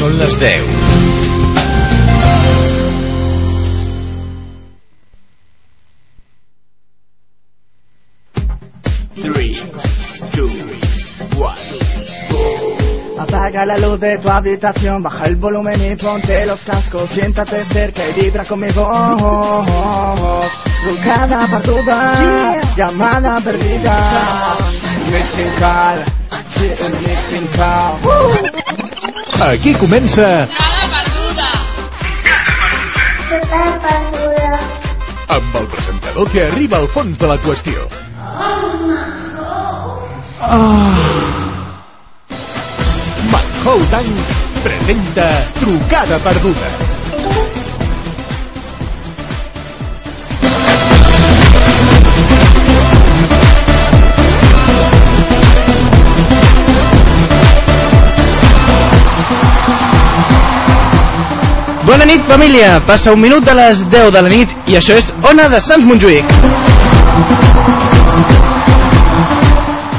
de Sants Montjuïc. Són les 10. Apaga la luz de tu habitación, baja el volumen y ponte los cascos. Siéntate cerca y vibra conmigo. Trucada perduda, llamada perdida. Mixing call, sí, un mixing call. Aquí comença amb el presentador que arriba al fons de la qüestió. Manhou Tank presenta Trucada Perduda. Bona nit, família! Passa un minut de les 10 de la nit i això és Ona de Sants Montjuïc.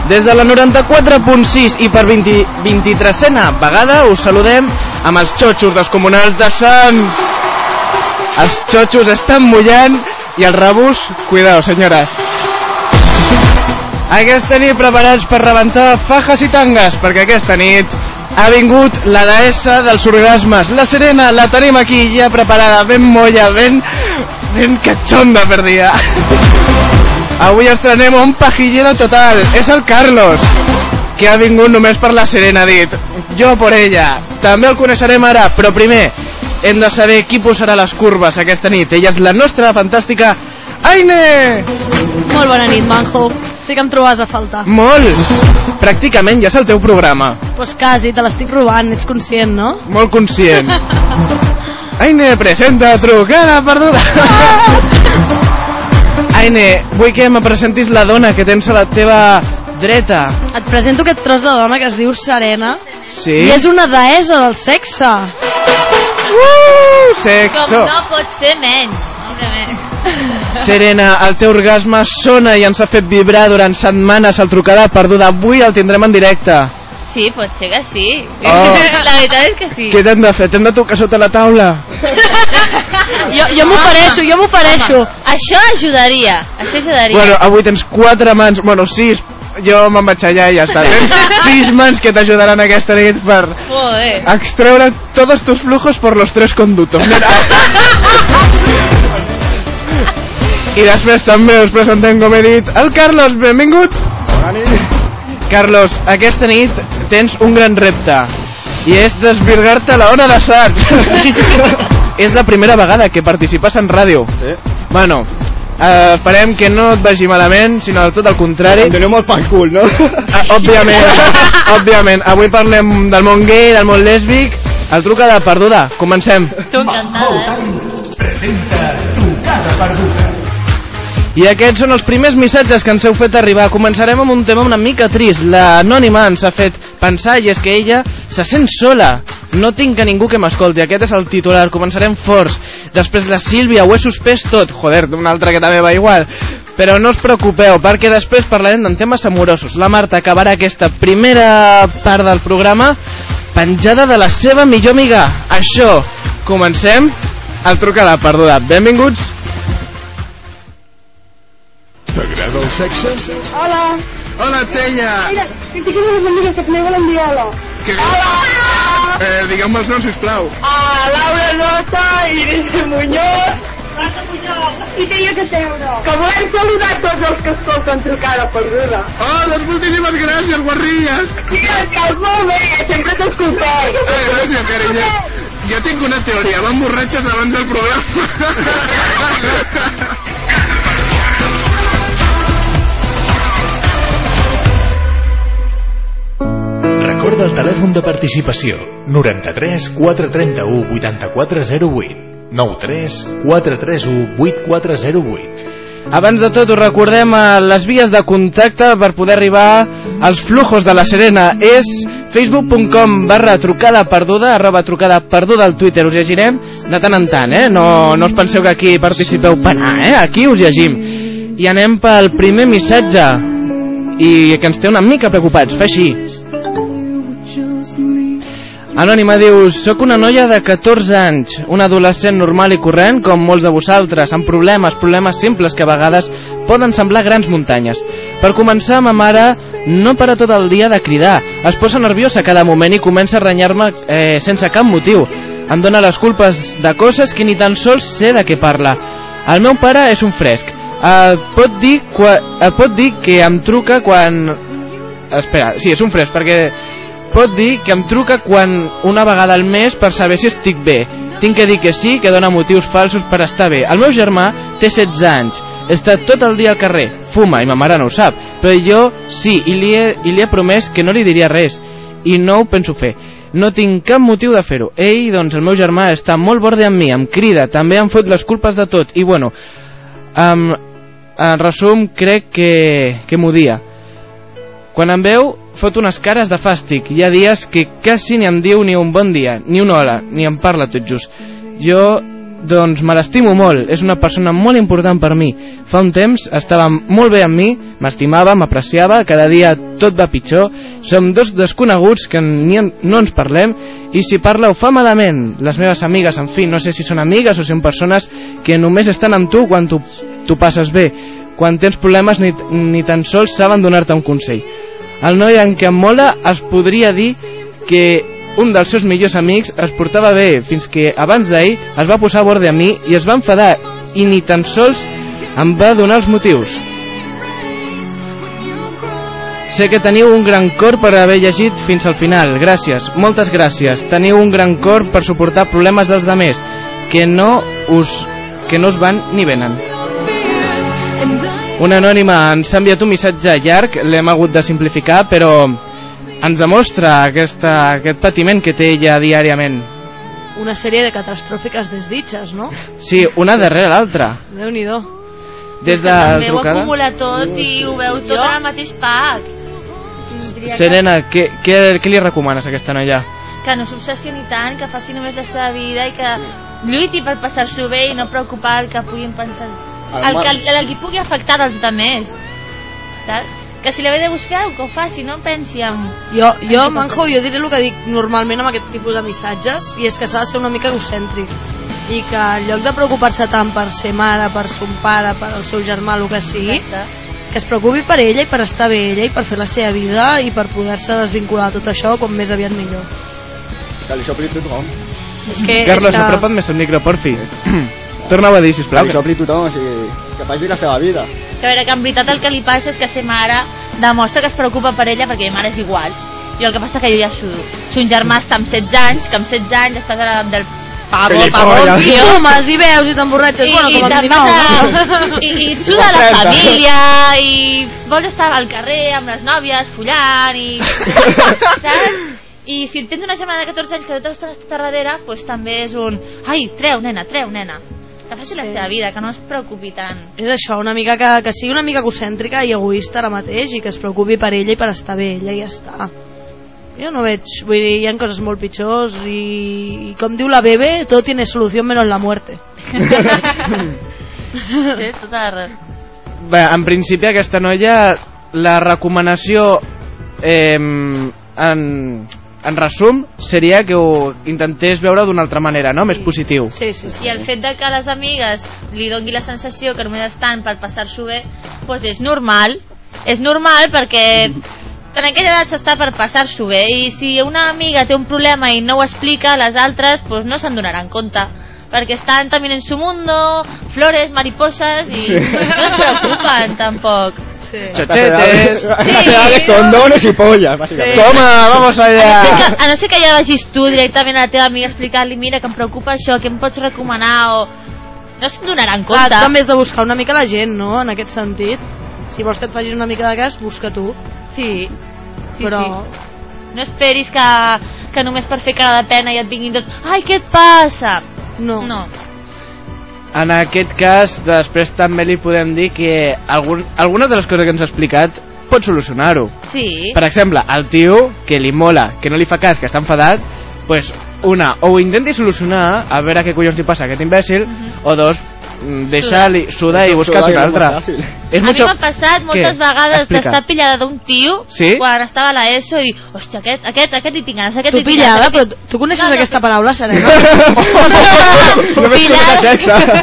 Des de la 94.6 i per 20, 23a vegada us saludem amb els xotxos dels comunals de Sants. Els xotxos estan mullant i els rebus, cuidao, senyores. Aquesta nit preparats per rebentar fajes i tangues, perquè aquesta nit ha vingut la deessa dels orgasmes. La Serena la tenim aquí ja preparada, ben molla, ben, ben cachonda per dia. Avui estrenem un pajillero total. És el Carlos, que ha vingut només per la Serena, ha dit. Jo por ella. També el coneixerem ara, però primer hem de saber qui posarà les curves aquesta nit. Ella és la nostra fantàstica Aine! Molt bona nit, Manjo. Sí que em trobes a faltar. Molt! Pràcticament ja és el teu programa. Pues quasi, te l'estic robant, ets conscient, no? Molt conscient. Aine, presenta trucada perduda. Aine, vull que me presentis la dona que tens a la teva dreta. Et presento aquest tros de dona que es diu Serena Sí? i és una deessa del sexe. Uh, sexo. pot ser menys. Serena, el teu orgasme sona i ens ha fet vibrar durant setmanes el trucada perduda. Avui el tindrem en directe. Sí, pot ser que sí. Oh. La veritat és que sí. Què t'hem de fer? T'hem de tocar sota la taula? Jo, jo m'ofereixo, jo m'ofereixo. Això ajudaria. Això ajudaria. Bueno, avui tens quatre mans, bueno, sis, jo me'n vaig allà i ja està. Tens sis mans que t'ajudaran aquesta nit per Joder. extreure todos tus flujos por los tres conductos. Mira. I després també us presentem, com he dit, el Carlos, benvingut. Carlos, aquesta nit tens un gran repte i és desvirgar-te a la ona de Sants. és la primera vegada que participes en ràdio. Sí. Bueno, eh, esperem que no et vagi malament, sinó tot el contrari. Em doneu molt pel cul, no? Ah, òbviament, òbviament. Avui parlem del món gay, del món lèsbic. El truca de perduda. Comencem. Tu encantada, eh? Presenta Trucada Perduda. I aquests són els primers missatges que ens heu fet arribar. Començarem amb un tema una mica trist. L'anònima ens ha fet pensar i és que ella se sent sola. No tinc a ningú que m'escolti. Aquest és el titular. Començarem forts. Després la Sílvia, ho he suspès tot. Joder, una altra que també va igual. Però no us preocupeu, perquè després parlarem de temes amorosos. La Marta acabarà aquesta primera part del programa penjada de la seva millor amiga. Això, comencem el trucada perduda. Benvinguts. T'agrada el sexe? Hola, Hola, Tella. mira, que tinc unes amigues que me volen dir hola. Que... Hola! Eh, digueu-me els noms, sisplau. A Laura Nota, Iris Muñoz, i Tenia Caseuro. Que volem saludar tots els que escolten trucada perduda. Oh, doncs moltíssimes gràcies, guarrilles. Sí, estàs molt bé, sempre t'escoltem. Eh, gràcies, carinyo. Jo tinc una teoria, van borratxes abans del programa. El telèfon de participació 93 431 8408 93 431 8408 Abans de tot us recordem a les vies de contacte per poder arribar als flujos de la Serena. És facebook.com barra trucada perduda, arroba trucada perduda al Twitter. Us llegirem de tant en tant, eh? No, no us penseu que aquí participeu per anar, eh? Aquí us llegim. I anem pel primer missatge i que ens té una mica preocupats. Fa així. Anònima dius, sóc una noia de 14 anys, una adolescent normal i corrent com molts de vosaltres, amb problemes, problemes simples que a vegades poden semblar grans muntanyes. Per començar, ma mare no para tot el dia de cridar, es posa nerviosa cada moment i comença a renyar-me eh, sense cap motiu. Em dóna les culpes de coses que ni tan sols sé de què parla. El meu pare és un fresc. Et pot dir, et pot dir que em truca quan... Espera, sí, és un fresc, perquè pot dir que em truca quan una vegada al mes per saber si estic bé. Tinc que dir que sí, que dona motius falsos per estar bé. El meu germà té 16 anys, està tot el dia al carrer, fuma, i ma mare no ho sap, però jo sí, i li he, i li he promès que no li diria res, i no ho penso fer. No tinc cap motiu de fer-ho. Ell, doncs, el meu germà, està molt borde amb mi, em crida, també em fot les culpes de tot, i bueno, um, en resum, crec que, que m'odia. Quan em veu, fot unes cares de fàstic. Hi ha dies que quasi ni em diu ni un bon dia, ni una hora, ni em parla tot just. Jo, doncs, me l'estimo molt. És una persona molt important per mi. Fa un temps estava molt bé amb mi, m'estimava, m'apreciava, cada dia tot va pitjor. Som dos desconeguts que ni en, no ens parlem i si parla ho fa malament. Les meves amigues, en fi, no sé si són amigues o són persones que només estan amb tu quan tu, tu passes bé. Quan tens problemes ni, ni tan sols saben donar-te un consell. El noi en què mola es podria dir que un dels seus millors amics es portava bé fins que abans d'ahir es va posar a bord de mi i es va enfadar i ni tan sols em va donar els motius. Sé que teniu un gran cor per haver llegit fins al final. Gràcies, moltes gràcies. Teniu un gran cor per suportar problemes dels demés que no us, que no us van ni venen. Una anònima ens ha enviat un missatge llarg, l'hem hagut de simplificar, però ens demostra aquesta, aquest patiment que té ella diàriament. Una sèrie de catastròfiques desditges, no? Sí, una darrere l'altra. Déu-n'hi-do. Des de ho trucada... acumula tot i ho veu tot en el mateix pack. Diria que, Serena, què, què, què li recomanes a aquesta noia? que no s'obsessioni tant, que faci només la seva vida i que lluiti per passar-s'ho bé i no preocupar el que puguin pensar el que, el que pugui afectar als altres saps? que si li ve de buscar alguna que ho faci, no pensi en... Jo, jo Manjo, jo diré el que dic normalment amb aquest tipus de missatges i és que s'ha de ser una mica egocèntric i que en lloc de preocupar-se tant per ser mare, per son pare, per el seu germà, el que sigui, Exacte. que es preocupi per ella i per estar bé ella i per fer la seva vida i per poder-se desvincular de tot això com més aviat millor. Que li sopli tothom. És que, Carlos, és que... apropa't més al micro, porfi. Torna-ho a dir, Que sisplau. li sopli tothom, o sigui, que faci la seva vida. Que a veure, que en veritat el que li passa és que ser mare demostra que es preocupa per ella perquè ma mare és igual. Jo el que passa que jo ja sudo. Son germà està amb 16 anys, que amb 16 anys estàs a l'edat del pavo, pavo, I tio. fumes i veus i t'emborratxes, I, bueno, i, com a mínim no. i, i et suda la família i vols estar al carrer amb les nòvies follant i saps? i si tens una germana de 14 anys que tota l'estona està darrere doncs també és un ai, treu nena, treu nena que faci la Sí. seva vida, que no es preocupi tant És això, una mica que, que sigui una mica egocèntrica i egoista ara mateix i que es preocupi per ella i per estar bé ella i ja està. Jo no veig, vull dir, hi ha coses molt pitjors i, i com diu la Bebe, tot tiene solució menos la muerte. Té tota la raó. Bé, en principi aquesta noia, la recomanació eh, en, en resum seria que ho intentés veure d'una altra manera, no? Més positiu. Sí, sí, sí. I el fet de que les amigues li dongui la sensació que només estan per passar-s'ho bé, doncs és normal. És normal perquè en aquella edat s'està per passar-s'ho bé i si una amiga té un problema i no ho explica, les altres doncs no se'n donaran compte perquè estan també en su mundo, flores, mariposas i no es preocupen tampoc. Sí. Chochetes. Nacionales, condones y pollas, básicamente. Toma, vamos A no, allá. que, a no ser que ja vagis tu directament a la teva amiga a explicar-li mira que em preocupa això, què em pots recomanar o... No se'n donaran Clar, compte. tu també has de buscar una mica la gent, no?, en aquest sentit. Si vols que et facin una mica de cas, busca tu. Sí, sí, però... sí. No esperis que, que només per fer cara de pena i et vinguin tots ai, què et passa? No. No. En aquest cas, després també li podem dir que algun, algunes de les coses que ens ha explicat pot solucionar-ho. Sí. Per exemple, el tio que li mola, que no li fa cas, que està enfadat, pues una, o ho intenti solucionar, a veure què collons li passa a aquest imbècil, o dos, deixar-li sudar i buscar una altra. És a mucho... mi m'ha passat moltes Què? vegades Explica. d'estar pillada d'un tio Sí? quan estava a l'ESO i dir, hòstia, aquest, aquest, aquest hi tinc ganes, aquest Tu hi tinc pillada, ganes, però aquest... tu coneixes No, no, aquesta paraula, Serena? Només Pillada.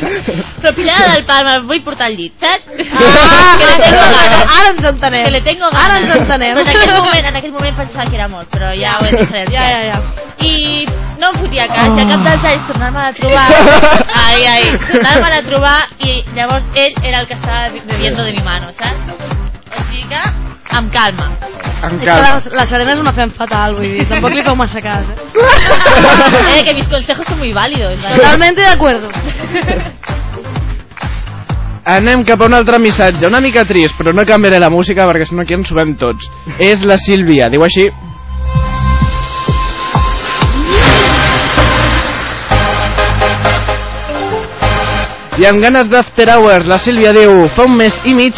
Però pillada del pal, me'l vull portar al llit, saps? Ah, que le tengo ganas. ara ens entenem. Que le tengo ganas. Ara ens entenem. Però en aquell moment, en aquell moment pensava que era molt, però ja ho he diferenciat. Ja, ja, ja. I no em fotia cas, i a cap dels anys tornar-me a trobar, ai, ai, tornar-me a trobar, i llavors ell era el que estava bebiendo de mi mano, saps? Així que, amb calma. Amb És que calma. la, la Serena és una fem fatal, vull dir, tampoc li feu massa cas, eh? Eh, que mis consejos son muy válidos. ¿vale? Totalmente de acuerdo. Anem cap a un altre missatge, una mica trist, però no canviaré la música perquè si no aquí ens subem tots. És la Sílvia, diu així. I amb ganes d'after hours, la Sílvia diu, fa un mes i mig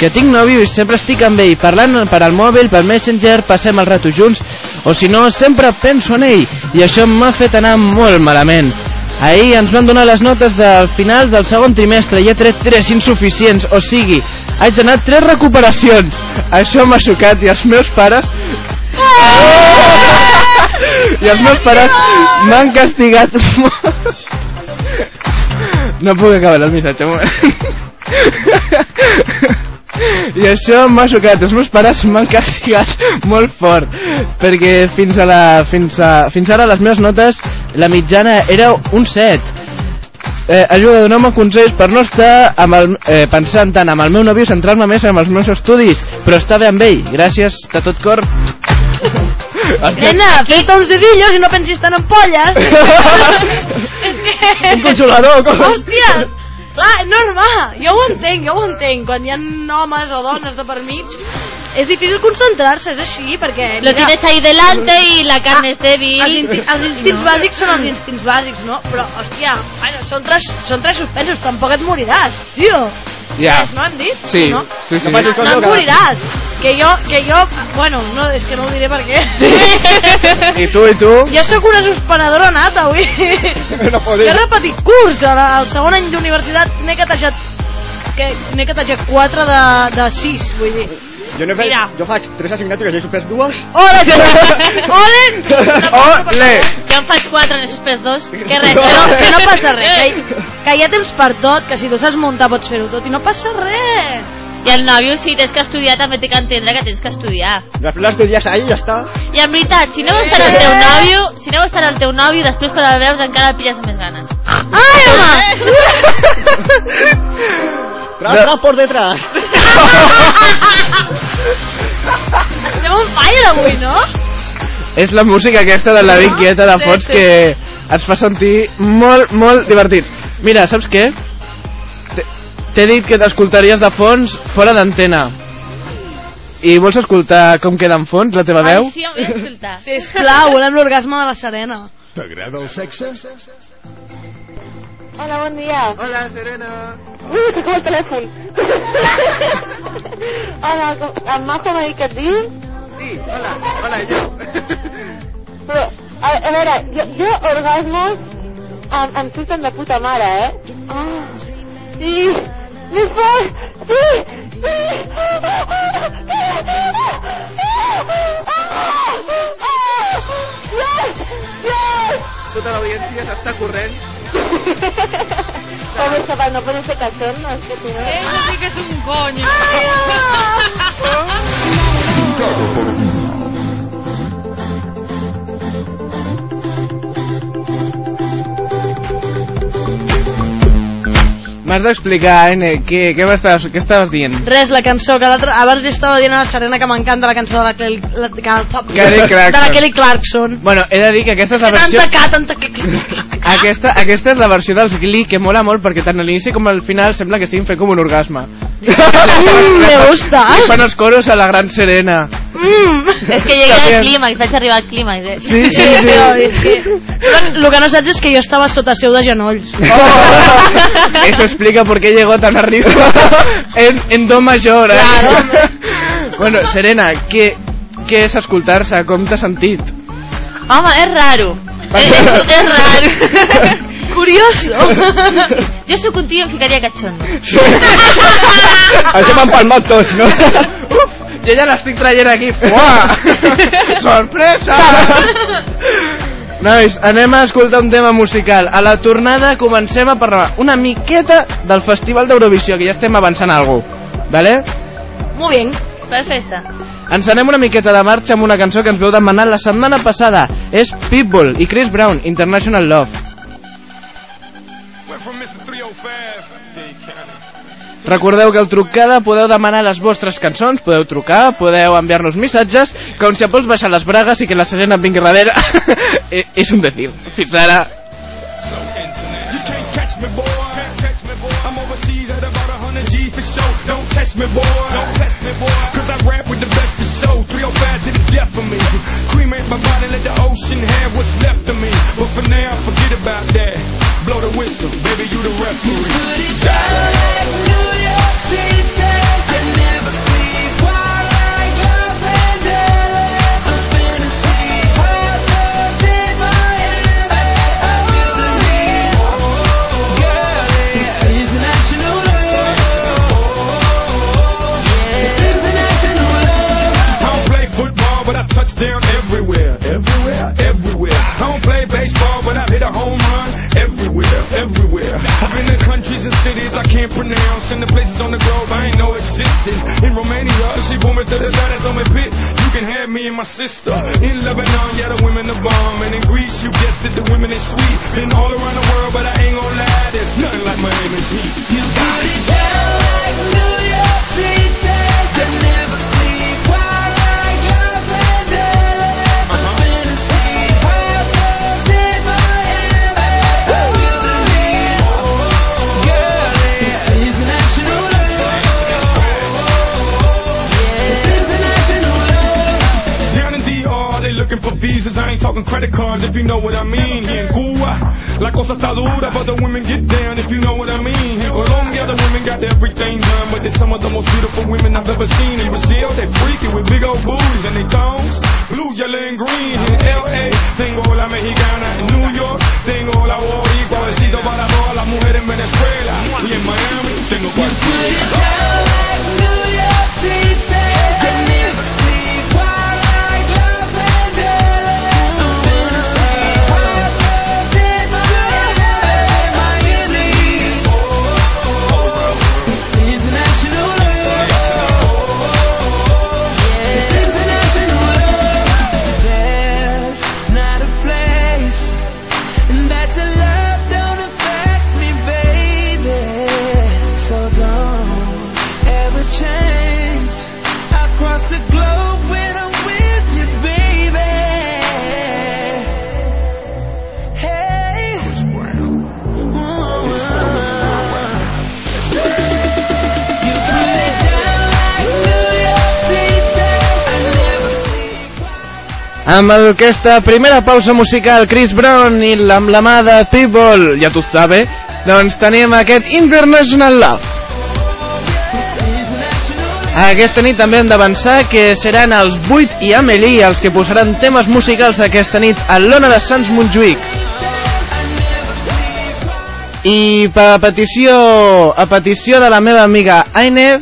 que tinc nòvio i sempre estic amb ell, parlant per al mòbil, per Messenger, passem el rato junts, o si no, sempre penso en ell, i això m'ha fet anar molt malament. Ahir ens van donar les notes del final del segon trimestre i he tret tres insuficients, o sigui, haig d'anar tres recuperacions. Això m'ha xocat i els meus pares... I els meus pares m'han castigat molt. No puc acabar el missatge, un. I això m'ha xocat, els meus pares m'han castigat molt fort perquè fins, a la, fins, a, fins ara les meves notes la mitjana era un 7 eh, ajuda, doneu-me consells per no estar amb el, eh, pensant tant amb el meu nòvio centrar-me més en els meus estudis però estar bé amb ell, gràcies de tot cor Nena, fes-te uns dedillos i no pensis tant en polles. Un consolador, com... Hòstia! Clar, normal, jo ho entenc, jo ho entenc. Quan hi ha homes o dones de per mig, és difícil concentrar-se, és així, perquè... Lo tienes ahí delante y la carne es débil. Els, inti els instints bàsics són els instints bàsics, no? Però, hòstia, bueno, són tres, són tres suspensos, tampoc et moriràs, tio. Ja. Tres, no hem dit? Sí, no? sí, sí. No com No jo, et que- moriràs. Que jo, que jo, bueno, no, és que no ho diré per què. I tu, i tu? jo sóc una suspenedora nata, avui. No Jo he repetit curs, al, al segon any d'universitat n'he catejat que n'he catejat 4 de, de 6, vull dir. Jo, no faig, Mira. jo faig tres assignatures i he suspès dues. Ole, ole! Ole! Jo en faig quatre, n'he suspès dos. Que res, Que no, que no passa res, que, que hi ha temps per tot, que si tu saps muntar pots fer-ho tot i no passa res. I el nòvio, si tens que estudiar, també té que entendre que tens que estudiar. Després l'estudies ahí i ja està. I en veritat, si no veus tant el teu nòvio, si no veus tant el teu nòvio, després quan el veus encara el pilles amb més ganes. Ai, home! Tras, tras por detrás. Estem on fire avui, no? És la música aquesta de la Big Quieta de Sí, fons sí. que ens fa sentir molt, molt divertits. Mira, saps què? T'he- dit que t'escoltaries de fons fora d'antena. I vols escoltar com queda en fons la teva veu? Ai, sí, ho vull escoltar. Sisplau, volem l'orgasme de la Serena. T'agrada el sexe? Hola, bon dia. Hola, Serena. Ui, que cau el telèfon. Hola, com- en Majo m'ha dit que et diu? Sí, hola, hola, jo. Però, a, a veure, jo, jo orgasmos em, em surten de puta mare, eh? Ah, sí, més fort, sí, sí. Yes, yes. Tota l'audiència s'està corrent. Pobre chaval, no puede ser cachón, no, es que si no... Eso sí que es un coño. M'has d'explicar, N, què, què, m'estaves, què estaves dient? Res, la cançó que l'altre... Abans li estava dient a la Serena que m'encanta la cançó de la Kelly... La, que, Kelly De la Clarkson. Kelly Clarkson. Bueno, he de dir que aquesta és la Que versió... tanta ca, tanta que... Aquesta, aquesta és la versió dels Glee que mola molt perquè tant a l'inici com al final sembla que estiguin fent com un orgasme. Mm, me gusta. I fan els coros a la gran Serena. Mm. És que llegué També. al clímax, vaig arribar al clímax. Eh? Sí, sí, sí. Però és que... El que no saps és que jo estava sota seu de genolls. Oh, eso explica por qué llegó tan arriba en, en do mayor. Eh? Claro, bueno, Serena, què, què és escoltar-se? Com t'has sentit? Home, és raro. És, és, és raro. Curioso. Jo sóc un tio i em ficaria catxondo. Això m'han palmat tots, no? Uf, jo ja l'estic traient aquí. Uah! Sorpresa! Nois, anem a escoltar un tema musical. A la tornada comencem a parlar una miqueta del Festival d'Eurovisió, que ja estem avançant alguna cosa. Vale? Muy bien. Perfecte. Ens anem una miqueta de marxa amb una cançó que ens veu demanar la setmana passada. És Pitbull i Chris Brown, International Love. Recordeu que al trucada podeu demanar les vostres cançons, podeu trucar, podeu enviar-nos missatges, com si em vols baixar les bragues i que la Serena em vingui darrere. És un decir. Fins ara. You can't catch me, boy. Can't catch me, boy. I'm overseas at about 100 G for show. Don't test me, boy. Don't test me, boy. Cause I rap with the best of show. 305 to the death of me. Cremate my body, let the ocean have what's left of me. But for now, forget about that. Blow the whistle, baby, you the referee. Put it down like New York City. I never sleep. Like Los Angeles? I'm spinning my it's international love. Yeah. It's international love. I don't play football, but I down everywhere. Everywhere, everywhere. I don't play baseball hit a home run everywhere, everywhere. I've been to countries and cities I can't pronounce, and the places on the globe I ain't know existed. In Romania, she brought me to the side and told me, "Pit, you can have me and my sister." In Lebanon, yeah, the women are bomb, and in Greece, you guessed it, the women is sweet. Been all around the world, but I ain't gonna lie, there's nothing like Miami's heat. Visas. I ain't talking credit cards, if you know what I mean. Here in Cuba, la cosa está dura, but the women get down, if you know what I mean. In Colombia, the women got everything done, but they're some of the most beautiful women I've ever seen. In Brazil, they freaky with big old booties and they thongs, blue, yellow, and green. In LA, tengo la mexicana. In New York, tengo la boricua. Besito para todas las mujeres en Venezuela. Y en Miami, tengo There's Amb aquesta primera pausa musical, Chris Brown i amb la mà de People, ja tu sabe, doncs tenim aquest International Love. Aquesta nit també hem d'avançar que seran els 8 i Amelie els que posaran temes musicals aquesta nit a l'Ona de Sants Montjuïc. I per petició, a petició de la meva amiga Aine,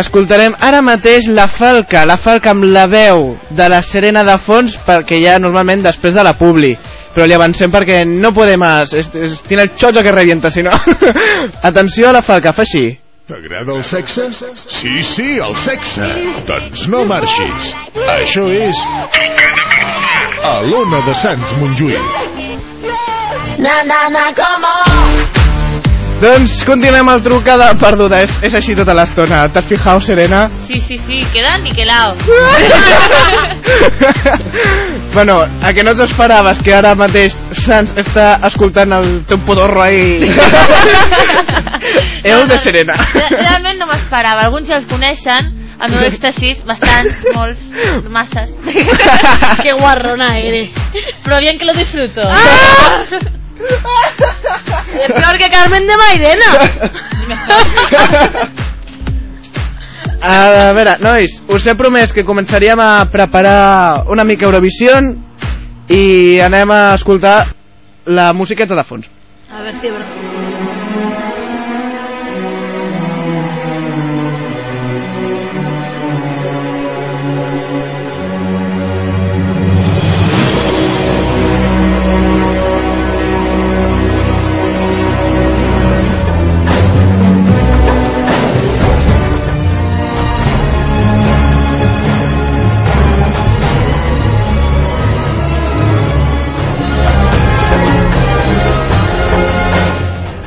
escoltarem ara mateix la Falca, la Falca amb la veu de la Serena de fons, perquè ja normalment després de la Publi. Però li avancem perquè no podem más, es, es, tiene el chocho que revienta, si no. Atenció a la Falca, fa així. T'agrada el sexe? Sí, sí, el sexe. Doncs no marxis. Això és... A l'Ona de Sants Montjuïc. Na, na, na, come on. Doncs continuem el trucada perduda, és, és així tota l'estona. T'has fijat, Serena? Sí, sí, sí, queda niquelado. bueno, a que no t'esperaves que ara mateix Sans està escoltant el teu podorro ahí? El de Serena. Re- Realment no m'esperava. Alguns ja els coneixen, el meu èxtasis, bastants, molts, masses. Qué guarrona eres. Però bien que lo disfruto. Es peor que Carmen de Mairena. A veure, nois, us he promès que començaríem a preparar una mica Eurovision i anem a escoltar la musiqueta de fons. A ver si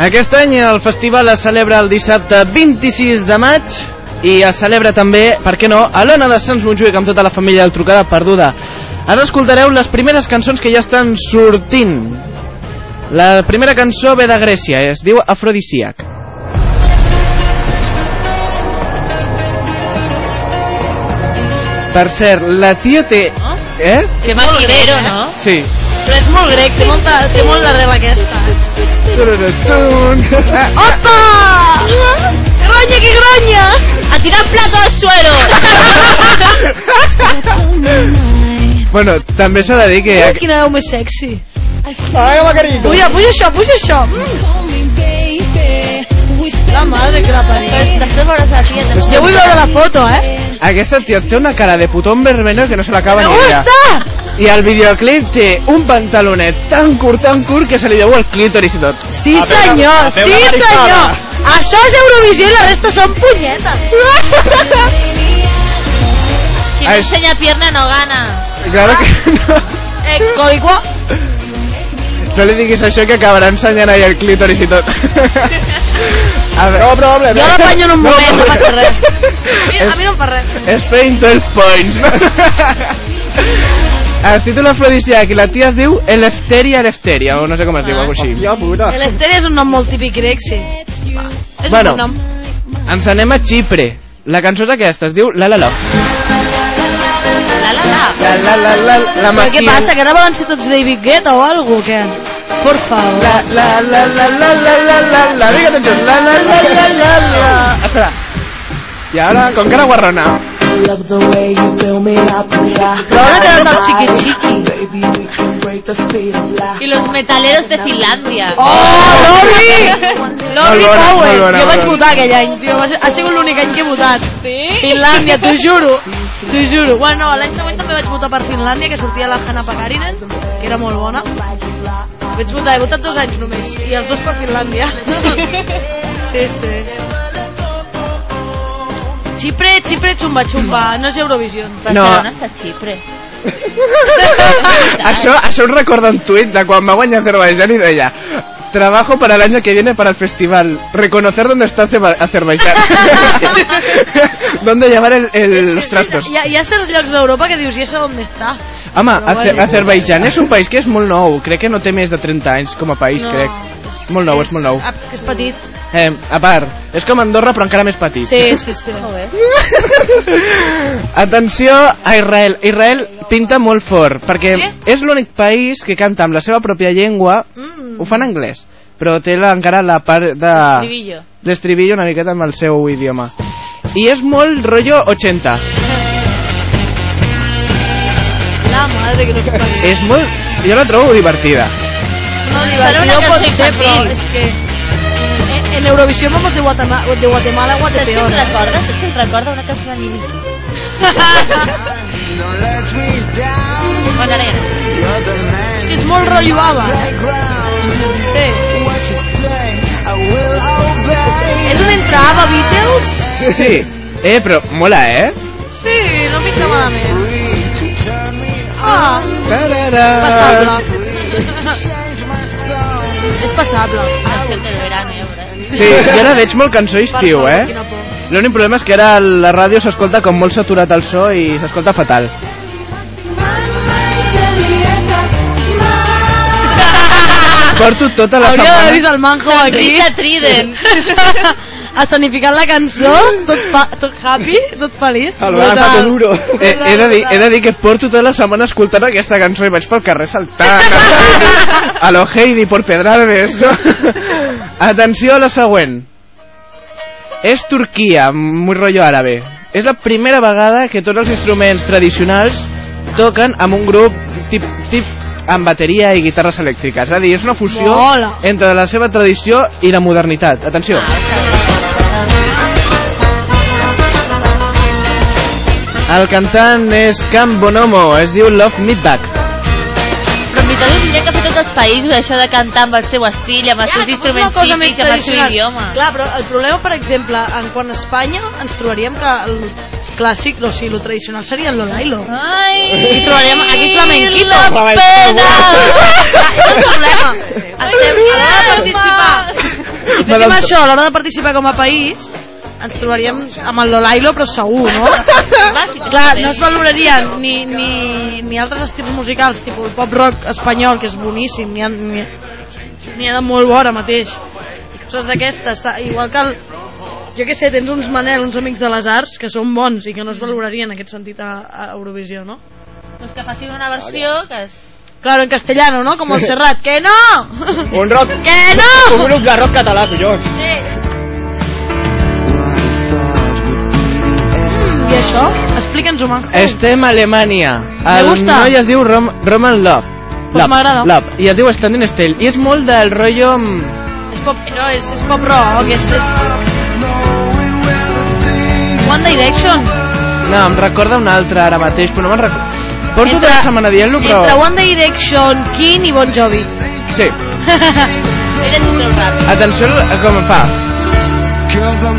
Aquest any el festival es celebra el dissabte 26 de maig i es celebra també, per què no, a l'Ona de Sants Montjuïc amb tota la família del Trucada Perduda. Ara escoltareu les primeres cançons que ja estan sortint. La primera cançó ve de Grècia, es diu Afrodisíac. Per cert, la tia té... Eh? Que maquinero, no? Sí. Però és molt grec, té, molta, té molt l'arrel aquesta. Tururutun. Opa! ¡Que groña, que groña! A tirar plato al suelo. Bueno, també s'ha de dir que... Ui, quina veu més sexy. Ai, Macarito. Puja, puja això, puja això. La madre que la parió. Després veuràs la tia. també. Jo vull veure la foto, eh? Aquesta tia té una cara de putón vermellós que no se l'acaba ni ella. gusta! I el videoclip té un pantalonet tan curt, tan curt, que se li veu el clítoris i tot. Sí, senyor, sí, senyor. Això és Eurovisió i la resta són punyetes. Qui no Ai. ensenya pierna no gana. Claro que no. Eh. No li diguis això que acabarà ensenyant ahí el clítoris i tot. A veure, No, probablement. Jo l'apanyo en un moment, no passa res. A mi, a mi no em fa res. Spain 12 points. Es títol afrodisíac i la tia es diu Eleftheria Eleftheria, o no sé com es diu, Ah. alguna així. Hòstia puta. El Esteri és un nom molt típic grec, sí. Va, és Bueno. un bon nom. Ens anem a Xipre. La cançó és aquesta, es diu La La La. La la la. La La La La, la Però què Masia. passa, que ara volen ser tots David Guetta o algo, o què? Por favor. La la la la la la la la la Vinga junts. La la la la la la Espera. I ara, con cara guarrona. Però ara que del xiqui xiqui. Y los metaleros de Finlandia. Oh, Lori! Lori Molt bona, Power. bona, Jo vaig votar aquell any, tio. Ha sigut l'únic any que he votat. Sí? Finlàndia, t'ho juro. T'ho juro. Bueno, no, l'any següent també vaig votar per Finlàndia, que sortia la Hanna Pakarinen, que era molt bona. Vaig votar, he votat dos anys només, i els dos per Finlàndia. Sí, sí. Xipre, Xipre, xumba, xumba, no és Eurovisió. Però No. està Xipre? Això, això em recorda un tuit de quan va guanyar Azerbaiyán i deia Trabajo para el año que viene para el festival. Reconocer dónde está Azerba- Azerbaiyán. dónde llevar el, el- los trastos. Hi ha, hi ha certs llocs d'Europa que dius, i això on està? Home, Però Azer bueno. Azerbaiyán és un país que és molt nou. Crec que no té més de 30 anys com a país, No, crec. Molt nou, és molt nou. ah, És petit. Eh, a part, és com Andorra però encara més petit. Sí, sí, sí. Atenció a Israel. Israel pinta molt fort, perquè Sí? és l'únic país que canta amb la seva pròpia llengua, Mm. ho fa en anglès, però té la, encara la part de... Estribillo. L'estribillo una miqueta amb el seu idioma. I és molt rotllo 80. Madre que no parió. És molt... Jo la trobo divertida. No, divertido una pot ser, però és que... En, en Eurovisión vamos de Guatemala, de Guatemala a Saps què recorda? Saps què em recorda? Una cançó de Nini. Ja no. És que és molt rotllo ABBA, eh? Sí. És un entre ABBA Beatles? Sí. Eh, però mola, eh? Sí, no pinta malament. Ah, passable. és passable. Canción del verano, ja veuràs. Sí, jo ara veig molt cançó estiu, eh? L'únic problema és que ara la ràdio s'escolta com molt saturat el so i s'escolta fatal. Porto tota la Hauria d'haver setmana... vist el manjo aquí. Trident. Escenificant la cançó, tot, fa, tot happy, tot feliç. Salvar Brutal. Paco Duro. Eh, he, de dir, he de dir que porto tota la setmana escoltant aquesta cançó i vaig pel carrer saltant a lo Heidi, por Pedralbes no? atenció a la següent és Turquia muy rollo àrabe és la primera vegada que tots els instruments tradicionals toquen amb un grup tip, tip, amb bateria i guitarres elèctriques. És a dir, és una fusió Mola. entre la seva tradició i la modernitat. Atenció. El cantant és Cam Bonomo, es diu Love Me Back. Però en veritat tindrien que fer tots els països, això de cantar amb el seu estil, amb els seus que fos instruments típics, amb el seu idioma. Clar, però el problema, per exemple, en quant a Espanya, ens trobaríem que el clàssic, o sigui, el tradicional seria el Lolailo. Ai, Aquí trobaríem, aquí flamenquito. la pena! És el problema. Estem, a l'hora de participar, si féssim això, a l'hora de participar com a país, ens trobaríem amb el Lolailo, però segur, no? Clar, no es valorarien ni, ni, ni altres estils musicals, tipus el pop rock espanyol, que és boníssim, n'hi ha, n'hi ha, de molt bo ara mateix. I coses d'aquestes, igual que el, jo què sé, tens uns Manel, uns amics de les arts, que són bons i que no es valorarien en aquest sentit a, a Eurovisió, no? Doncs que facin una versió que és... Claro, en castellano, ¿no? Como el Serrat. ¡Que no! Un rock... ¡Que no! Un grup de rock català, collons. I això? Explica'ns-ho, Manjo. Estem a Alemanya. El noi es diu Rom Roman Love. Pues Love, m'agrada. Love. I es diu Standing Still. I és molt del rotllo... mm, És pop, no, és, és pop rock, és, és... One Direction. No, em recorda un altre ara mateix, però no me'n recordo. Porto Entre- tota la setmana dient-lo, però... Entre One Direction, King i Bon Jovi. Sí. Ella t'ho treu ràpid. Atenció a com fa. Com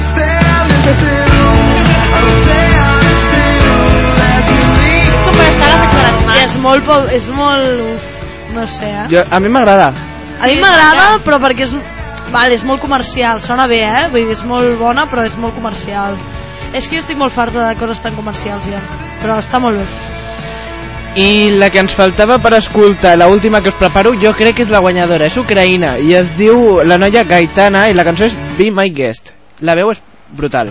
mans. és molt, pop, és molt... uf, No sé, eh? Jo, a mi m'agrada. A mi m'agrada, però perquè és... Vale, és molt comercial, sona bé, eh? Vull dir, és molt bona, però és molt comercial. És que jo estic molt farta de coses tan comercials, ja. Però està molt bé. I la que ens faltava per escoltar, la última que us preparo, jo crec que és la guanyadora, és ucraïna, i es diu la noia Gaitana, i la cançó és Be My Guest. La veu és brutal.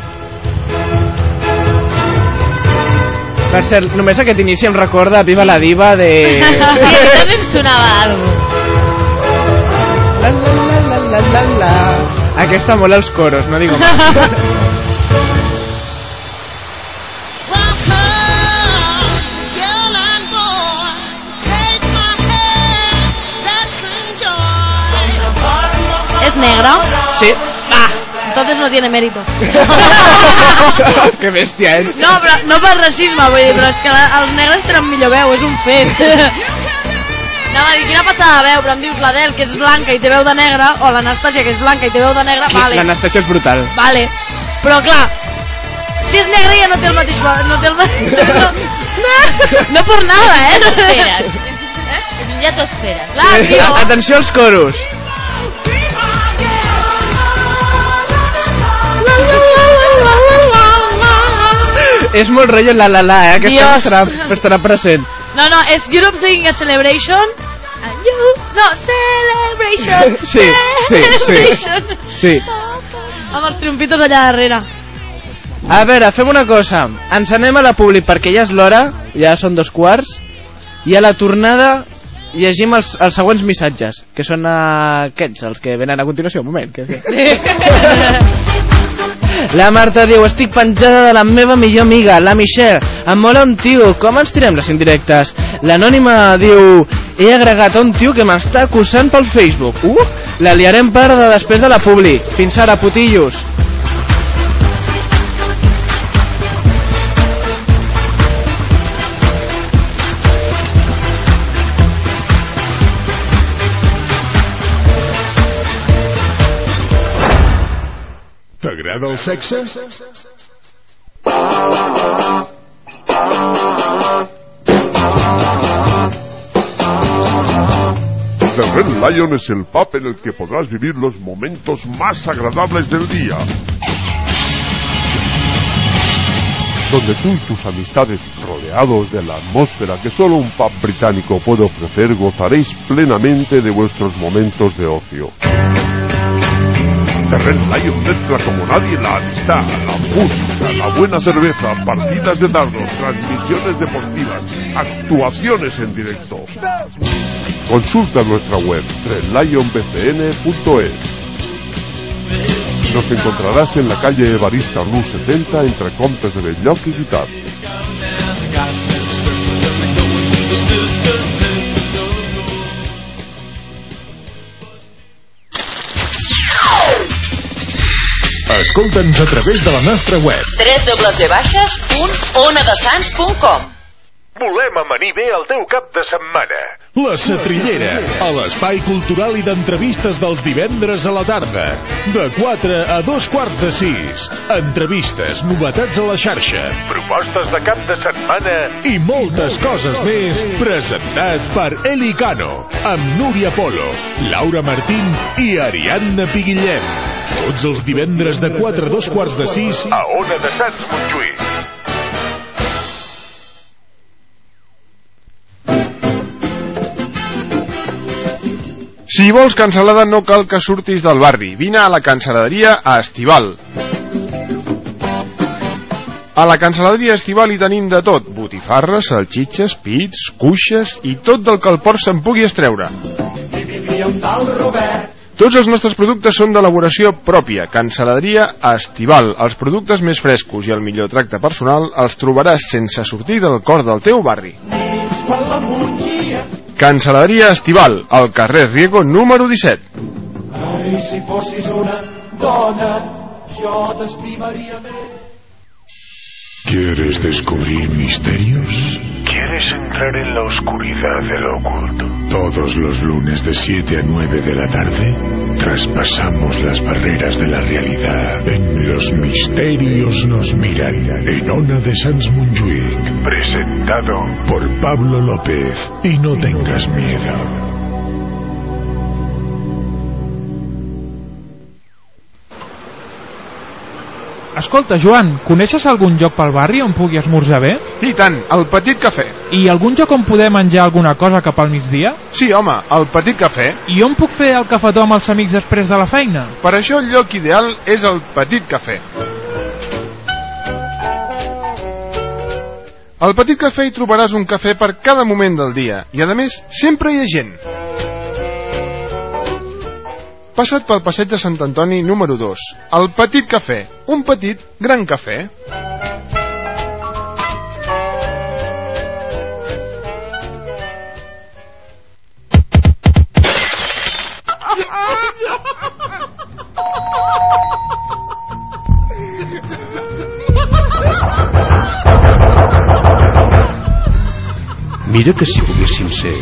Per cert, només aquest inici em recorda Viva la Diva de... Sí, a mi també em sonava alguna La, la, la, la, la, la. Aquesta mola els coros, no digo más. ¿Es negra? Sí. Entonces no tiene mérito. que bèstia ets. No, però no per racisme, vull dir, però és que la, els negres tenen millor veu, és un fet. No, va dir, quina passada de veu, però em dius l'Adel, que és blanca i té veu de negra, o l'Anastàcia, que és blanca i té veu de negra, vale, L'Anastàcia és brutal. vale. Però clar, si és negra ja no té el mateix... va- No té el mateix... No, no, no per nada, eh? No esperes. Eh? És ja t'ho esperes. Clar, tio. Atenció als coros. És molt rotllo la la la, eh? Aquesta Dios. estarà, estarà present. No, no, és Europe Singing a Celebration. And you, no, Celebration. Sí, sí, sí. Celebration. Sí. Amb els trompitos allà darrere. A veure, fem una cosa. Ens anem a la publi perquè ja és l'hora, ja són dos quarts, i a la tornada llegim els, els següents missatges, que són aquests, els que venen a continuació. Un moment. Que... La Marta diu, estic penjada de la meva millor amiga, la Michelle. Em mola un tio, com ens tirem les indirectes? L'anònima diu, he agregat un tio que m'està acusant pel Facebook. Uh, la liarem parda després de la publi. Fins ara, putillos. T'agrada el sexe? The Red Lion es el pub en el que podrás vivir los momentos más agradables del día. Donde tú y tus amistades, rodeados de la atmósfera que solo un pub británico puede ofrecer, gozaréis plenamente de vuestros momentos de ocio. The Red Lion mezcla como nadie la amistad, la música, la buena cerveza, partidas de dardos, transmisiones deportivas, actuaciones en directo. Consulta nuestra web redlionbcn.es. Nos encontrarás en la calle Evarista Rue 70 entre Comptes de Belloc y Guitar. Escolta'ns a través de la nostra web. www.onadesans.com Volem amanir bé el teu cap de setmana. La Satrillera, a l'espai cultural i d'entrevistes dels divendres a la tarda. De 4 a 2 quarts de 6. Entrevistes, novetats a la xarxa, propostes de cap de setmana i moltes coses més. Presentat per Eli Cano, amb Núria Polo, Laura Martín i Ariadna Piguillem. Tots els divendres de 4 a 2 quarts de 6 a Ona de Sants Montjuïc. Si vols cansalada no cal que surtis del barri. Vine a la cansaladeria a Estival. A la cansaladeria Estival hi tenim de tot. Botifarres, salxitxes, pits, cuixes i tot del que el port se'n pugui estreure. Tots els nostres productes són d'elaboració pròpia. Cansaladeria Estival. Els productes més frescos i el millor tracte personal els trobaràs sense sortir del cor del teu barri. Cansaladeria Estival, al carrer Riego número 17. Ai, si fossis una dona, jo t'estimaria més. ¿Quieres descubrir misterios? ¿Quieres entrar en la oscuridad de lo oculto? Todos los lunes de 7 a 9 de la tarde traspasamos las barreras de la realidad. En Los Misterios nos miran en Ona de Sans Montjuïc. Presentado por Pablo López. Y no tengas miedo. Escolta, Joan, coneixes algun lloc pel barri on pugui esmorzar bé? I tant, el Petit Cafè. I algun lloc on poder menjar alguna cosa cap al migdia? Sí, home, el Petit Cafè. I on puc fer el cafetó amb els amics després de la feina? Per això el lloc ideal és el Petit Cafè. Al Petit Cafè hi trobaràs un cafè per cada moment del dia i, a més, sempre hi ha gent. Passat pel passeig de Sant Antoni número 2, el Petit Cafè, un petit, gran cafè. Mira que si poguéssim ser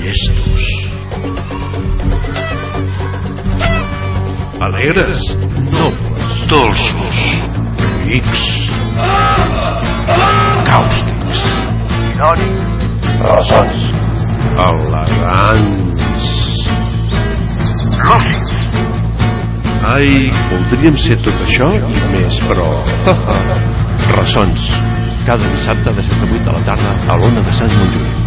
llestos. Alegres, nobles, dolços, rics, càustics, irònics, ressons, elegants, lògics. Ai, voldríem ser tot això i més, però... Ressons, cada dissabte de 7 a 8 de la tarda a l'Ona de Sant Montjuïc.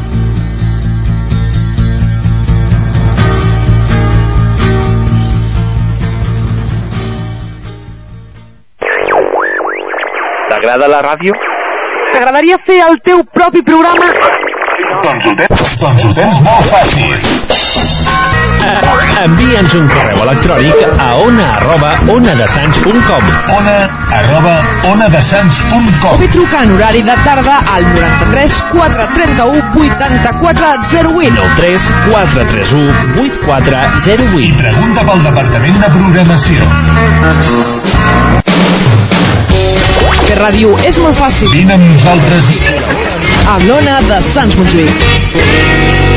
T'agrada la ràdio? T'agradaria fer el teu propi programa? Doncs ho tens, doncs ho tens molt fàcil. Envia'ns un correu electrònic a ona arroba onadesans.com Ona arroba onadesans.com O bé trucar en horari de tarda al 93 431 84 08 3 431 8408 I pregunta pel Departament de Programació. Fer ràdio és molt fàcil. Vine amb nosaltres i... A l'Ona de Sants Montjuïc.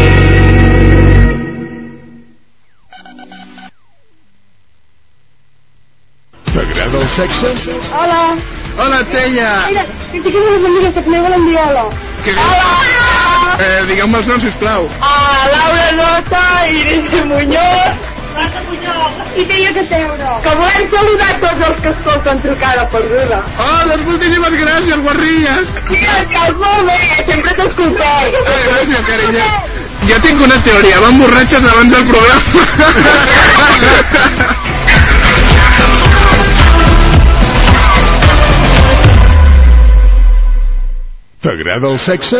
T'agrada el sexe? Hola. Hola, Tella. Mira, que tinc unes amigues que també volen dir hola. Hola. Eh, digueu-me els noms, sisplau. Ah, Laura Nota, Iris Muñoz. I Tia Cateuro. Que volem saludar tots els que escolten trucada perduda. Oh, doncs moltíssimes gràcies, guarrilles. Sí, estàs molt bé, sempre t'escoltem. Eh, gràcies, carinyo. Jo tinc una teoria, van borratxes abans del programa. T'agrada el sexe?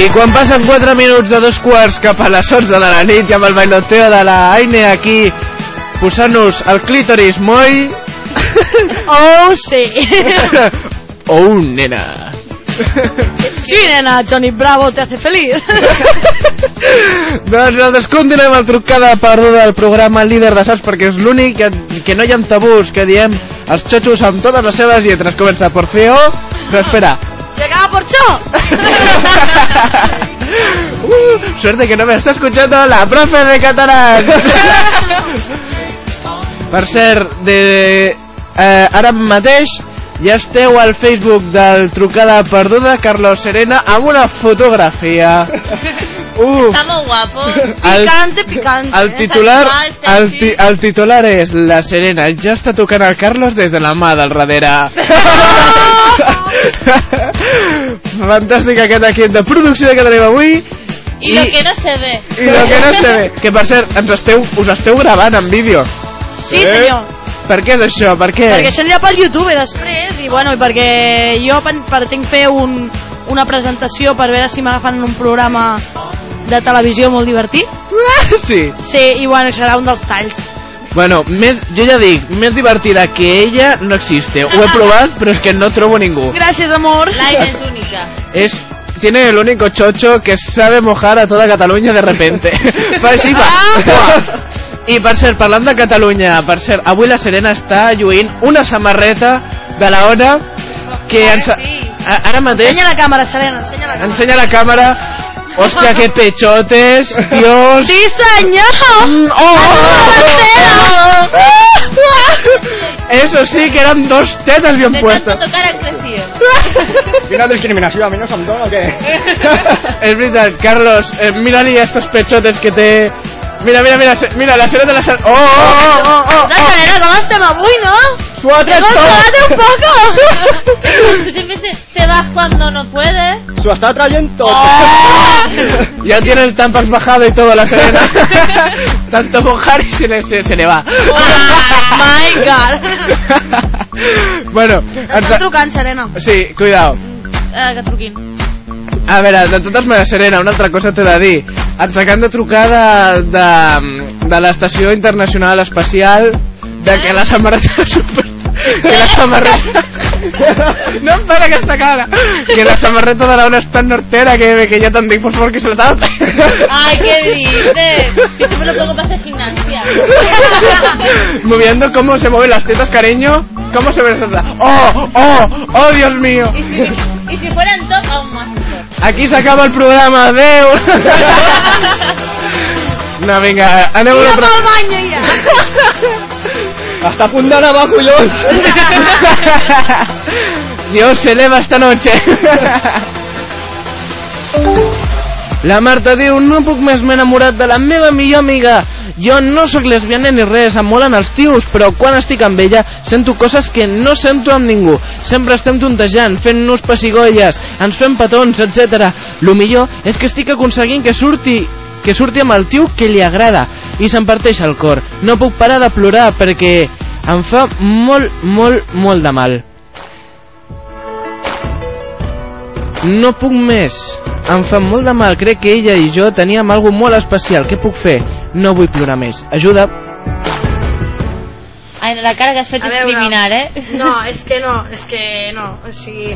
I quan passen 4 minuts de dos quarts cap a les 11 de la nit i amb el bailoteo de la Aine aquí posant-nos el clítoris moll Oh, sí. oh nena Sí, nena, Johnny Bravo te hace feliz. Doncs nosaltres continuem el trucada perduda del programa líder de saps perquè és l'únic que, que no hi ha tabús, que diem els xotxos amb totes les seves lletres. Comença por feo, però espera. Acaba por cho. Uh, suerte que no me está escuchando la profe de catalán. per cert, de, eh, ara mateix ja esteu al Facebook del Trucada Perduda, Carlos Serena, amb una fotografia. Uh, Está muy guapo. Picante, picante. el titular, el, ti, el titular és La Serena ja està tocant el Carlos des de la mà del darrere. Fantàstic aquest equip de producció que tenim avui. Y, lo que no se ve. I lo que no sé bé, que per cert, ens esteu, us esteu gravant en vídeo. Sí, senyor. Per què és això? Per què? Perquè això anirà pel YouTube després i bueno, i perquè jo pen- pretenc fer un, una presentació per veure si m'agafen en un programa de televisió molt divertit. Sí. Sí, i bueno, serà un dels talls. Bueno, més, jo ja dic, més divertida que ella no existe. Ho he provat, però és que no trobo ningú. Gràcies, amor. Laia es única. Es, tiene el único chocho que sabe mojar a toda Catalunya de repente. Fa així, va. Buah. I per cert, parlant de Catalunya, per cert, avui la Serena està lluint una samarreta de la ONA que ens, a, ara mateix Ensenya la càmera, Selena, ensenya la càmera. ensenya la càmera Hòstia, que pechotes, Dios. Sí, senyor! Mm, oh, Eso sí que eran dos tetas bien De puestas. tanto tocar ha crecido. A mi no se'm dona o què? Es verdad, Carlos, eh, mira-li estos pechotes que té... Mira, mira, mira, mira, la Serena de la Serena... ¡Oh, oh, oh, oh! No, Selena, com estem avui, no? Tot! jugado un poco. Tú siempre te, te vas cuando no puedes. S'ho està traient tot. Ya tiene el tampax bajado y todo la Serena. Tanto mojar y se le, se, se le va. Oh my god. bueno, T'estan trucant, Serena. Sí, cuidado. Eh, que truquin. A veure, de totes maneres, Serena, una altra cosa t'he de dir. Ens acaben de trucar de, de, de l'Estació Internacional Espacial de que la samarreta... Super... Que la samarreta... No em para aquesta cara. Que la samarreta de la ona és tan nortera que, que ja te'n dic, por favor, que se la tape. Ay, qué dices. Si tú me lo pongo para hacer gimnasia. Moviendo cómo se mueven las tetas, cariño. ¿Cómo se ve? ¡Oh, oh, oh, Dios mío! Y si, y si fueran dos, aún más. Aquí s'acaba el programa, adeu! No, vinga, anem a una altra... pel bany, ja. Està a punt d'anar abajo, collons. Dios se eleva esta noche. La Marta diu, no puc més m'he enamorat de la meva millor amiga. Jo no sóc lesbiana ni res, em molen els tios, però quan estic amb ella sento coses que no sento amb ningú. Sempre estem tontejant, fent-nos pessigolles, ens fem petons, etc. Lo millor és que estic aconseguint que surti que surti amb el tio que li agrada i se'm parteix el cor. No puc parar de plorar perquè em fa molt, molt, molt de mal. No puc més. Em fa molt de mal. Crec que ella i jo teníem algo molt especial. Què puc fer? No vull plorar més. Ajuda. Ai, la cara que has fet A és veure. criminal, eh? No, és que no, és que no. O sigui,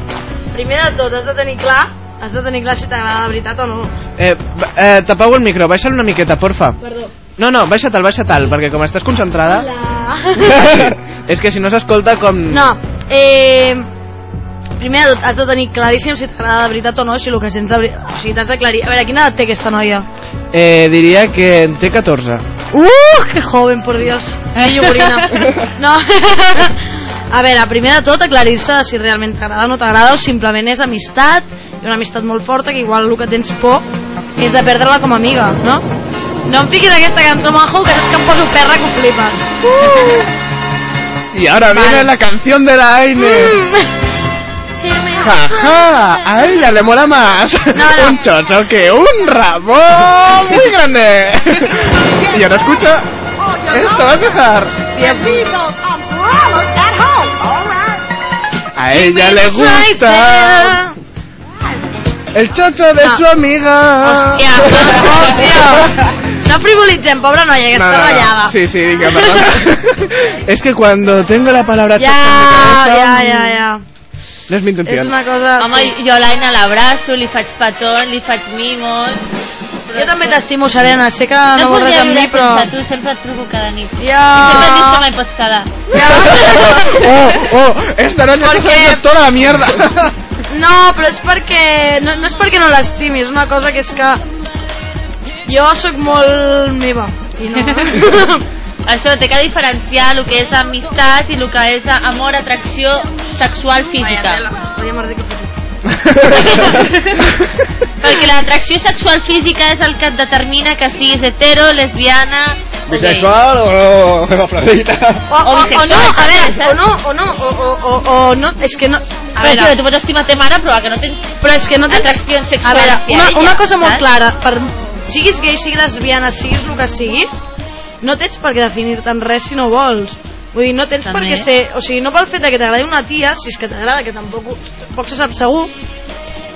primer de tot has de tenir clar, has de tenir clar si t'agrada de veritat o no. Eh, eh, tapau el micro. Baixa'l una miqueta, porfa. Perdó. No, no, baixa't, baixa't, perquè com estàs concentrada... Hola. és que si no s'escolta com... No, eh, primer de tot has de tenir claríssim si t'agrada de veritat o no, si el que sents de veritat... O sigui, t'has d'aclarir. A veure, quina edat té aquesta noia? Eh, diria que en té 14. ¡Uh! ¡Qué joven, por Dios! ¡Qué yogurina! No. A veure, primer de tot, aclarir-se si realment t'agrada o no t'agrada o simplement és amistat, i una amistat molt forta que igual el que tens por és de perdre-la com a amiga, no? No em fiquis aquesta cançó, majo, que saps que em poso perra que ho flipes. Y ahora viene la canción de la Aine. Jaja, a ella le mola más un chocho que un ramo muy grande. y ahora escucha esto va a empezar. A ella le gusta el chocho de su amiga. Hòstia, hòstia. No frivolitzem, pobra noia, que No, està no, no. ratllada. Sí, sí, que perdona. es que cuando tengo la palabra Ya, cabeza, ya, ya, ya. No és mi intenció. És una cosa... Home, sí. jo a l'Aina l'abraço, li faig petons, li faig mimos... Jo també t'estimo, Serena. Sé que no, No vols res amb mi, però... tu, sempre et truco cada nit. Ja. I sempre em dius que mai pots quedar. Oh, oh, esta noche Porque- estás haciendo toda la mierda. No, però és perquè... No, no és perquè no l'estimi, és una cosa que és que... Jo sóc molt meva. I no... Això té que diferenciar el que és amistat i el que és amor, atracció sexual física. Que. Perquè l'atracció sexual física és el que et determina que siguis hetero, lesbiana. Bisexual o no. O, o, o, no, a veure, o no, o no, o, o, o, o no, és que no... A veure, tu pots estimar te mare, però que no tens però és que no tens... atracció A sexual veure, hacia una, una cosa molt clara, per, siguis gay, siguis lesbiana, siguis el que siguis, no tens per què definir-te en res si no vols. Vull dir, no tens per També. què ser... O sigui, no pel fet de que t'agradi una tia, si és que t'agrada, que tampoc poc se sap segur,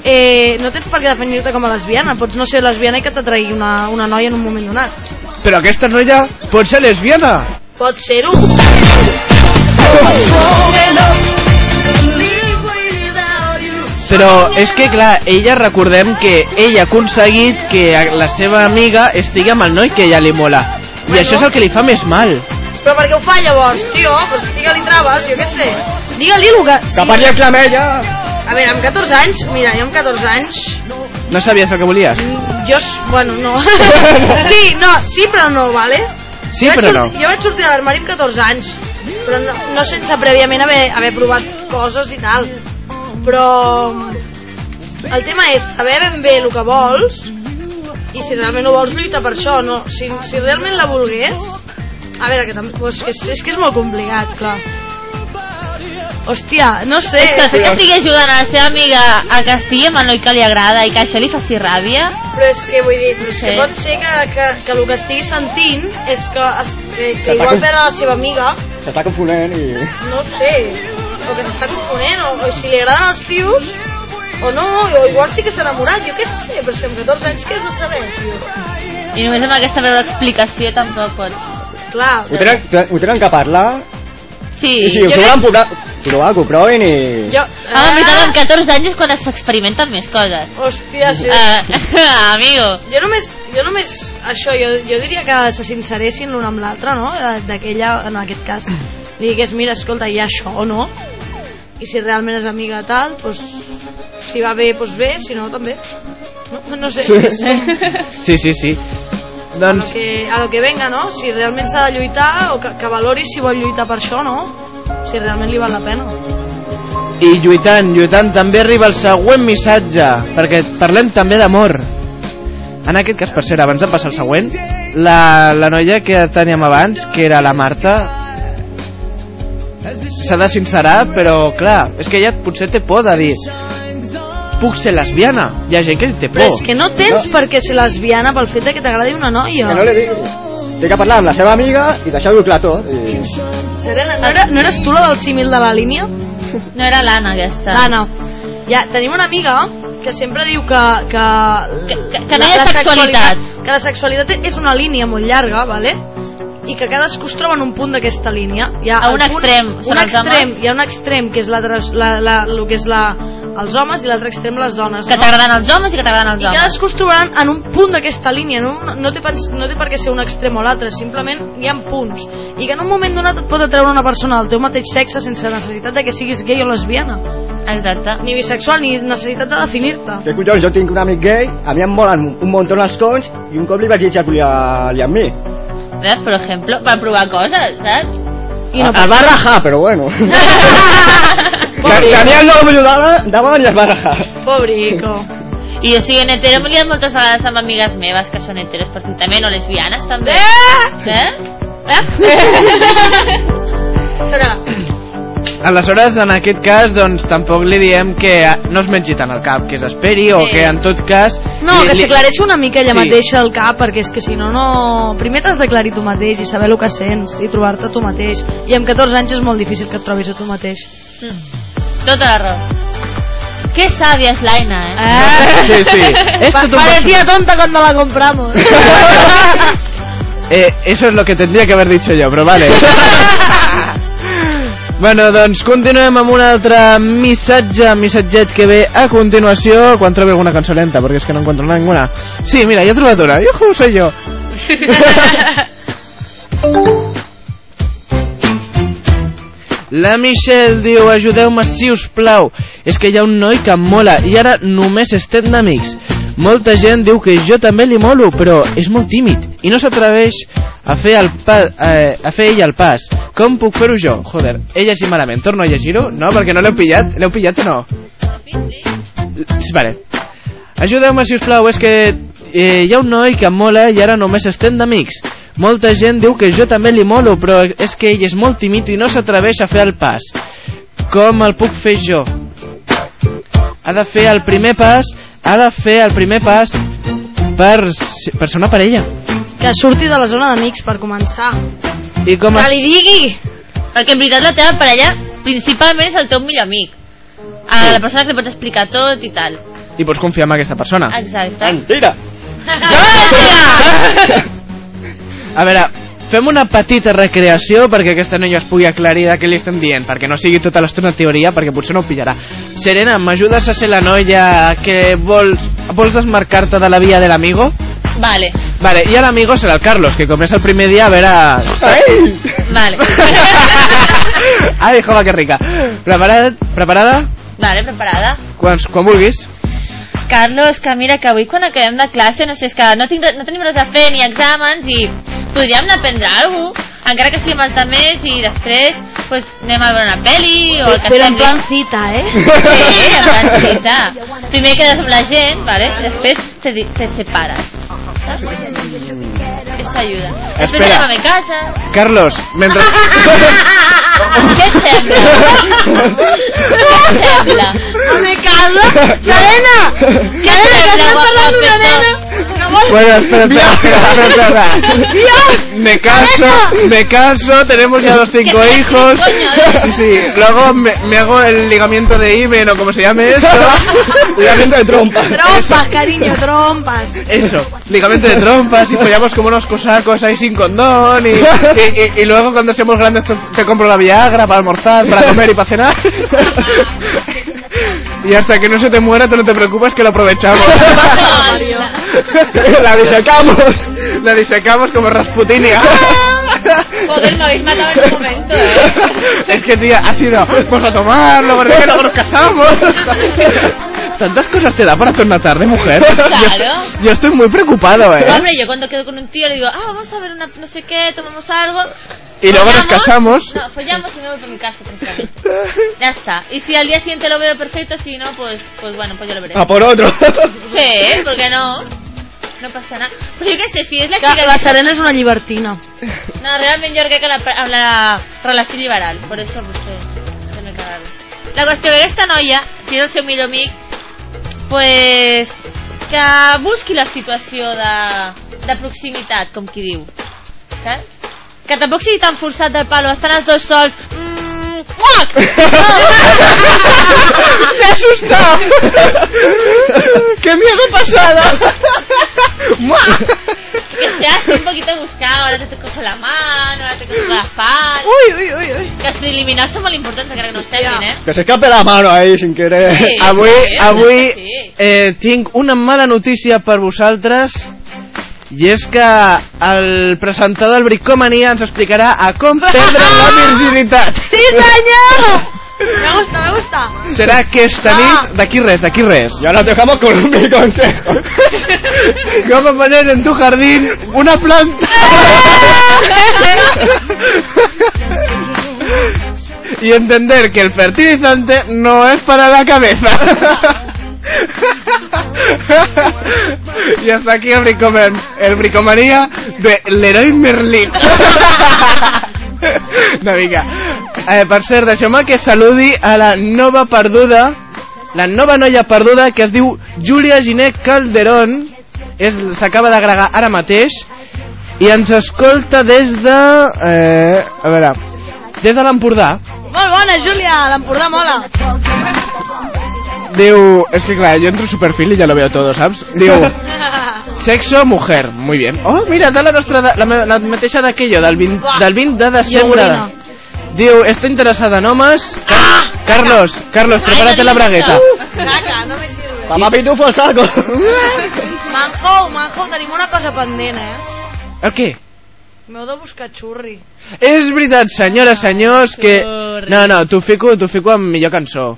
eh, no tens per què definir-te com a lesbiana. Pots no ser lesbiana i que t'atraï una, una noia en un moment donat. Però aquesta noia pot ser lesbiana. Pot ser-ho. Però és que, clar, ella recordem que ella ha aconseguit que la seva amiga estigui amb el noi que ella li mola. I això és el que li fa més mal. Però per què ho fa llavors, tio? Pues digue-li traves, jo què sé. Digue-li el que... Que parli amb ella. A veure, amb 14 anys, mira, jo amb 14 anys, No sabies el que volies? jo, s- bueno, no. sí, no, sí però no, vale? Sí, jo però no. Jo vaig sortir de l'armari amb 14 anys, però no, no sense prèviament haver, haver provat coses i tal. Però el tema és saber ben bé el que vols i si realment ho vols lluita per això, no? Si, si realment la volgués, a veure, que també, pues, que és, és que és molt complicat, clar. Hòstia, no sé. És que el fet que estigui ajudant a la seva amiga a que estigui amb el noi que li agrada i que això li faci ràbia... Però és que vull dir, però és Sí. que pot ser que, que, que el que estigui sentint és que, es, que, que igual perd la seva amiga, S'està confonent i... no sé, o que s'està confonent, o, o si li agraden els tios, o no, o igual sí que s'ha enamorat, jo què sé, però és que amb 14 anys què has de saber, tio? I només amb aquesta breu explicació tampoc pots... Clar, Ho tenen, ho tenen que parlar Sí, i si ho jo volen provar, provar, que ho provin i... Jo, Ah, en veritat, amb 14 anys és quan s'experimenten més coses. Hòstia, sí. Uh, amigo. Jo només, jo només això, jo, jo diria que se sinceressin l'un amb l'altre, no? De- D'aquella, en aquest cas, li digués, mira, escolta, hi ha això o no? I si realment és amiga tal, doncs, si va bé, doncs bé, si no, també. No, no sé, sí, sí. Sí, sí, sí. A, lo Doncs que, a lo que venga, no? Si realment s'ha de lluitar, o que, que valori si vol lluitar per això, no? Si realment li val la pena. i lluitant, lluitant també arriba el següent missatge, perquè parlem també d'amor. En aquest cas, per cert, abans de passar al següent, la, la noia que teníem abans, que era la Marta, s'ha de sincerar, però clar, és que ella potser té por de dir puc ser lesbiana. Hi ha gent que té por. Però és que no tens per què ser lesbiana pel fet de que t'agradi una noia. Que no li digui. Té que parlar amb la seva amiga i deixar-ho clar tot. I... Serena, no, era, no eres tu la del símil de la línia? No era l'Anna, aquesta. L'Anna. Ja, tenim una amiga que sempre diu que... Que, Que- que- que no hi ha sexualitat. Que la sexualitat és una línia molt llarga, ¿vale? I que cadascú es troba en un punt d'aquesta línia. Hi ha A un punt- extrem són un els extrem, hi ha un extrem que és la, la, la, el que és la, els homes i l'altre extrem les dones. Que no? t'agraden els homes i que t'agraden els I homes. cadascú es trobaran en un punt d'aquesta línia, no, no, té, no té per què ser un extrem o l'altre, simplement hi ha punts. I que en un moment donat et pot atreure una persona del teu mateix sexe sense necessitat de que siguis gay o lesbiana. Exacte. Ni bisexual, ni necessitat de definir-te. Que collons, jo tinc un amic gay, a mi em molen un muntó els cons i un cop li vaig dir que volia liar amb mi. ¿Ves? Per ejemplo, per provar coses, saps? I no es va rajar, però bueno. Tenia el novio davant, davant i es va rajar. Pobrico. I jo sigui en hetero m'he liat moltes vegades amb amigues meves que són heteros perfectament, o lesbianes també. Eh? Eh? Serà. Aleshores, en aquest cas, doncs, tampoc li diem que eh, no es mengi tant el cap, que s'esperi, o Sí. que en tot cas... No, li- que li- s'aclareixi una mica ella Sí. mateixa el cap, perquè és que si no, no... Primer t'has d'aclarir tu mateix i saber el que sents i trobar-te tu mateix. I amb 14 anys és molt difícil que et trobis a tu mateix. Tota la raó. Qué sabia es Laina, eh? Eh? Sí, sí. Esto Pa- parecía tonta cuando la compramos. Eh, eso es lo que tendría que haber dicho yo, pero vale. Bueno, doncs continuem amb un altre missatge, missatget que ve a continuació quan trobi alguna cançó lenta, perquè és que no encuentro ninguna. Sí, mira, ja he trobat una. Yuhu, soy yo. La Michelle diu, ajudeu-me si us plau. És que hi ha un noi que em mola i ara només estem d'amics. Molta gent diu que jo també li molo, però és molt tímid i no s'atreveix a fer el pa, eh, a fer ell el pas. Com puc fer-ho jo? Joder, he llegit malament. Torno a llegir-ho? No, perquè no l'heu pillat. L'heu pillat o no? Sí, vale. Ajudeu-me, si us plau, és que eh, hi ha un noi que em mola i ara només estem d'amics. Molta gent diu que jo també li molo, però és que ell és molt tímid i no s'atreveix a fer el pas. Com el puc fer jo? Ha de fer el primer pas, ha de fer el primer pas per, per ser una parella. Que surti de la zona d'amics per començar. I com Que es... li digui! Perquè en veritat la teva parella principalment és el teu millor amic. A la persona que li pots explicar tot i tal. I pots confiar en aquesta persona. Exacte. Mentira! A veure, fem una petita recreació perquè aquesta noia es pugui aclarir de què li estem dient, perquè no sigui tota l'estona teoria, perquè potser no ho pillarà. Serena, m'ajudes a ser la noia que vols, vols desmarcar-te de la via de l'amigo? Vale, Vale, i l'amigo serà el Carlos, que com és el primer dia, a veure... vale. Ai, jova, que rica. Preparada? Preparada? vale, preparada. Quan, quan vulguis. Carlos, que mira, que avui quan acabem de classe, no sé, és que no, tinc, no tenim res a fer ni exàmens i podríem anar a prendre alguna cosa, encara que sigui amb els de més i després pues, anem a veure una pel·li o el que Però en plan cita, eh? Sí, en plan cita. Primer quedes amb la gent, ¿vale? després te, te separes. Saps? Eso ayuda. Després Espera. anem a mi casa. Carlos, mentre... Què et sembla? Què et sembla? A mi casa? Serena! Què et sembla, parlant d'una nena Bueno, espera, espera, espera, espera, espera. Me caso, me caso, tenemos ya los cinco hijos. Sí, sí. Luego me, me hago el ligamiento de Iben o como se llame eso. Ligamiento de trompa. Trompas, cariño, trompas. Eso, ligamento de trompas y follamos como unos cosacos ahí sin condón y, y, y- y luego cuando seamos grandes te, te compro la Viagra para almorzar, para comer y para cenar. Y hasta que no se te muera, tú no te preocupes que lo aprovechamos. la disecamos. La disecamos como Rasputinia. Joder, me habéis matado en un momento, ¿eh? Es que, tía, ha sido, vamos a tomar, luego de que luego nos casamos. Tantas cosas te da para hacer una tarde, mujer. Claro. Yo, yo estoy muy preocupado, eh. Hombre, yo cuando quedo con un tío le digo, ah, vamos a ver una no sé qué, tomamos algo. Y luego nos casamos. No, follamos y me voy para mi casa, tranquilamente. Ya está. Y si al día siguiente lo veo perfecto, si no, pues, pues bueno, pues yo lo veré. A por otro. Sí, ¿por qué no? No passa nada. Però jo què sé, si és la Que xica... la Serena és una llibertina. No, realment jo crec que la, amb la relació liberal, per això potser m'he cagat. La qüestió que aquesta noia, si és el seu millor amic, pues, que busqui la situació de, de proximitat, com qui diu. Saps? Que tampoc sigui tan forçat del palo, estan els dos sols... Uac! ¡Me ha asustado! ¡Qué miedo pasada! que sea así un poquito buscado, ahora te cojo la mano, ahora te cojo la espalda. Uy, uy, uy, uy. Que els preliminars són molt importants, encara que no ho sembin, eh? Que se escape la mano ahí sin querer. Sí. Avui, sí, avui sí. eh, tinc una mala notícia per vosaltres i és que el presentador del Bricomania ens explicarà a com perdre la virginitat. Sí, senyor! Me gusta, me gusta. Serà aquesta nit, d'aquí res, d'aquí res. Y ahora te dejamos con mi consejo. Cómo poner en tu jardín una planta. y entender que el fertilizante no es para la cabeza. y hasta aquí el, bricoman, el bricomanía de Leroy Merlin. no, vinga. Eh, per cert, deixeu-me que saludi a la nova perduda, la nova noia perduda que es diu Júlia Ginet Calderón, s'acaba d'agregar ara mateix i ens escolta des de... Eh, a veure, des de l'Empordà. Molt bona, Júlia, l'Empordà mola. Diu, es que claro, yo entro en su perfil y ya lo veo todo, ¿sabes? Diu, sexo, mujer, muy bien. Oh, mira, da la nostra, la, la mateixa d'aquello, del 20, del 20 de desembre. Diu, està interessada en homes... Ah! Carlos, Carlos, prepárate la bragueta. Caca, no me sirve. Papá Pitufo al saco. Manjo, Manjo, tenim una cosa pendent, eh? El què? M'heu de buscar xurri. És veritat, senyores, senyors, que... No, no, t'ho fico, t'ho fico amb millor cançó.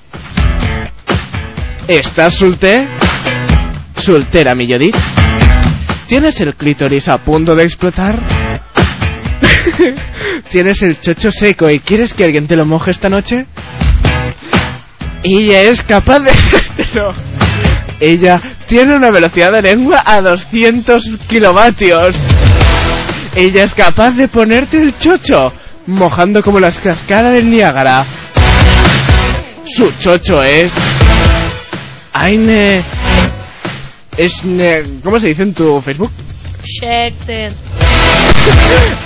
¿Estás solter? Soltera, millor dit. ¿Tienes el clítoris a punto de explotar? ¿Tienes el chocho seco y quieres que alguien te lo moje esta noche? Ella es capaz de... hacértelo. Ella tiene una velocidad de lengua a 200 kilovatios. Ella es capaz de ponerte el chocho, mojando como las cascadas del Niágara. Su chocho es... Aine... Es... ¿Cómo se dice en tu Facebook? Schecter.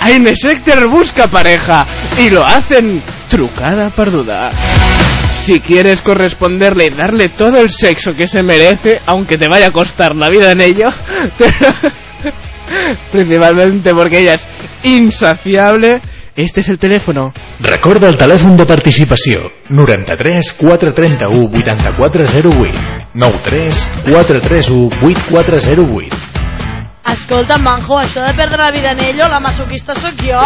Aine Sector busca pareja y lo hacen trucada perduda. Si quieres corresponderle y darle todo el sexo que se merece, aunque te vaya a costar la vida en ello, principalmente porque ella es insaciable, este es el teléfono. Recorda el telèfon de participació 93 431 8408 93 431 8408 Escolta, Manjo, això de perdre la vida en ello, la masoquista sóc jo.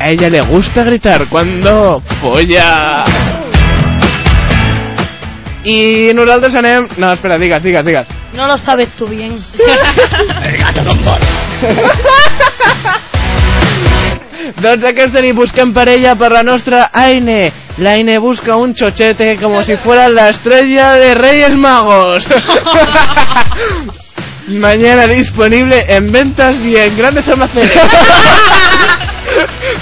A ella le gusta gritar cuando folla. I nosaltres anem... No, espera, digues, digues, digues. No lo sabes tú bien. Doncs aquesta nit busquem parella per la nostra Aine. L'Aine busca un chochete como si fuera la estrella de Reyes Magos. Mañana disponible en ventas y en grandes almacenes.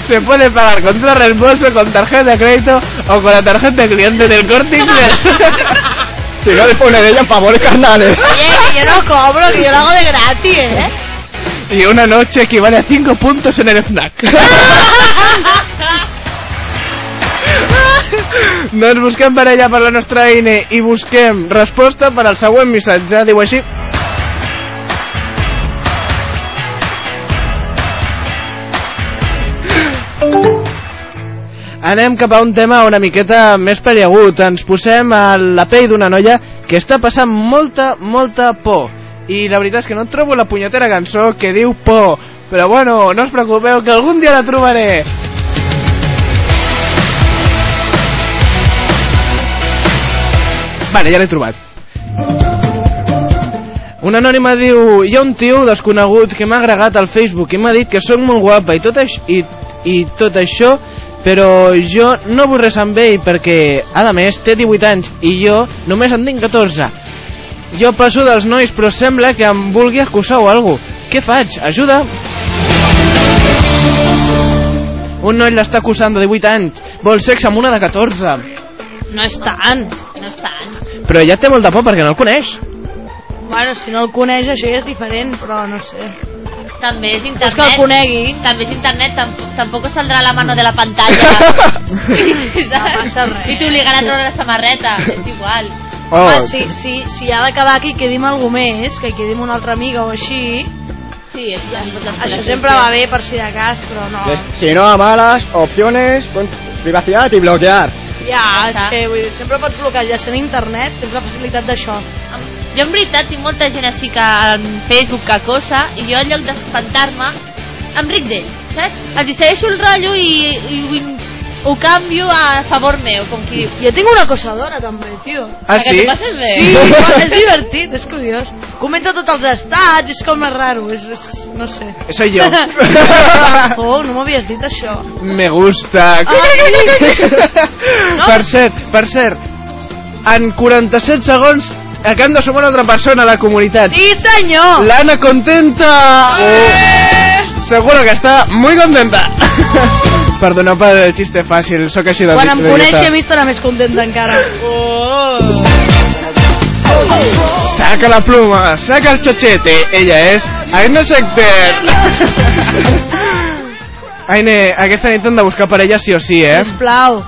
Se puede pagar contra reembolso, con tarjeta de crédito o con la tarjeta de cliente del corte inglés. Si no le pone de ella favores carnales. Oye, que yo no cobro, que yo lo hago de gratis, ¿eh? Y una noche equivale a 5 puntos en el FNAC. Doncs busquem parella per la nostra Aine i busquem resposta per al següent missatge. Diu així. Anem cap a un tema una miqueta més peliagut. Ens posem a la pell d'una noia que està passant molta, molta por. I la veritat és que no trobo la punyetera cançó que diu por. Però bueno, no us preocupeu que algun dia la trobaré. Vale, ja l'he trobat. Una anònima diu Hi ha un tio desconegut que m'ha agregat al Facebook i m'ha dit que sóc molt guapa i tot, aix i, i tot això però jo no vull res amb ell perquè, a més, té 18 anys i jo només en tinc 14. Jo passo dels nois però sembla que em vulgui acusar o alguna cosa. Què faig? Ajuda! Un noi l'està acusant de 18 anys. Vol sexe amb una de 14. No és tant. No és tant. Però ja té molta por perquè no el coneix. Bueno, si no el coneix això ja és diferent, però no sé. També és Pues internet. que el conegui. També és internet, tampoc, tampoc saldrà la mano de la pantalla. No passa res. I t'obligarà a treure la samarreta, és igual. Oh. Home, si, si, si ha de quedar que hi quedi amb algú més, que hi quedi amb una altra amiga o així, Sí, és això sempre va bé per si de cas, però no. Si no, a malas, opciones, pon privacidad y bloquear. Ja, és que vull dir, sempre pots bloquejar sent internet, tens la facilitat d'això. Jo en veritat tinc molta gent així que en Facebook que cosa i jo en lloc d'espantar-me em ric d'ells, saps? Els hi segueixo el rotllo i, i ho, ho canvio a favor meu, com qui diu. Jo tinc una acosadora també, tio. Ah, sí? passes bé? Sí, és divertit, és curiós. Comenta tots els estats, és com és raro, és, és no sé. Soy yo. oh, no m'havies dit això. Me gusta. Per cert, per cert, en 47 segons acabem de sumar una altra persona a la comunitat. Sí, senyor! L'Anna contenta. Oh, seguro que està muy contenta. Perdoneu per el xiste fàcil, sóc així de Quan em coneixi dieta. a mi estarà més contenta encara. Oh. Saca la pluma, saca el chochete. Ella és Aina Secter. Aine, aquesta nit hem de buscar parella sí o sí, eh? Sisplau.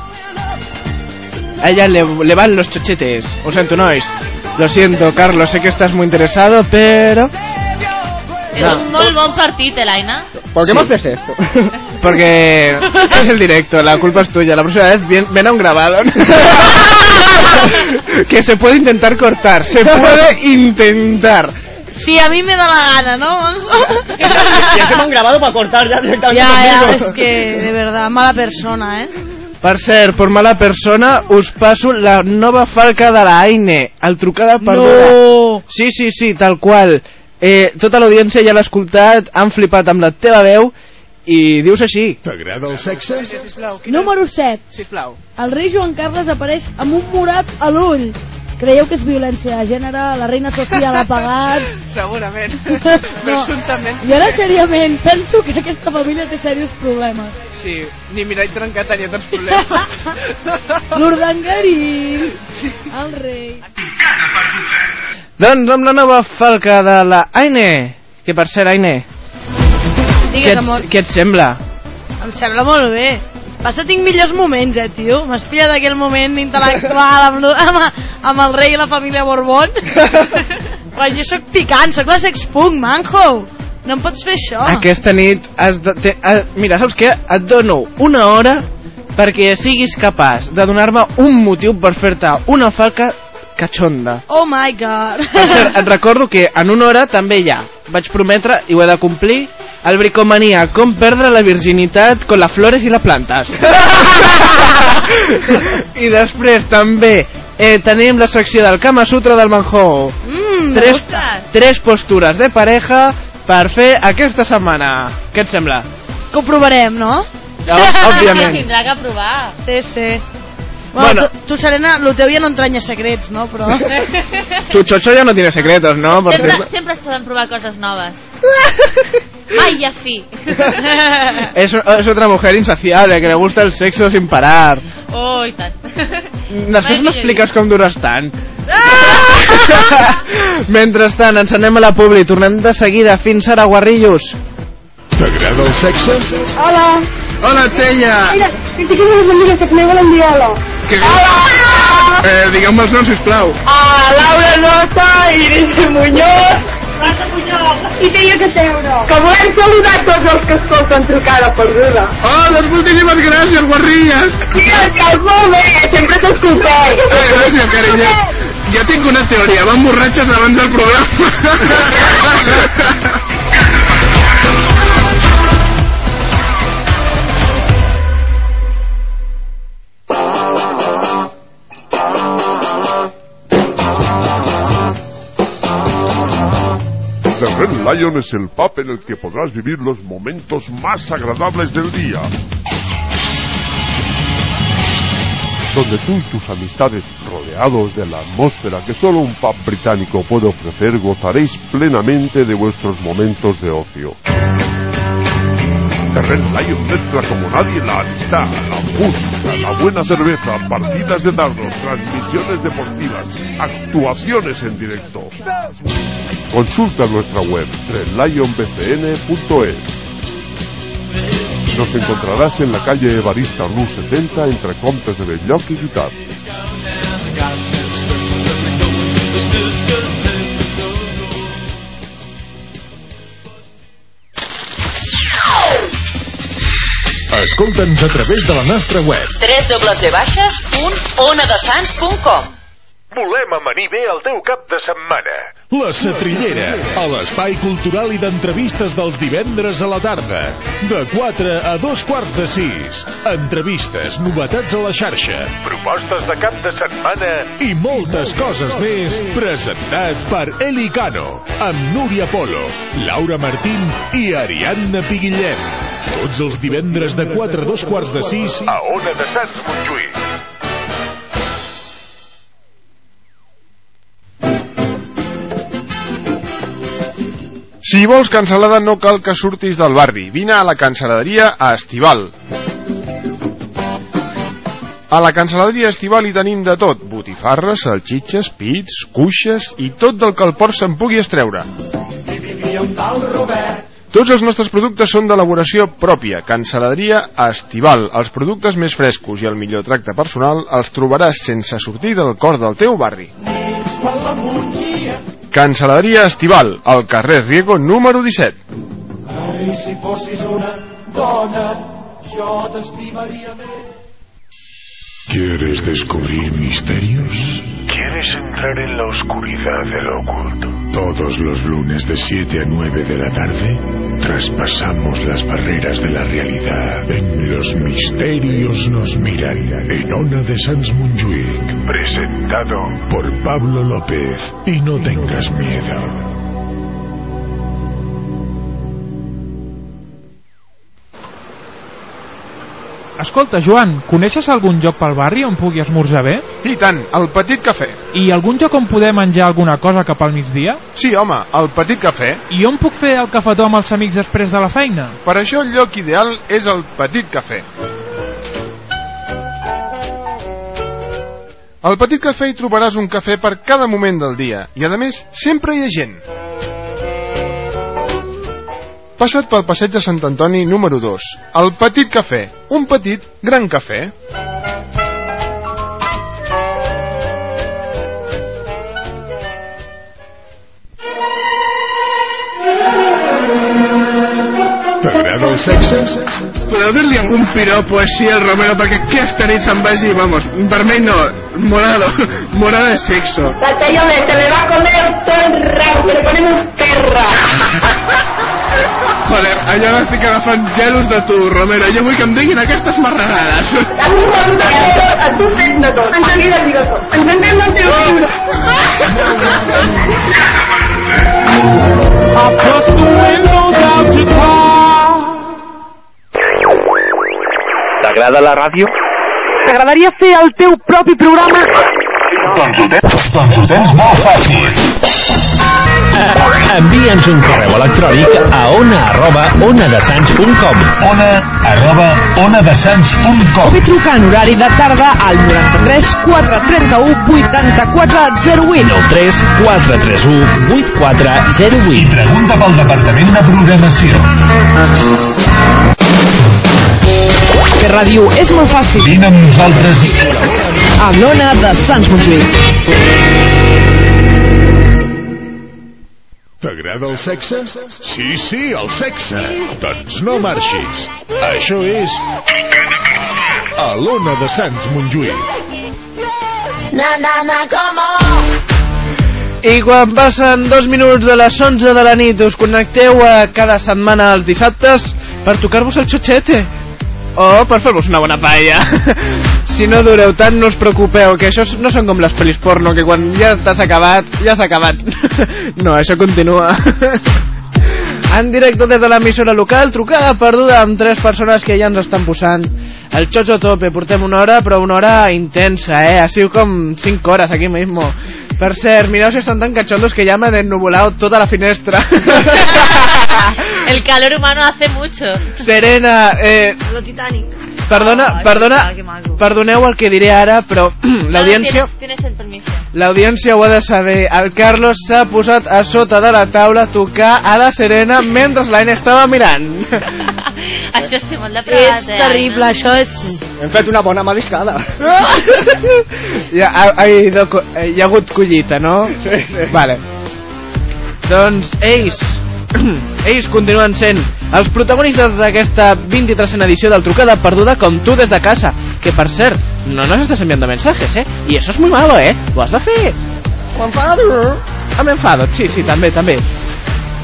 A ella le, le van los chochetes. Lo siento, nois. Lo siento, Carlos, sé que estás muy interesado, pero... És un molt bon partit, eh, l'Aina? ¿Por qué Sí. me haces esto? porque es el directo, la culpa es tuya. La próxima vez ven, ven a un grabado. que se puede intentar cortar, se puede intentar. Si a mí me da la gana, ¿no? Y encima han grabado para cortar ya directamente ya, ya, conmigo. es que, de verdad, mala persona, ¿eh? Per cert, per mala persona, us passo la nova falca de la Aine, el trucada perduda. No! Sí, sí, sí, tal qual. Eh, tota l'audiència ja l'ha escoltat, han flipat amb la teva veu i dius així. T'agrada el sexe? Número 7. Sisplau. El rei Joan Carles apareix amb un morat a l'ull. Creieu que és violència de gènere? La reina Sofia l'ha pagat? Segurament. No. Presumptament. I ara, seriament, penso que aquesta família té serios problemes. Sí, ni mirall trencat tenia tants problemes. L'Urdangarín, el rei... doncs amb la nova falca de la Aine, que per cert, Aine, què Digues, et, amor. què et sembla? Em sembla molt bé. Passa, tinc millors moments, eh, tio? M'has pillat aquell moment intel·lectual amb, amb, amb el rei i la família Borbón. Quan jo sóc picant, sóc la sexpunk, manjo. No em pots fer això. Aquesta nit has de, te, eh, mira, saps què? Et dono una hora perquè siguis capaç de donar-me un motiu per fer-te una falca catxonda. Oh my god. Per cert, et recordo que en una hora també hi ha, vaig prometre i ho he de complir, el bricomania, com perdre la virginitat con las flores i les plantes. I després també eh, tenim la secció del Kama Sutra del Manjó. Mm, tres, tres postures de pareja per fer aquesta setmana. Què et sembla? Que ho provarem, no? No, òbviament. Tindrà que provar. Sí, sí. Bueno, Bueno. tu, tu, Serena, lo teu ja no entranya secrets, no? Però... Tu chocho ya no tiene secretos, ¿no? Por Sempre, cierto. sempre es poden provar coses noves. Ai, ja fi. Es, es otra mujer insaciable que le gusta el sexo sin parar. Oh, i tant. Després m'expliques com dures tant. Mentrestant, ens anem a la publi. Tornem de seguida. Fins ara, guarrillos. T'agrada el sexe? Hola. Hola, Tella. Mira, que amb les amigues que me volen dir hola. Que... Eh, Digueu-me els noms, sisplau. A Laura Rosa, Iris Muñoz, i Teia Caseuro. Que volem saludar tots els que escolten trucada perduda. Oh, doncs moltíssimes gràcies, guarrilles. Sí, estàs molt bé, sempre t'escoltem. Eh, gràcies, carinyo. Jo tinc una teoria, van borratxes abans del programa. Red Lion es el pub en el que podrás vivir los momentos más agradables del día. Donde tú y tus amistades, rodeados de la atmósfera que solo un pub británico puede ofrecer, gozaréis plenamente de vuestros momentos de ocio. Red Lion mezcla como nadie la amistad, la música, la buena cerveza, partidas de dardos, transmisiones deportivas, actuaciones en directo. Consulta nuestra web redlionbcn.es. Nos encontrarás en la calle Evarista Rue 70 entre Comtes de Belloc y Guitar. Escolta'ns a través de la nostra web. www.onadesans.com Volem amanir bé el teu cap de setmana. La Setrillera, a l'espai cultural i d'entrevistes dels divendres a la tarda. De 4 a 2 quarts de 6. Entrevistes, novetats a la xarxa, propostes de cap de setmana i moltes coses més. Presentat per Eli Cano, amb Núria Polo, Laura Martín i Ariadna Piguillem. Tots els divendres de 4 a 2 quarts de 6 a Ona de Sants Montjuïc. Si vols cansalada no cal que surtis del barri. Vine a la cansaladeria a Estival. A la cansaladeria Estival hi tenim de tot. Botifarres, salxitxes, pits, cuixes i tot del que el port se'n pugui estreure. Tots els nostres productes són d'elaboració pròpia. Cansaladeria Estival. Els productes més frescos i el millor tracte personal els trobaràs sense sortir del cor del teu barri. Cansaladeria Estival, al carrer Riego número 17. Ai, si fossis una dona jo t'estimaria més. ¿Quieres descubrir misterios? ¿Quieres entrar en la oscuridad de lo oculto? Todos los lunes de 7 a 9 de la tarde traspasamos las barreras de la realidad. En Los Misterios nos miran. En Ona de Sans Montjuic. Presentado por Pablo López. Y no tengas miedo. Escolta, Joan, coneixes algun lloc pel barri on pugui esmorzar bé? I tant, el Petit Cafè. I algun lloc on poder menjar alguna cosa cap al migdia? Sí, home, el Petit Cafè. I on puc fer el cafetó amb els amics després de la feina? Per això el lloc ideal és el Petit Cafè. Al Petit Cafè hi trobaràs un cafè per cada moment del dia i, a més, sempre hi ha gent. Passa't pel passeig de Sant Antoni número 2, el Petit Cafè, un petit, gran cafè. T'agrada el sexe? Podeu dir-li algun piropo així al Romero perquè aquesta nit se'n vagi, vamos, vermell no, morado, morado de sexo. Batallón, se le va a comer todo el rabo, le ponemos perra. Joder, allò estic agafant gelos de tu, Romero. Jo vull que em diguin aquestes marranades. A tot, tu fes de tot. Ens anirà a dir tot. Ens anem al teu llibre. I bust the windows out your car. T'agrada la ràdio? T'agradaria fer el teu propi programa? Doncs ho tens, doncs ho tens molt fàcil. Envia'ns un correu electrònic a ona arroba onadesans.com ona arroba onadesans.com O bé trucar en horari de tarda al 93 431 84 08 3 431 8408 I pregunta pel Departament de Programació. Fer ràdio és molt fàcil. Vine amb nosaltres i A l'Ona de Sants Montjuïc. T'agrada el sexe? Sí, sí, el sexe. Doncs no marxis. Això és... A l'Ona de Sants Montjuïc. Na, na, na, come on. I quan passen dos minuts de les 11 de la nit us connecteu a cada setmana els dissabtes per tocar-vos el xotxete o per fer-vos una bona paella. si no dureu tant, no us preocupeu, que això no són com les pel·lis porno, que quan ja t'has acabat, ja s'ha acabat. no, això continua. en directe des de l'emissora local, trucada perduda amb tres persones que ja ens estan posant el xocho tope. Portem una hora, però una hora intensa, eh? Ha sigut com 5 hores aquí mismo. Per cert, mireu si estan tan cachondos que ya me han ennubulado toda la finestra. El calor humano hace mucho. Serena, eh, Lo Titanic. Perdona, perdona, perdoneu el que diré ara, però l'audiència... No, tienes, tienes el permiso. L'audiència ho ha de saber. El Carlos s'ha posat a sota de la taula a tocar a la Serena mentre l'Aina estava mirant. Això sí, molt de plegat, És eh, terrible, Aina? això és... Hem fet una bona mariscada. hi, ha, eh, hi ha hagut collita, no? Sí, sí. Vale. Doncs ells, ells continuen sent els protagonistes d'aquesta 23a edició del Trucada Perduda com tu des de casa. Que per cert, no nos estás enviando mensajes, eh? Y eso es muy malo, eh? Ho has de fer. Ho enfado. Ah, m'he enfadat, sí, sí, també, també.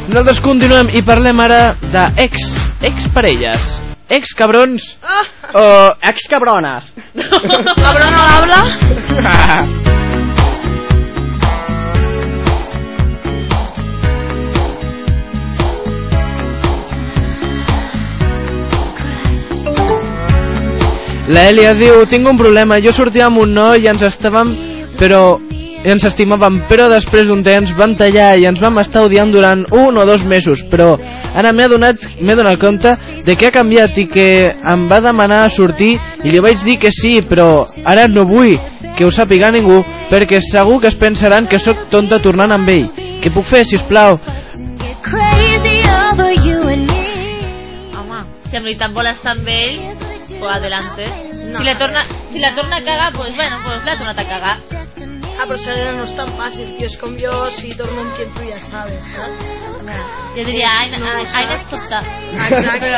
Nosaltres continuem i parlem ara de ex, ex parelles, ex cabrons, o... Ex cabrones. Cabrón no habla. La Elia diu, tinc un problema, jo sortia amb un noi i ens estàvem, però i ens estimàvem, però després d'un temps van tallar i ens vam estar odiant durant un o dos mesos, però ara m'he adonat, m'he donat compte de que ha canviat i que em va demanar sortir i li vaig dir que sí, però ara no vull que ho sàpiga ningú perquè segur que es pensaran que sóc tonta tornant amb ell. Què puc fer, si us plau? Home, si en veritat vol estar amb ell, pues adelante. Si, le torna, si la torna a cagar, pues bueno, pues la torna a cagar. Ah, però Serena no és tan fàcil, tio. És com jo si torno amb quien tu ja sabes, saps? Jo diria, Aina, No Aina, és tonta. Exacte.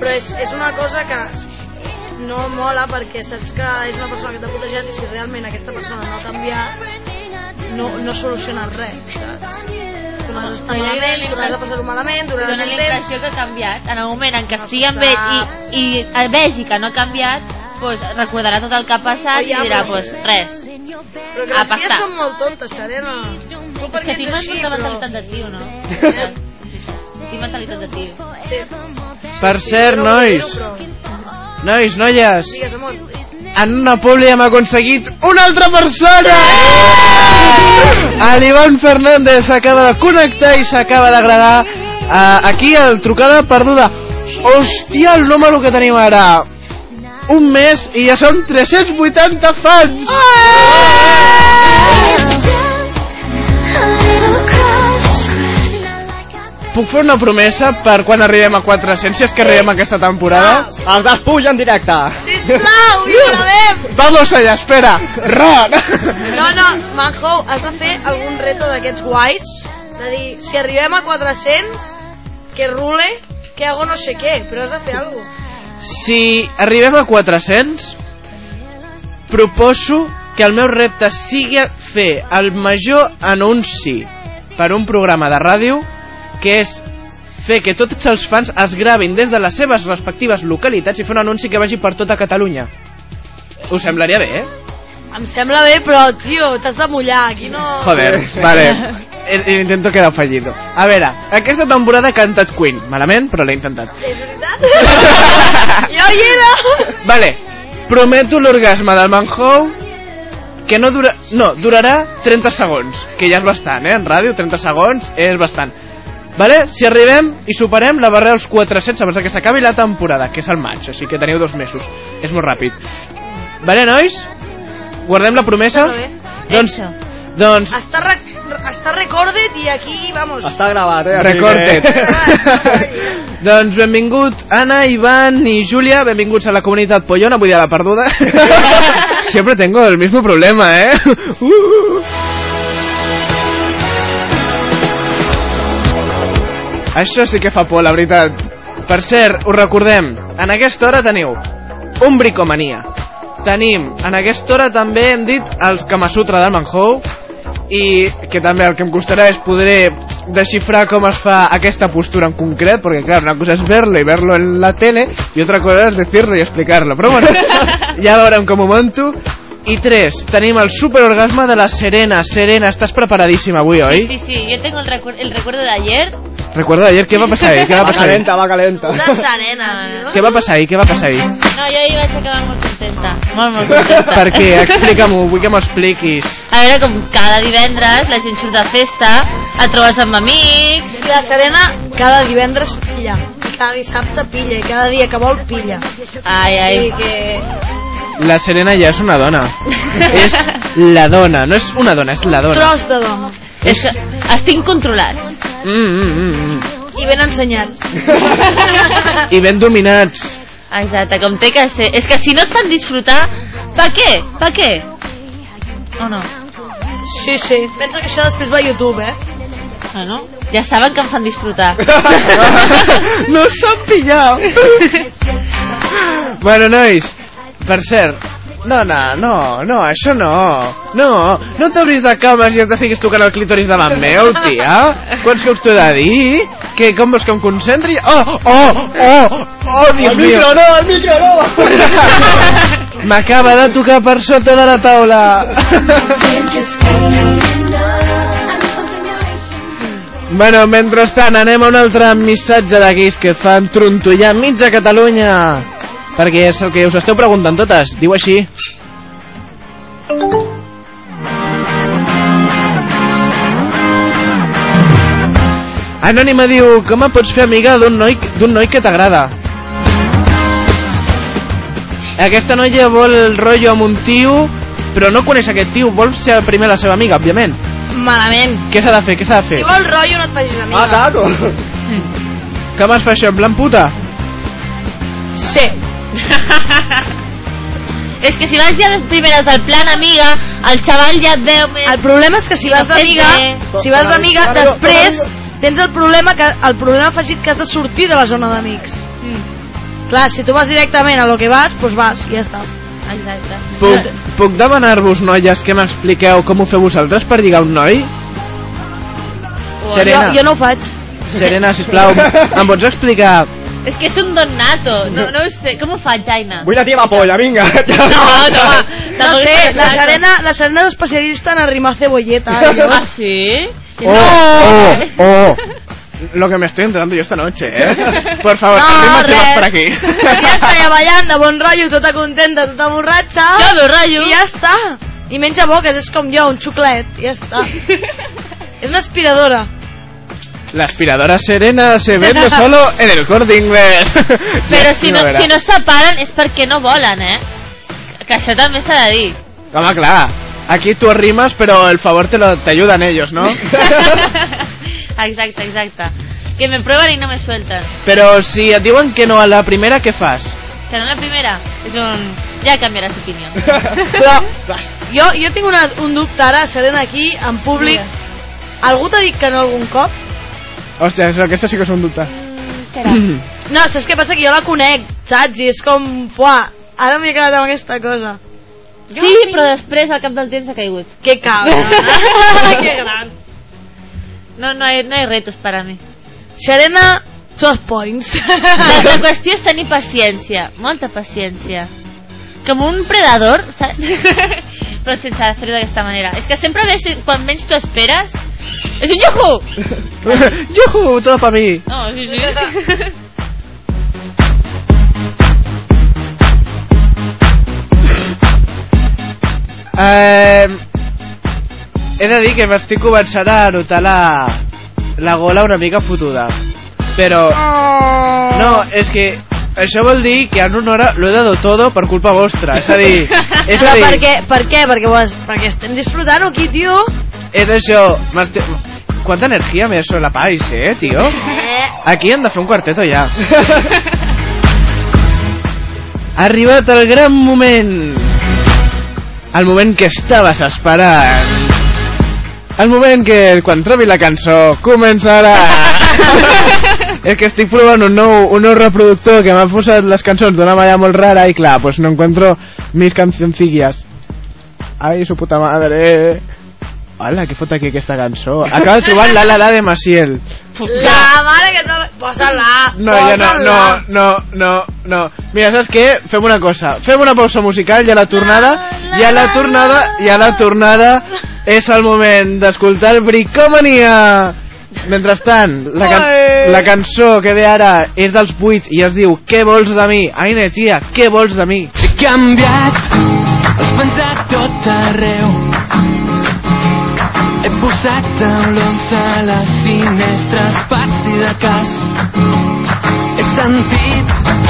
Però és, és una cosa que no mola perquè saps que és una persona que t'ha putejat i si realment aquesta persona no ha canviat no, no soluciones res, saps? Tu no has estat Però malament, has de passar-ho malament, durant el la temps... impressió que ha canviat. En el moment en què No estigui amb ell i, i el vegi que no ha canviat, pues, recordarà tot el que ha passat i dirà, pues, res. Però que a les són molt tontes, Serena. Tu És perquè que tinc així, però... mentalitat de tio, no? tinc mentalitat de tio. Sí. Per cert, no nois, nois, noies, Digues, amor. En una publi hem aconseguit una altra persona! A l'Ivan Fernández s'acaba de connectar i s'acaba d'agradar uh, aquí el trucada perduda. Hòstia, el número que tenim ara. Un mes i ja són 380 fans! Puc fer una promesa per quan arribem a 400, si és que arribem aquesta temporada? Els despuja en directe. Sisplau, i volem! Vamos allá, espera. Ron. No, no, Manjo, has de fer algun reto d'aquests guais, de dir, si arribem a 400, que rule, que hago no sé què, però has de fer alguna cosa. Si arribem a 400, proposo que el meu repte sigui fer el major anunci per un programa de ràdio, que és fer que tots els fans es gravin des de les seves respectives localitats i fer un anunci que vagi per tota Catalunya. Us semblaria bé, eh? Em sembla bé, però, tio, t'has de mullar, aquí no... Joder, vale. Intento quedar fallido. A veure, aquesta temporada he cantat Queen. Malament, però l'he intentat. És veritat? jo hi era! Vale, prometo l'orgasme del Manhou que no dura... No, durarà 30 segons, que ja és bastant, eh? En ràdio, 30 segons és bastant. Vale? Si arribem i superem la barrera dels 400 abans que s'acabi la temporada, que és el maig, així que teniu dos mesos. És molt ràpid. Vale, nois? Guardem la promesa? Doncs, doncs, Està, re està recorded i aquí, vamos... Està gravat, eh? Recorded. doncs benvingut Anna, Ivan i Júlia, benvinguts a la comunitat Pollona, vull dir a la perduda. Siempre tengo el mismo problema, eh? Uh. Això sí que fa por, la veritat. Per cert, us recordem, en aquesta hora teniu un bricomania. Tenim, en aquesta hora també hem dit els Kama Sutra del Manhou i que també el que em costarà és poder desxifrar com es fa aquesta postura en concret, perquè clar, una cosa és verlo i verlo en la tele i otra cosa és decirlo i explicarlo. Però bueno, ja veurem com ho monto. I tres, tenim el superorgasme de la Serena. Serena, estàs preparadíssima avui, oi? Sí, sí, yo tengo el, recuer- el recuerdo de ayer. Recuerda ayer, què va passar ahir? Què va Va passar ahir? calenta, va calenta. Una serena. Què va passar ahir? Què va passar ahir? No, jo ahir vaig acabar molt contenta. Molt, molt contenta. Per què? Explica-m'ho, vull que m'ho expliquis. A veure, com cada divendres la gent surt de festa, et trobes amb amics... I la Serena cada divendres pilla, cada dissabte pilla, i cada dia que vol pilla. Ai, ai. I que... La Serena ja és una dona. és la dona, no és una dona, és la dona. Tros de dona. És que estic controlat. Mm, mm, mm, mm. I ben ensenyats. I ben dominats. Exacte, com té que ser. És que si no es fan disfrutar, pa què? Pa què? O no? Sí, sí. Pensa que això després va a YouTube, eh? Ah, no? Ja saben que em fan disfrutar. no s'han pillat. bueno, nois, per cert, no, no, no, no, això no. No, no t'obris de cames i et estiguis tocant el clítoris davant meu, tia. Quants cops t'ho he de dir? Que com vols que em concentri? Oh, oh, oh, oh, Dios El mío. micro no, el micro no. M'acaba de tocar per sota de la taula. bueno, mentrestant anem a un altre missatge d'aquells que fan trontollar mitja Catalunya. Perquè és el que us esteu preguntant totes. Diu així. Anònima diu, com em pots fer amiga d'un noi, d'un noi que t'agrada? Aquesta noia vol el rotllo amb un tio, però no coneix aquest tio, vol ser primer la seva amiga, òbviament. Malament. Què s'ha de fer, què s'ha de fer? Si vol rotllo no et facis amiga. Ah, taco. Com es fa això, en plan puta? Sí. És que si vas ja de primeres del plan amiga, el xaval ja et veu més... El problema és que si vas d'amiga, si vas d'amiga, després tens el problema que el problema afegit que has de sortir de la zona d'amics. Mm. Clar, si tu vas directament a lo que vas, doncs vas, i ja està. Exacte. Puc, puc demanar-vos, noies, que m'expliqueu com ho feu vosaltres per lligar un noi? Serena. Jo, jo no ho faig. Serena, sisplau, em pots explicar... És que és un don nato, no, no ho sé. Com ho faig, Jaina? Vull la teva polla, vinga. No, no, va. No sé, la Serena, la Serena és especialista en arrimar cebolleta. eh, jo. Ah, sí? Oh, oh, oh. Lo que me estoy enterando yo esta noche, ¿eh? Por favor, No, res. por aquí. Ja està ja ballant de bon rotllo, tota contenta, tota borratxa. Ja, bon rotllo. I ja està. I menja boques, és com jo, un xuclet, i ja està. és una aspiradora. La aspiradora serena se vende solo en el corte inglés. Però si no, si no separen és perquè no volen, eh? Que això també s'ha de dir. Home, clar. Aquí tú arrimas, pero el favor te lo te ayudan ellos, ¿no? Exacte, exacte. Que me prueben y no me sueltan. Pero si et diuen que no a la primera, què fas? Que no la primera és un... Ja canviaràs d'opinió. Però jo, jo tinc una, un dubte ara, Serena, aquí, en públic. Algú t'ha dit que no algun cop? Hòstia, això, aquesta sí que és un dubte. No, saps què passa? Que jo la conec, saps? I és com, fuà, ara m'he quedat amb aquesta cosa. Sí, però després al cap del temps ha caigut. Que cabra. que gran. No, no hay, no hay retos para mí. Serena, dos points. La, la qüestió és tenir paciència, molta paciència. Com un predador, saps? Però sense fer-ho d'aquesta manera. És que sempre ves, quan menys tu esperes, és un yuhu! Yuhu, todo para mí. No, sí, sí. Eh, he de dir que m'estic començant a notar la, la gola una mica fotuda. Però... No, és que això vol dir que en una hora lo he dado todo per culpa vostra. És a dir... És Però a dir, per què? Per què? Perquè, pues, perquè estem disfrutant aquí, tio. És això... m'estic- Quanta energia me eso la país, eh, tio? Eh. Aquí hem de fer un quarteto ja. ha arribat el gran moment. El moment que estaves esperant. El moment que, quan trobi la cançó, començarà. És que estic provant un nou, un nou reproductor que m'ha posat les cançons d'una manera molt rara i clar, pues no encuentro mis cancioncillas. Ai, su puta madre. Hola, què fot aquí aquesta cançó? Acabo de trobar la la la de Maciel. La mare que t'ha... Posa-la. No, ja no, no, no, no, no. Mira, saps què? Fem una cosa. Fem una pausa musical i a la tornada, i a la tornada, i a la tornada és el moment d'escoltar Bricomania. Mentrestant, la, can Oi. la cançó que ve ara és dels buits i es diu Què vols de mi? Aine, tia, què vols de mi? He canviat, has pensat tot arreu. He posat taulons a les finestres per si de cas. He sentit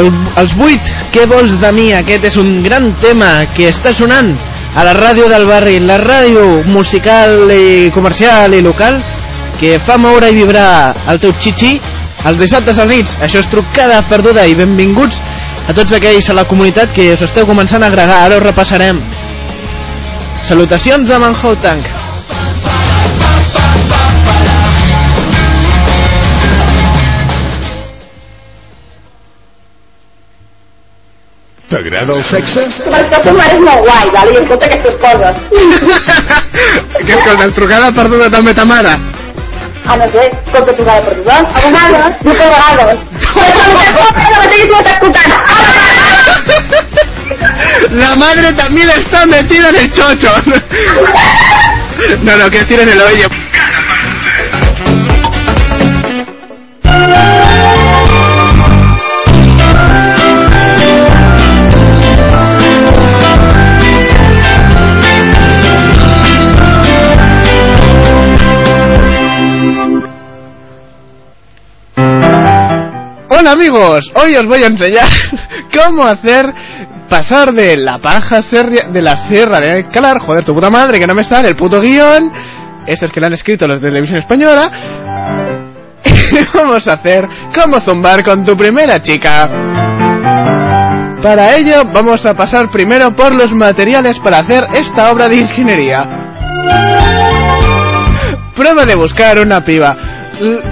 El, els 8, què vols de mi? Aquest és un gran tema que està sonant a la ràdio del barri, la ràdio musical i comercial i local que fa moure i vibrar el teu xixi els dissabtes a nits. Això és trucada perduda i benvinguts a tots aquells a la comunitat que us esteu començant a agregar. Ara ho repassarem. Salutacions de Manhou T'agrada el sexe? Perquè tu eres molt guai, vale? I escolta aquestes coses. Què escolta, trucada perduda també ta mare? Ah, no sé, escolta tu vegada perduda. A vegades, no a vegades. Però quan la mateixa tu m'estàs escoltant. La madre también está metida en el chocho. No, no, que tiren el hoyo. Hola amigos, hoy os voy a enseñar cómo hacer pasar de la paja serria, de la sierra de Calar, joder tu puta madre que no me sale el puto guion, este es que lo han escrito los de televisión española, vamos a hacer cómo zumbar con tu primera chica. Para ello vamos a pasar primero por los materiales para hacer esta obra de ingeniería. Prueba de buscar una piba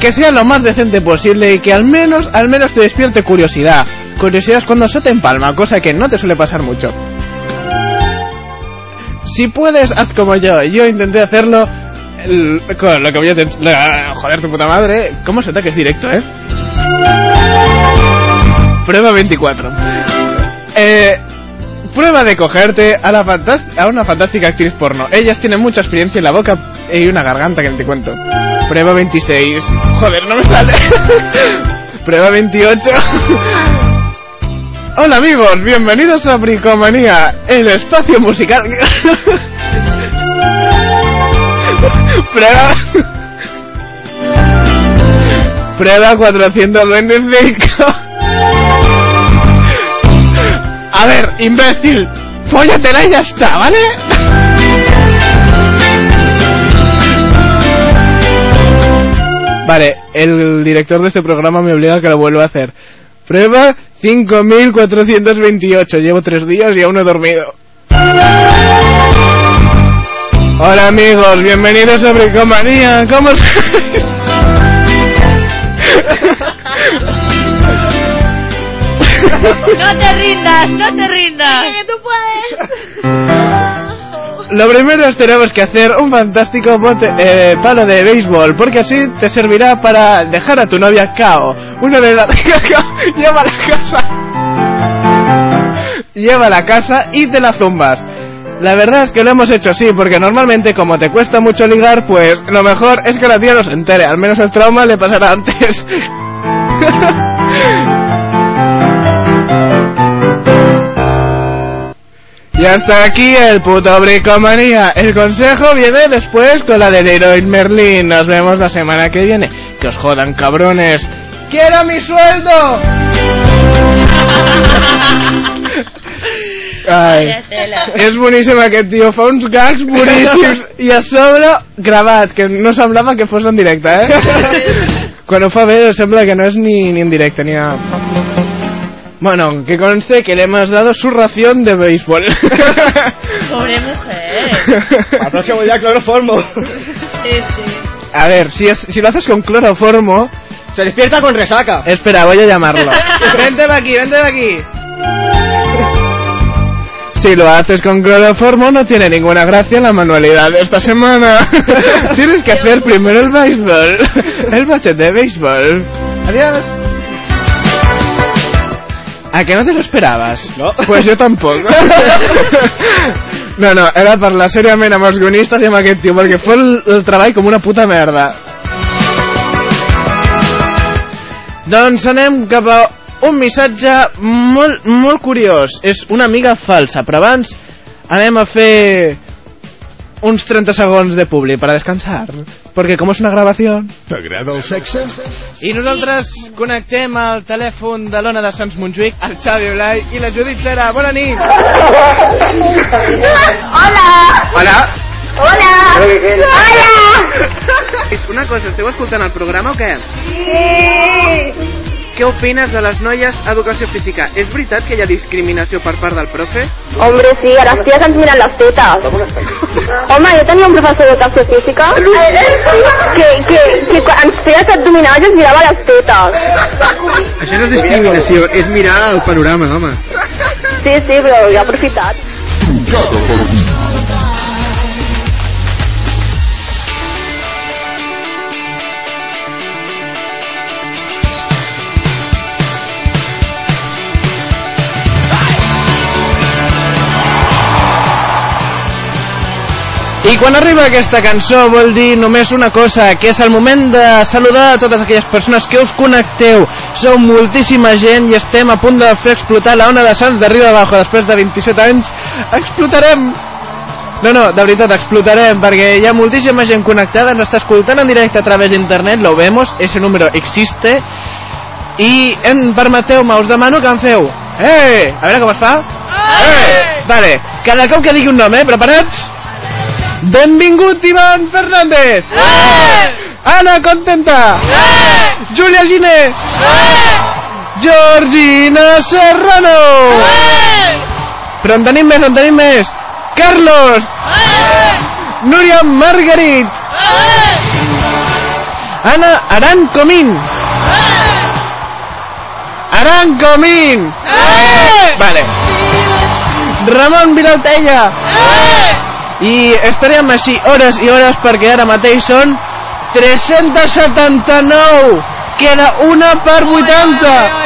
que sea lo más decente posible y que al menos, al menos te despierte curiosidad. Curiosidad es cuando se te empalma, cosa que no te suele pasar mucho. Si puedes, haz como yo. Yo intenté hacerlo con lo que voy a... ten- la- joder, tu puta madre. ¿Cómo se te que es directo, eh? Prueba 24. Eh, prueba de cogerte a, la a una fantástica actriz porno. Ellas tienen mucha experiencia en la boca y una garganta que ni te cuento. Prueba 26. Joder, no me sale. Prueba 28. Hola amigos, bienvenidos a Bricomanía, el espacio musical. Prueba. Prueba 425. A ver, imbécil, fóllatela y ya está, ¿vale? Vale, el director de este programa me obliga a que lo vuelva a hacer. Prueba 5428. Llevo tres días y aún no he dormido. Hola amigos, bienvenidos a Bricomanía. ¿Cómo estáis? No te rindas, no te rindas. tú puedes. Lo primero es tenemos que hacer un fantástico bote- eh, palo de béisbol, porque así te servirá para dejar a tu novia cao. Una vez la lleva a la casa. Lleva a la casa y te la zumbas. La verdad es que lo hemos hecho así, porque normalmente como te cuesta mucho ligar, pues lo mejor es que la tía no se entere, al menos el trauma le pasará antes. Y hasta aquí el puto bricomanía. El consejo viene después con la de Leroy Merlin. Nos vemos la semana que viene. Que os jodan, cabrones. ¡Quiero mi sueldo! Tela. és boníssim aquest tio, fa uns gags boníssims i a sobre gravat, que no semblava que fos en directe, eh? Quan ho fa bé sembla que no és ni, ni en directe ni a... Bueno, que conste que le hemos dado su ración de béisbol. Pobre mujer. Próximo día cloroformo. Sí, sí. A ver, si, es- si lo haces con cloroformo... Se despierta con resaca. Espera, voy a llamarlo. vente de aquí, vente de aquí. Si lo haces con cloroformo no tiene ninguna gracia la manualidad de esta semana. Tienes que hacer primero el béisbol. El bate de béisbol. Adiós. ¿A que no te lo esperabas? No. Pues jo tampoc. No, no, era parlar seriament amb els guionistes i amb aquest tio, perquè fue el, el treball com una puta merda. Doncs anem cap a un missatge molt, molt curiós. És una amiga falsa, però abans anem a fer uns 30 segons de publi para descansar. Porque como es una grabación... T'agrada el sexe? I nosaltres connectem al telèfon de l'Ona de Sants Montjuïc, el Xavi Blai i la Judit Sera. Bona nit! Hola! Hola! Hola! Hola! Una cosa, esteu escoltant el programa o què? Sí! Què opines de les noies a educació física? És veritat que hi ha discriminació per part del profe? Hombre, sí, a les ties ens miren les tetes. Home, jo tenia un professor d'educació física que, que, que quan ens feia abdominals i ens mirava les tetes. Això no és discriminació, és mirar el panorama, home. Sí, sí, però jo he aprofitat. I quan arriba aquesta cançó vol dir només una cosa, que és el moment de saludar a totes aquelles persones que us connecteu. Sou moltíssima gent i estem a punt de fer explotar la ona de Sants d'arriba abajo. Després de 27 anys explotarem. No, no, de veritat, explotarem, perquè hi ha moltíssima gent connectada, ens està escoltant en directe a través d'internet, lo vemos, ese número existe, i en permeteu-me, us demano que em feu. Eh! A veure com es fa. Eh! Vale, cada cop que digui un nom, eh? Preparats? Benvingut Ivan Fernández! Ana Contenta! Júlia Ginés! Georgina Serrano! Però en tenim més, en tenim més! Carlos! Núria Margarit! Ana Aran Comín! Aran Comín! Vale. Ramon Vilaltella! I estarem així hores i hores perquè ara mateix són 379! Queda una per 80!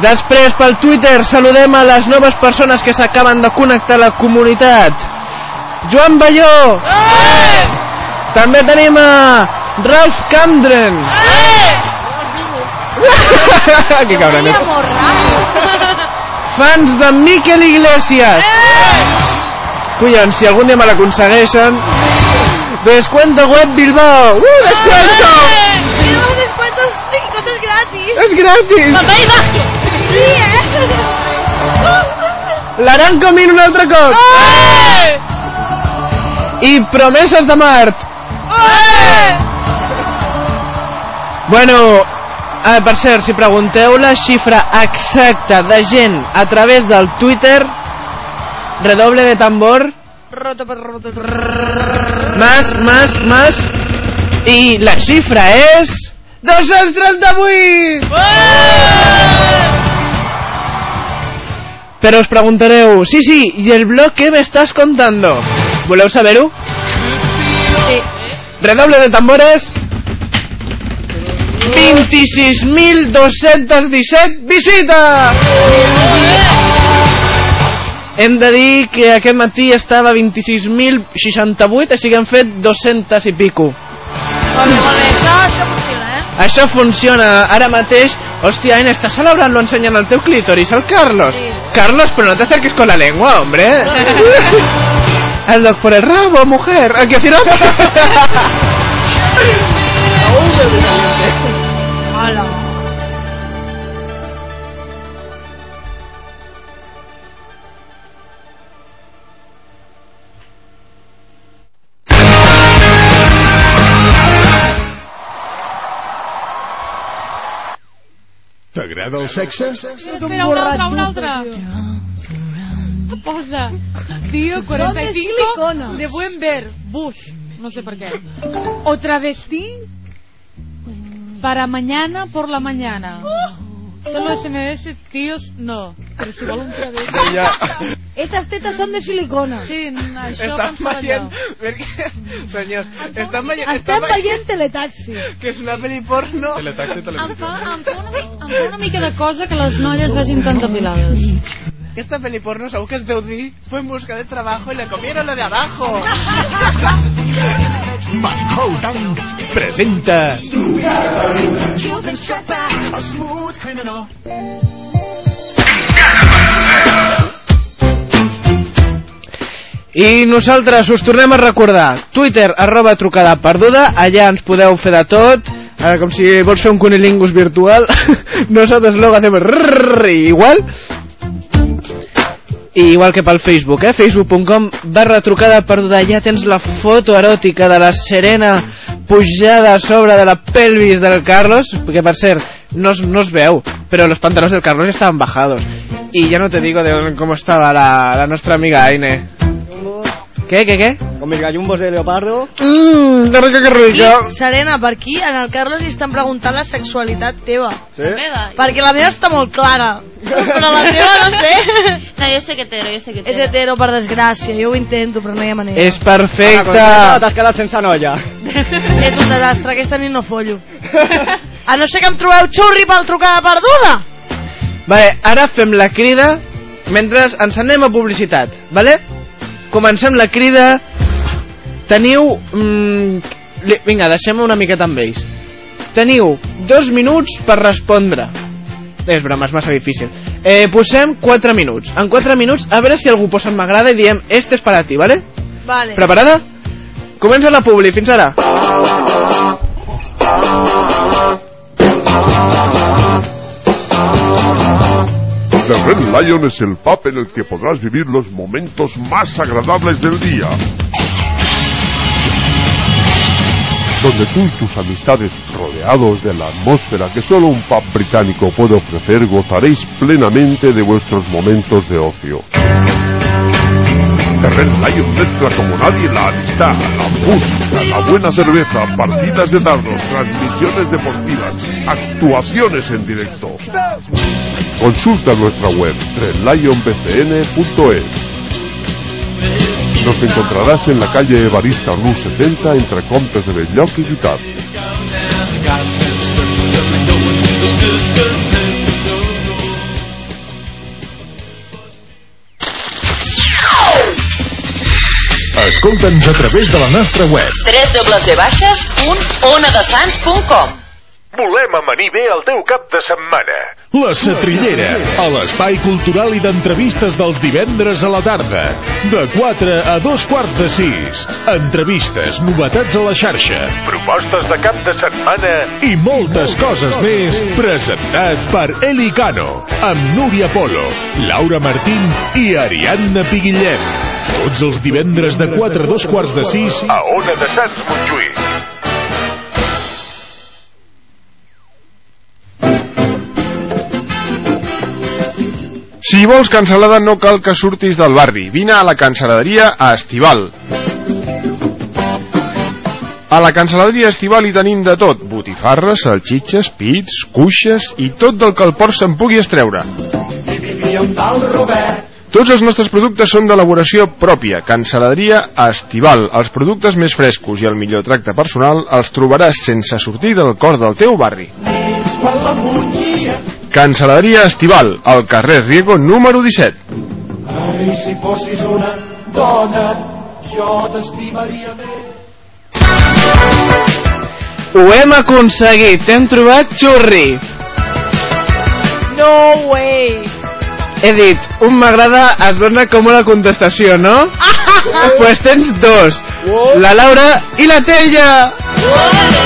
Després pel Twitter saludem a les noves persones que s'acaben de connectar a la comunitat. Joan Balló! També tenim a Ralph Camdren! que cabron, eh? Fans de Miquel Iglesias! Collons, si algun dia me l'aconsegueixen... Descuento web Bilbao! ¡Uh, descuento! Tenemos descuentos y cosas gratis. ¡Es gratis! Papá y magia. Sí, eh? L'Aran Comín un altre cop! I promeses de Mart! Bueno, ah, per cert, si pregunteu la xifra exacta de gent a través del Twitter, redoble de tambor, más, más, más, i la xifra és... 238! Però us preguntareu, sí, sí, ¿y el blog qué me estás contando? ¿Voleu saber-ho? Sí. Redoble de tambores. 26.217 visites! Hem de dir que aquest matí estava a 26.068, així que hem fet 200 i pico. Molt bé, molt bé. Això, això funciona, eh? Això funciona ara mateix. Hòstia, Aina, estás celebrant-lo ensenyant el teu clítoris, el Carlos. Carlos, pero no te acerques con la lengua, hombre. el doc por el rabo, mujer. ¿A que decir Hola. T'agrada el sexe? Espera, un altre, un altre. Posa, tío 45 de buen ver, Bush, no sé por qué. O travesti para mañana por la mañana. Solo SMS, tíos, no. Pero si vol un travesti... Esas tetas són de silicona. Sí, això Estan pensava veient... jo. Perquè, senyors, estan veient... Estem veient teletaxi. Que és una pel·li porno... Teletaxi, Em fa, em, fa una, mi- em fa una mica de cosa que les noies vagin tan depilades. Esta peli porno segur que es deu dir fue en busca de trabajo y le comieron lo de abajo. Macau Tank presenta I nosaltres us tornem a recordar. Twitter, arroba trucada perduda. Allà ens podeu fer de tot. Eh, Com si vols fer un cunilingus virtual Nosotros luego hacemos igual igual que pel Facebook, eh? facebook.com barra trucada perduda, ja tens la foto eròtica de la Serena pujada sobre de la pelvis del Carlos, que per cert, no no es veu, los pantalones del Carlos estaban bajados. Y ya no te digo de cómo estaba la, la nuestra amiga Aine. ¿Qué, qué, qué? Con mis gallumbos de leopardo. Mmm, que rica, que rica. I, Serena, per aquí, en el Carlos li estan preguntant la sexualitat teva. Sí? La meva? Perquè la meva està molt clara. Però la teva no sé. No, jo sé que hetero, jo sé que És hetero. hetero, per desgràcia. Jo ho intento, però no hi ha manera. És perfecte. T'has quedat sense noia. És un desastre, aquesta nit no follo. A no ser que em trobeu xurri pel trucada perduda. Vale, ara fem la crida mentre ens anem a publicitat, vale? Comencem la crida. Teniu... Mm, li, vinga, deixem una miqueta amb ells. Teniu dos minuts per respondre. És broma, és massa difícil. Eh, posem 4 minuts. En 4 minuts, a veure si algú posa m'agrada i diem este és per a ti, vale? Vale. Preparada? Comença la publi, fins ara. The Red Lion es el pub en el que podrás vivir los momentos más agradables del día. Donde tú y tus amistades, rodeados de la atmósfera que solo un pub británico puede ofrecer, gozaréis plenamente de vuestros momentos de ocio. The Red Lion mezcla como nadie la amistad, la música, la buena cerveza, partidas de dardos, transmisiones deportivas, actuaciones en directo. Consulta nuestra web redlionbcn.es. Nos encontrarás en la calle Evarista Rue 70 entre Comptes de Belloc y Guitar. Escolta'ns a través de la nostra web. www.onadesans.com Volem amanir bé el teu cap de setmana. La Satrillera, a l'espai cultural i d'entrevistes dels divendres a la tarda. De 4 a 2 quarts de 6. Entrevistes, novetats a la xarxa, propostes de cap de setmana i moltes coses més. Presentat per Eli Cano, amb Núria Polo, Laura Martín i Ariadna Piguillem. Tots els divendres de 4 a 2 quarts de 6 a Ona de Sants Montjuïc. Si vols cansalada no cal que surtis del barri. Vine a la cansaladeria a Estival. A la cansaladeria Estival hi tenim de tot. Botifarres, salxitxes, pits, cuixes i tot del que el port se'n pugui estreure. Tots els nostres productes són d'elaboració pròpia. Cansaladeria Estival. Els productes més frescos i el millor tracte personal els trobaràs sense sortir del cor del teu barri. Cansaladeria Estival, al carrer Riego número 17. Ai, si fossis una dona, jo t'estimaria més. Ho hem aconseguit, hem trobat xurri. No way. He dit, un m'agrada es dona com una contestació, no? pues tens dos. La Laura i la Tella.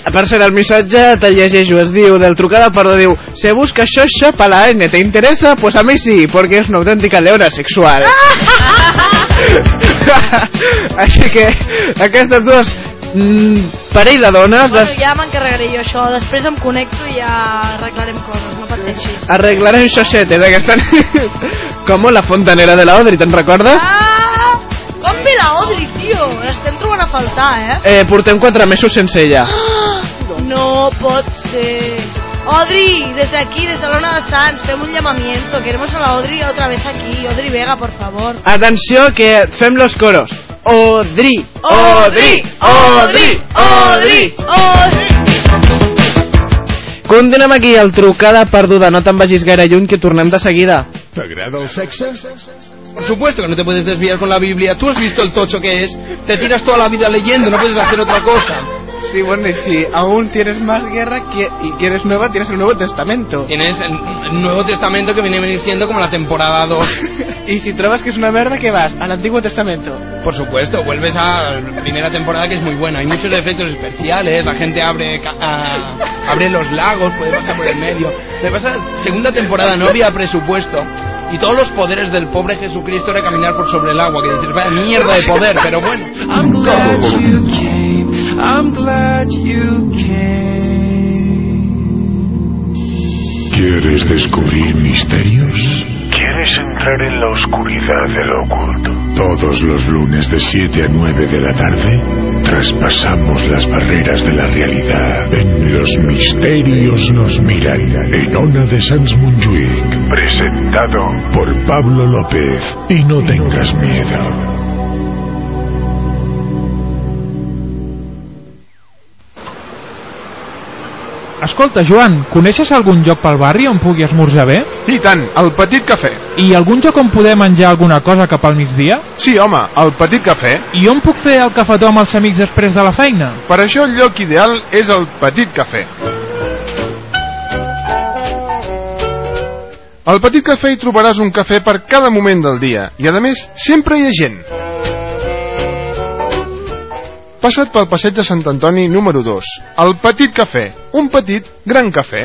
Per cert, el missatge te'l llegeixo, es diu, del trucada perdó, diu Se busca xoxa pa la N, ¿te interesa? Pues a mí sí, porque es una auténtica leona sexual. Així que aquestes dues mm, parell de dones Bueno, les ja m'encarregaré jo això. Després em connecto i ja arreglarem coses, no pateixis. arreglarem xoxetes aquesta nit. Com la fontanera de la Odri, te'n recordes? Ah! Com ve la Odri, tio? L'estem trobant a faltar, eh? Eh, portem quatre mesos sense ella. No pot ser. Odri, desde aquí, desde Lona de Sants, fem un llamamiento. Queremos a la Odri otra vez aquí. Odri Vega, por favor. Atenció que fem los coros. Odri, Odri, Odri, Odri. Odri. Continuem aquí, el trucada perduda. No te'n vagis gaire lluny, que tornem de seguida. ¿T'agrada el sexe? Por supuesto que no te puedes desviar con la Biblia. Tú has visto el tocho que es. Te tiras toda la vida leyendo, no puedes hacer otra cosa. Sí, bueno, y si aún tienes más guerra y quieres nueva, tienes el Nuevo Testamento. Tienes el el Nuevo Testamento que viene a venir siendo como la temporada 2. Y si trobas que es una merda, ¿qué vas? Al Antiguo Testamento. Por supuesto, vuelves a la primera temporada que es muy buena. Hay muchos efectos especiales, la gente abre a- abre los lagos, puede pasar por el medio. Me pasa, segunda temporada no había presupuesto. Y todos los poderes del pobre Jesucristo era caminar por sobre el agua, que dices, vaya mierda de poder, pero bueno. I'm glad you came. ¿Quieres descubrir misterios? ¿Quieres entrar en la oscuridad de lo oculto? Todos los lunes de 7 a 9 de la tarde traspasamos las barreras de la realidad. En Los Misterios nos miran en Ona de Sans Montjuïc. Presentado por Pablo López. Y no tengas miedo. Escolta, Joan, coneixes algun lloc pel barri on pugui esmorzar bé? I tant, el Petit Cafè. I algun lloc on poder menjar alguna cosa cap al migdia? Sí, home, el Petit Cafè. I on puc fer el cafetó amb els amics després de la feina? Per això el lloc ideal és el Petit Cafè. Al Petit Cafè hi trobaràs un cafè per cada moment del dia i, a més, sempre hi ha gent. Passa't pel passeig de Sant Antoni número 2, el Petit Cafè, un petit gran cafè.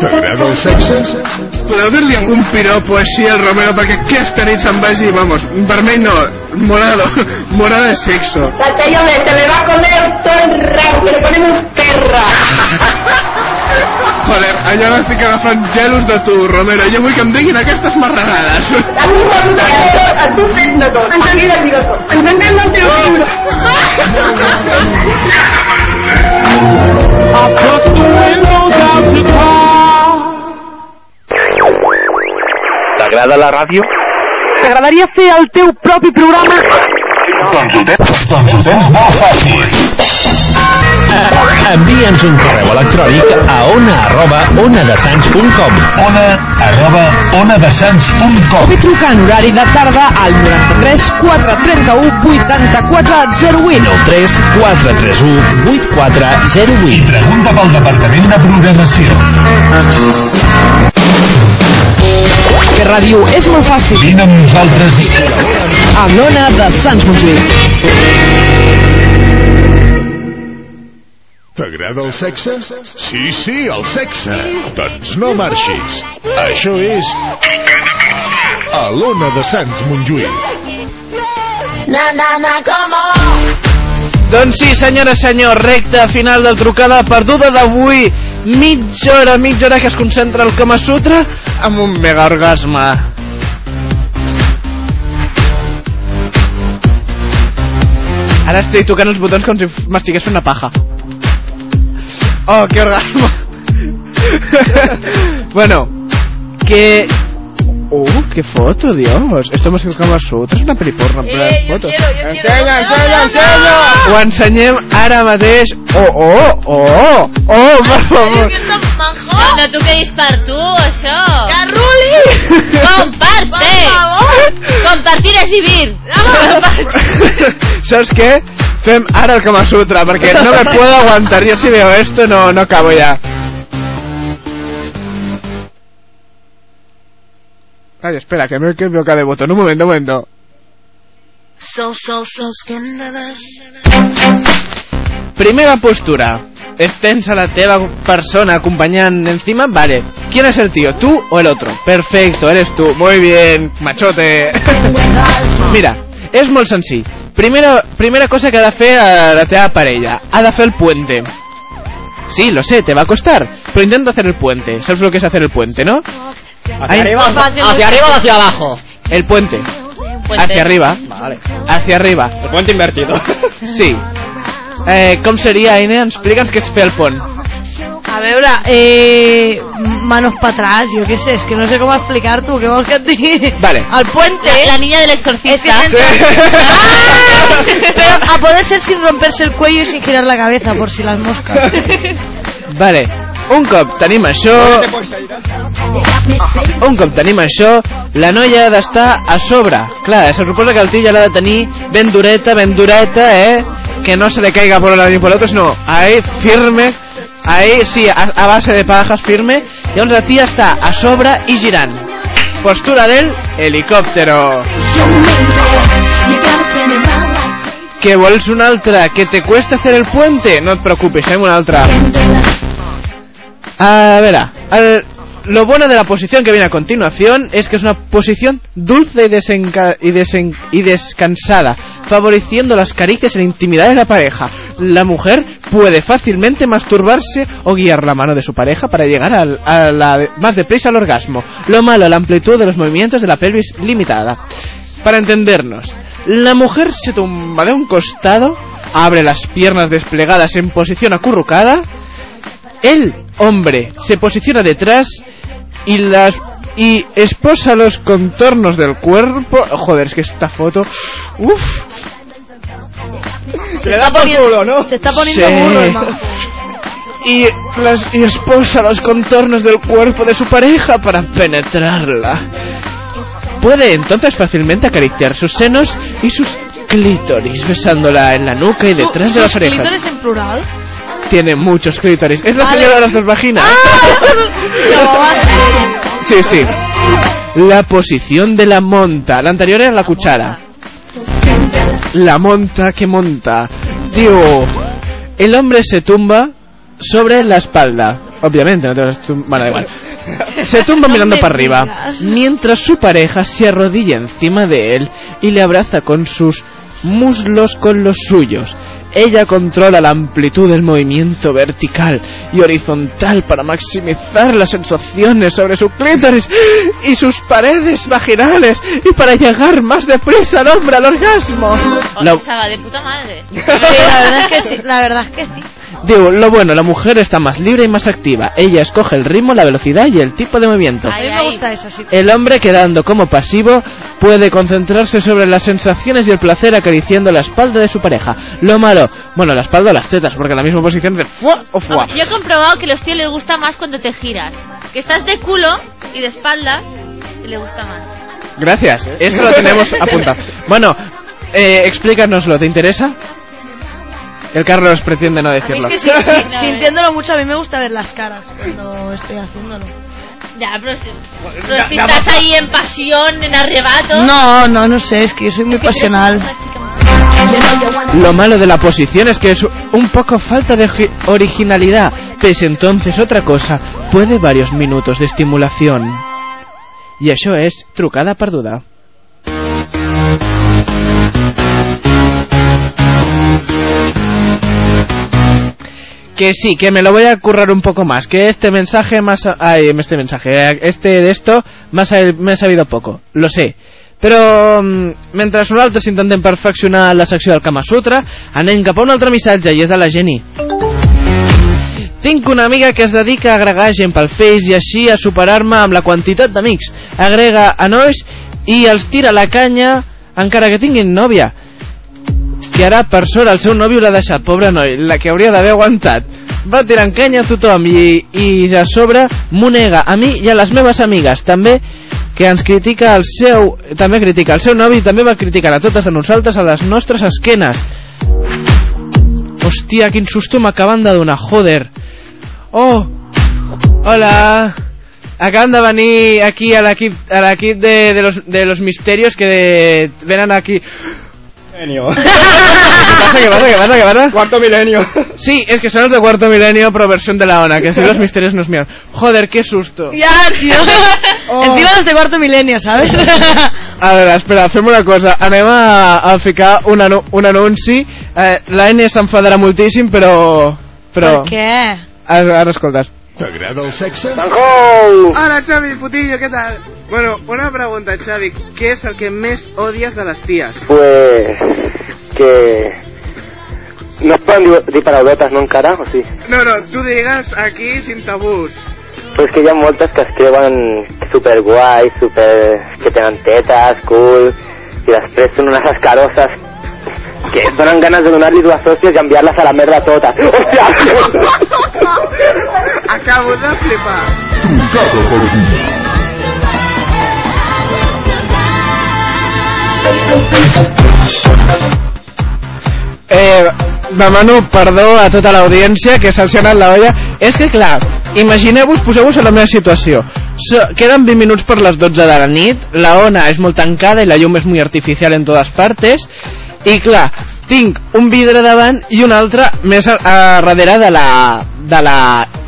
T'agrada el sexe? Podeu dir-li algun piropo així al Romero perquè aquesta nit se'n vagi, vamos, vermell no, morado, morado de sexo. Batallón, se me va a comer todo el rabo, le ponemos perra. Joder, allò estic agafant gelos de tu, Romero. Jo vull que em diguin aquestes marranades. A mi m'agrada tot, a tu fent-ne tot. Ens hem de dir tot. Ens hem de dir T'agrada la ràdio? T'agradaria fer el teu propi programa? Doncs ho tens, doncs ho tens molt fàcil. Envia'ns un correu electrònic a ona arroba onadesans.com ona arroba onadesans.com O bé trucar en horari de tarda al 93 431 84 08 3 431 8408 I pregunta pel Departament de Programació. Que ràdio és molt fàcil. Vine amb nosaltres i Amb l'Ona de Sants Montjuïc. T'agrada el sexe? Sí, sí, el sexe. Doncs no marxis. Això és... A l'Ona de Sants Montjuïc. Na, na, na, como. Doncs sí, senyora, senyor, recta final del trucada perduda d'avui. Mitja hora, mitja hora que es concentra el Kama Sutra amb un mega orgasme. Ara estic tocant els botons com si m'estigués fent una paja. Oh, qué orgasmo. bueno, que... Oh, qué foto, Dios. Esto hemos hecho Kama Sutra, es una peliporno. en plan foto. Ensenya, ensenya, ensenya! Ho ensenyem ara mateix. Oh, oh, oh, oh, per favor. No, quedis per tu, això. Que ruli! Comparte! Per favor! Compartir és vivir. ¿Sabes qué? Fem ara el Kama Sutra, porque no me puedo aguantar. Yo si veo esto no, no acabo ya. Ay, espera, que me he equivocado de botón. Un momento, un momento. So, so, so scandalous. Primera postura. Estens a la teva persona acompañando encima. Vale. ¿Quién es el tío? ¿Tú o el otro? Perfecto, eres tú. Muy bien, machote. Mira, és molt senzill. Primera, primera cosa que ha de fer a la teva parella. Ha de fer el puente. Sí, lo sé, te va a costar. Pero intenta hacer el puente. ¿Sabes lo que es hacer el puente, no? Hacia arriba, hacia arriba o hacia abajo. El puente. Puente. Hacia arriba. Vale. Hacia arriba. El puente invertido. Sí. Eh, com seria, Aine? Explica'ns què és fer el pont. A veure, eh, manos para atrás, yo qué sé, es que no sé cómo explicar-t'ho, què vols que et digui? Vale. El puente... La, la niña del Es exorcista. que ¡Ah! Pero a poder ser sin romperse el cuello y sin girar la cabeza, por si las moscas. Vale. Un cop tenim això... Un cop tenim això, la noia ha d'estar a sobre. Clar, se suposa que el tio ja l'ha de tenir ben dureta, ben dureta, eh? Que no se le caiga por un lado ni por el otro, sino ahí, firme, ahí, sí, a, base de pajas, firme. Llavors la tia està a sobre i girant. Postura del helicòptero. Que vols una altra? ¿Que te cuesta hacer el puente? No et preocupes, fem una altra. A ver, lo bueno de la posición que viene a continuación es que es una posición dulce y, desenca- y, desen- y descansada, favoreciendo las caricias y la intimidad de la pareja. La mujer puede fácilmente masturbarse o guiar la mano de su pareja para llegar al- a la, más deprisa al orgasmo. Lo malo, la amplitud de los movimientos de la pelvis limitada. Para entendernos, la mujer se tumba de un costado, abre las piernas desplegadas en posición acurrucada, el hombre se posiciona detrás y las y esposa los contornos del cuerpo. Joder, es que esta foto. Uf. Se le da por culo, ¿no? Se está poniendo burro, hermano. Y, las- y esposa los contornos del cuerpo de su pareja para penetrarla. Puede entonces fácilmente acariciar sus senos y sus clítoris, besándola en la nuca y detrás de las ¿Sus orejas. clítoris en plural? Tiene muchos clítoris. Es la Vale. señora de las dos vaginas. Sí, sí. La posición de la monta. La anterior era la cuchara. La monta que monta. Digo, el hombre se tumba sobre la espalda. Obviamente, no te vas a tum- Bueno, da igual. Se tumba mirando para arriba, mientras su pareja se arrodilla encima de él y le abraza con sus muslos con los suyos. Ella controla la amplitud del movimiento vertical y horizontal para maximizar las sensaciones sobre su clítoris y sus paredes vaginales y para llegar más deprisa al hombre al orgasmo. La- de puta madre. Sí, la verdad es que sí. La verdad es que sí. Digo, lo bueno, la mujer está más libre y más activa. Ella escoge el ritmo, la velocidad y el tipo de movimiento. A mí me gusta eso, sí. El hombre, quedando como pasivo, puede concentrarse sobre las sensaciones y el placer acariciando la espalda de su pareja. Lo malo, bueno, la espalda o las tetas, porque en la misma posición de fuá o fuá. Yo he comprobado que a los tíos les gusta más cuando te giras. Que estás de culo y de espaldas y le gusta más. Gracias, esto lo tenemos apuntado. Bueno, eh, explícanoslo, ¿te interesa? El Carlos pretende no Es decirlo. que sí, sí, sintiéndolo mucho, a mí me gusta ver las caras cuando estoy haciéndolo. Ya, pero si, pero si estás ahí en pasión, en arrebato. No, no, no sé, es que yo soy muy pasional. Lo malo de la posición es que es un poco falta de gi- originalidad. Pese entonces otra cosa, puede varios minutos de estimulación. Y eso es trucada perduda. Que sí, que me lo voy a currar un poco más. Que este mensaje más... Ay, este mensaje. Este de esto más me he sabido poco. Lo sé. Però mm, mentre nosaltres intentem perfeccionar la secció del Kama Sutra, anem cap a un altre missatge i és de la Jenny. Tinc una amiga que es dedica a agregar gent pel Face i així a superar-me amb la quantitat d'amics. Agrega a nois i els tira la canya encara que tinguin nòvia. I ara, per sort, el seu nòvio l'ha deixat, pobre noi, la que hauria d'haver aguantat. Va tirant canya a tothom i, i a sobre m'ho nega a mi i a les meves amigues. També que ens critica el seu... També critica el seu novi i també va criticar a totes a nosaltres a les nostres esquenes. Hòstia, quin susto m'acaben de donar, joder. Oh, hola. Acaban de venir aquí a l'equip de, de, los, de los misterios que de, venen aquí. Milenio. ¿Qué pasa? ¿Qué pasa? ¿Qué pasa? ¿Qué pasa? Cuarto milenio. Sí, es que son los de cuarto milenio, pero versión de la ONA, que así los misterios nos miran. Joder, qué susto. Ya, tío. Encima los de cuarto milenio, ¿sabes? A veure, espera, fem una cosa. Anem a, a ficar un, anu un anunci. Eh, la N s'enfadarà moltíssim, però... però... Per què? Ara, ara escoltes. T'agrada el sexe? Hola, Xavi, putillo, ¿qué tal? Bueno, una pregunta, Xavi. ¿Qué es el que més odias de les tías? Pues que no es poden dir, dir paraulotes, no encara? O sí? No, no, tu digues aquí sin tabús. Pues que hi ha moltes que es creuen super guai, super... que tenen tetes, cul, i després són unes escaroses que et donen ganes de donar-li dues hòsties i enviar-les a la merda totes. Hòstia! Acabo de flipar. Trucada perduda. Eh, demano perdó a tota l'audiència que se'ls ha anat la olla. És que, clar, imagineu-vos, poseu-vos en la meva situació. So, queden 20 minuts per les 12 de la nit, la ona és molt tancada i la llum és molt artificial en totes partes, i clar, tinc un vidre davant i un altre més a, a darrere de la, de la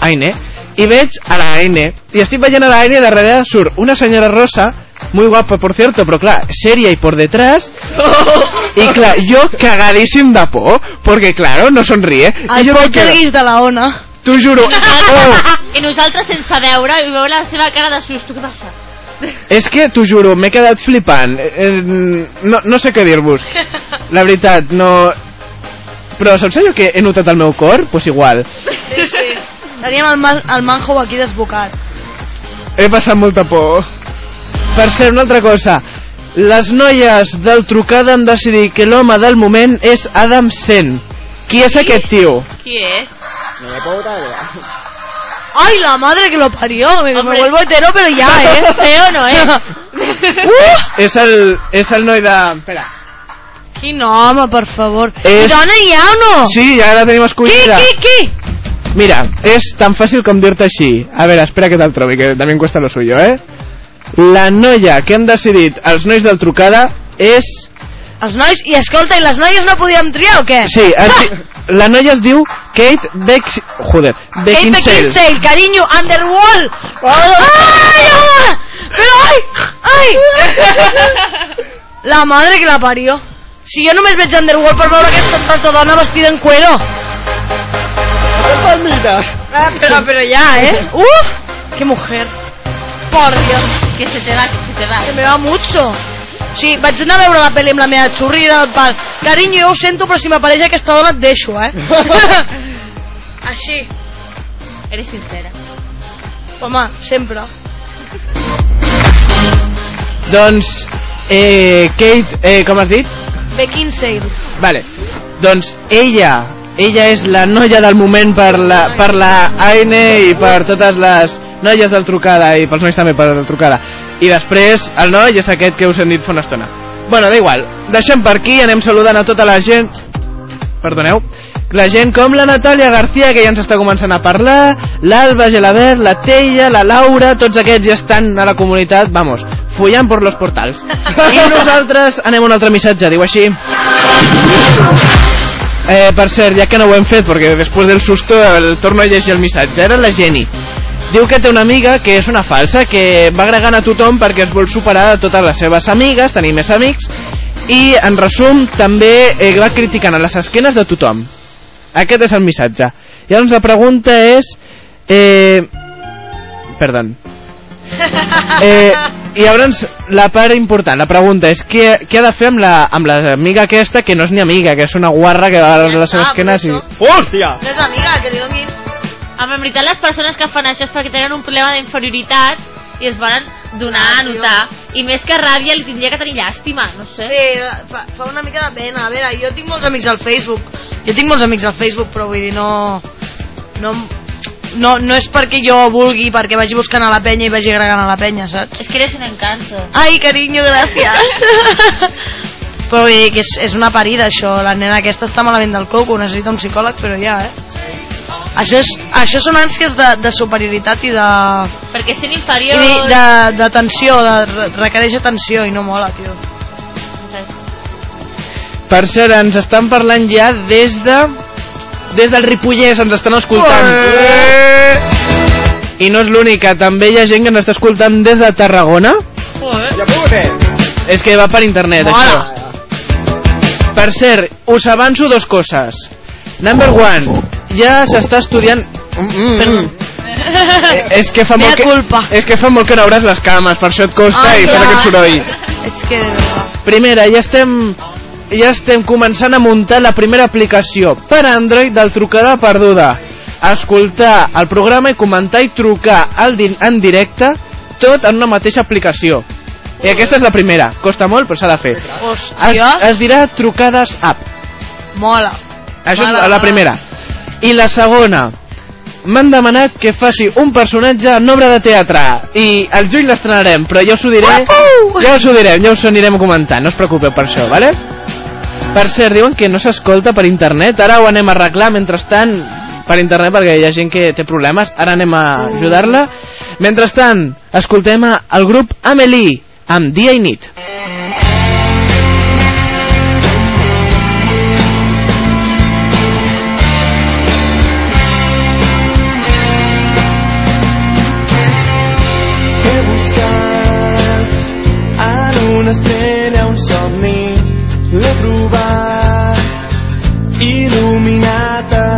Aine, i veig a la Aine, i estic veient a la Aine i darrere surt una senyora rosa, muy guapa por cierto, però clar, seria i por detrás, i clar, jo cagadíssim de por, perquè claro, no sonríe. El jo quedo- poltergeist de la ona. T'ho juro. Oh, I nosaltres sense veure i veure la seva cara de susto. Què passa? és que t'ho juro, m'he quedat flipant. Eh, eh, no, no sé què dir-vos. La veritat, no... Però saps allò que he notat al meu cor? Doncs pues igual. Sí, sí. Teníem el, man, el manjo aquí desbocat. He passat molta por. Per cert, una altra cosa. Les noies del trucada han decidit que l'home del moment és Adam Sen. Qui és aquest tio? Qui és? No me puedo ¡Ay, la madre que lo parió! Me, me vuelvo hetero, pero ya, ¿eh? Feo no és. Uh! És el, és el noi de... Espera. Quin home, per favor. És- I dona hi ha o no? Sí, ja la tenim Qui, escollida. qui, qui? Mira, és tan fàcil com dir-te així. A veure, espera que te'l trobi, que també em cuesta lo suyo, eh? La noia que han decidit els nois del trucada és... Els nois, i escolta, i les noies no podíem triar o què? Sí, es di... la noia es diu Kate Bex... Joder, Kate Beckinsale. Beckinsale, cariño, Underwall. ¡Ay, home! Pero, ay, ay. La madre que la parió. Si jo només veig Underworld per veure aquesta tanta dona vestida en cuero. palmitas! Ah, pero, pero ya, ¿eh? ¡Uf! ¡Qué mujer! Por Dios. Que se te va, que se te va. Se me va mucho. Sí, vaig anar a veure la pel·li amb la meva xurrida del pal. Carinyo, jo ho sento, però si m'apareix aquesta dona et deixo, eh? Així. Eres sincera. Home, sempre. Doncs, eh, Kate, eh, com has dit? Beckinsale. Vale. Doncs ella, ella és la noia del moment per la, per la AN i per totes les noies del trucada i pels nois també per la trucada. I després el noi és aquest que us hem dit fa una estona. Bueno, da igual. Deixem per aquí, anem saludant a tota la gent... Perdoneu. La gent com la Natàlia García, que ja ens està començant a parlar, l'Alba Gelabert, la Teia, la Laura, tots aquests ja estan a la comunitat, vamos, follant por los portals. I nosaltres anem a un altre missatge, diu així. Eh, per cert, ja que no ho hem fet, perquè després del susto el torno a llegir el missatge, era la Jenny. Diu que té una amiga que és una falsa, que va agregant a tothom perquè es vol superar a totes les seves amigues, tenir més amics, i en resum també eh, va criticant a les esquenes de tothom. Aquest és el missatge. I llavors la pregunta és... Eh, perdó. Eh, I llavors la part important, la pregunta és què, què ha de fer amb la, amb l'amiga aquesta que no és ni amiga, que és una guarra que va a les seves esquenes i... Hòstia! No és amiga, que li donin... En veritat, les persones que fan això és perquè tenen un problema d'inferioritat i es volen donar a notar. I més que ràbia li tindria que tenir llàstima, no sé. Sí, fa, fa una mica de pena. A veure, jo tinc molts amics al Facebook. Jo tinc molts amics al Facebook, però vull dir, no... No, no, no és perquè jo vulgui, perquè vagi buscant a la penya i vagi agregant a la penya, saps? Es que eres un encanto. Ai, carinyo, gràcies. però vull dir que és, és una parida, això. La nena aquesta està malament del coco, necessita un psicòleg, però ja, eh? Això, és, això són ànsies de, de superioritat i de... Perquè sent I inferior... de, de, de tensió, de, re- requereix atenció i no mola, tio. Per cert, ens estan parlant ja des de... Des del Ripollès ens estan escoltant. I no és l'única, també hi ha gent que ens està escoltant des de Tarragona. És que va per internet, Mola. això. Per cert, us avanço dos coses. Number one, ja s'està estudiant... Mm, mm. Eh, és que fa molt que, és que fa molt que no obràs les cames, per això et costa Ai, i fas ja. aquest soroll. És que... de veritat. Primera, ja estem ja estem començant a muntar la primera aplicació per Android del trucada perduda. Escoltar el programa i comentar i trucar al di en directe tot en una mateixa aplicació. I aquesta és la primera. Costa molt, però s'ha de fer. Es, Hòstia, es dirà trucades app. mola. Això Mola, és la primera. I la segona, m'han demanat que faci un personatge en obra de teatre i al juny l'estrenarem, però ja us ho diré, ja us ho direm, ja us ho anirem comentant, no us preocupeu per això, vale? Per cert, diuen que no s'escolta per internet, ara ho anem a arreglar, mentrestant, per internet, perquè hi ha gent que té problemes, ara anem a ajudar-la. Mentrestant, escoltem el grup Amelie, amb Dia i Nit. He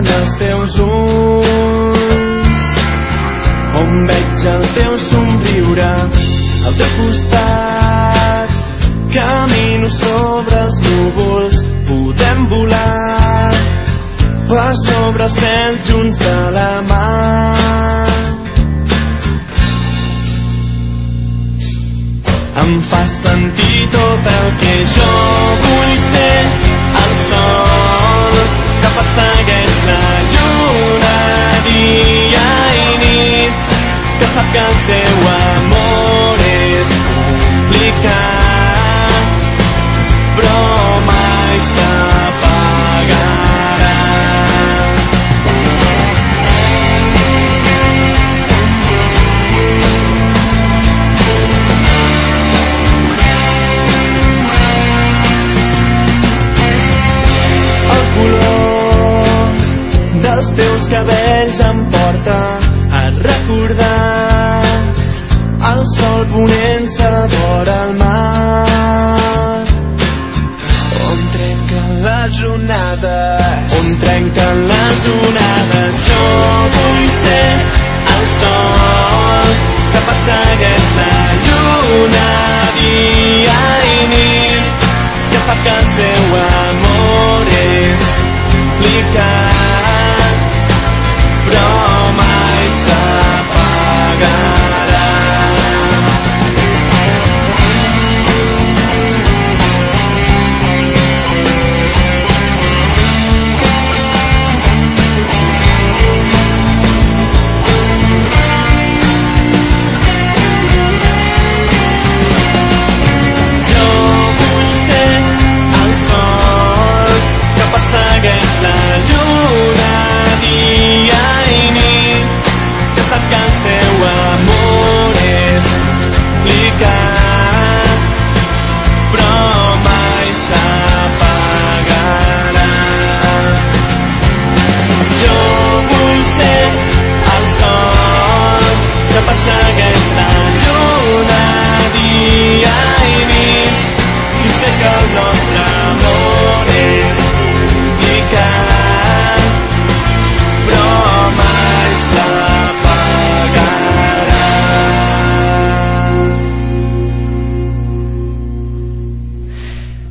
en els teus ulls, on veig el teu somriure al teu costat. Camino sobre els núvols, podem volar per sobre el cel junts de la mà. em fa sentir tot el que jo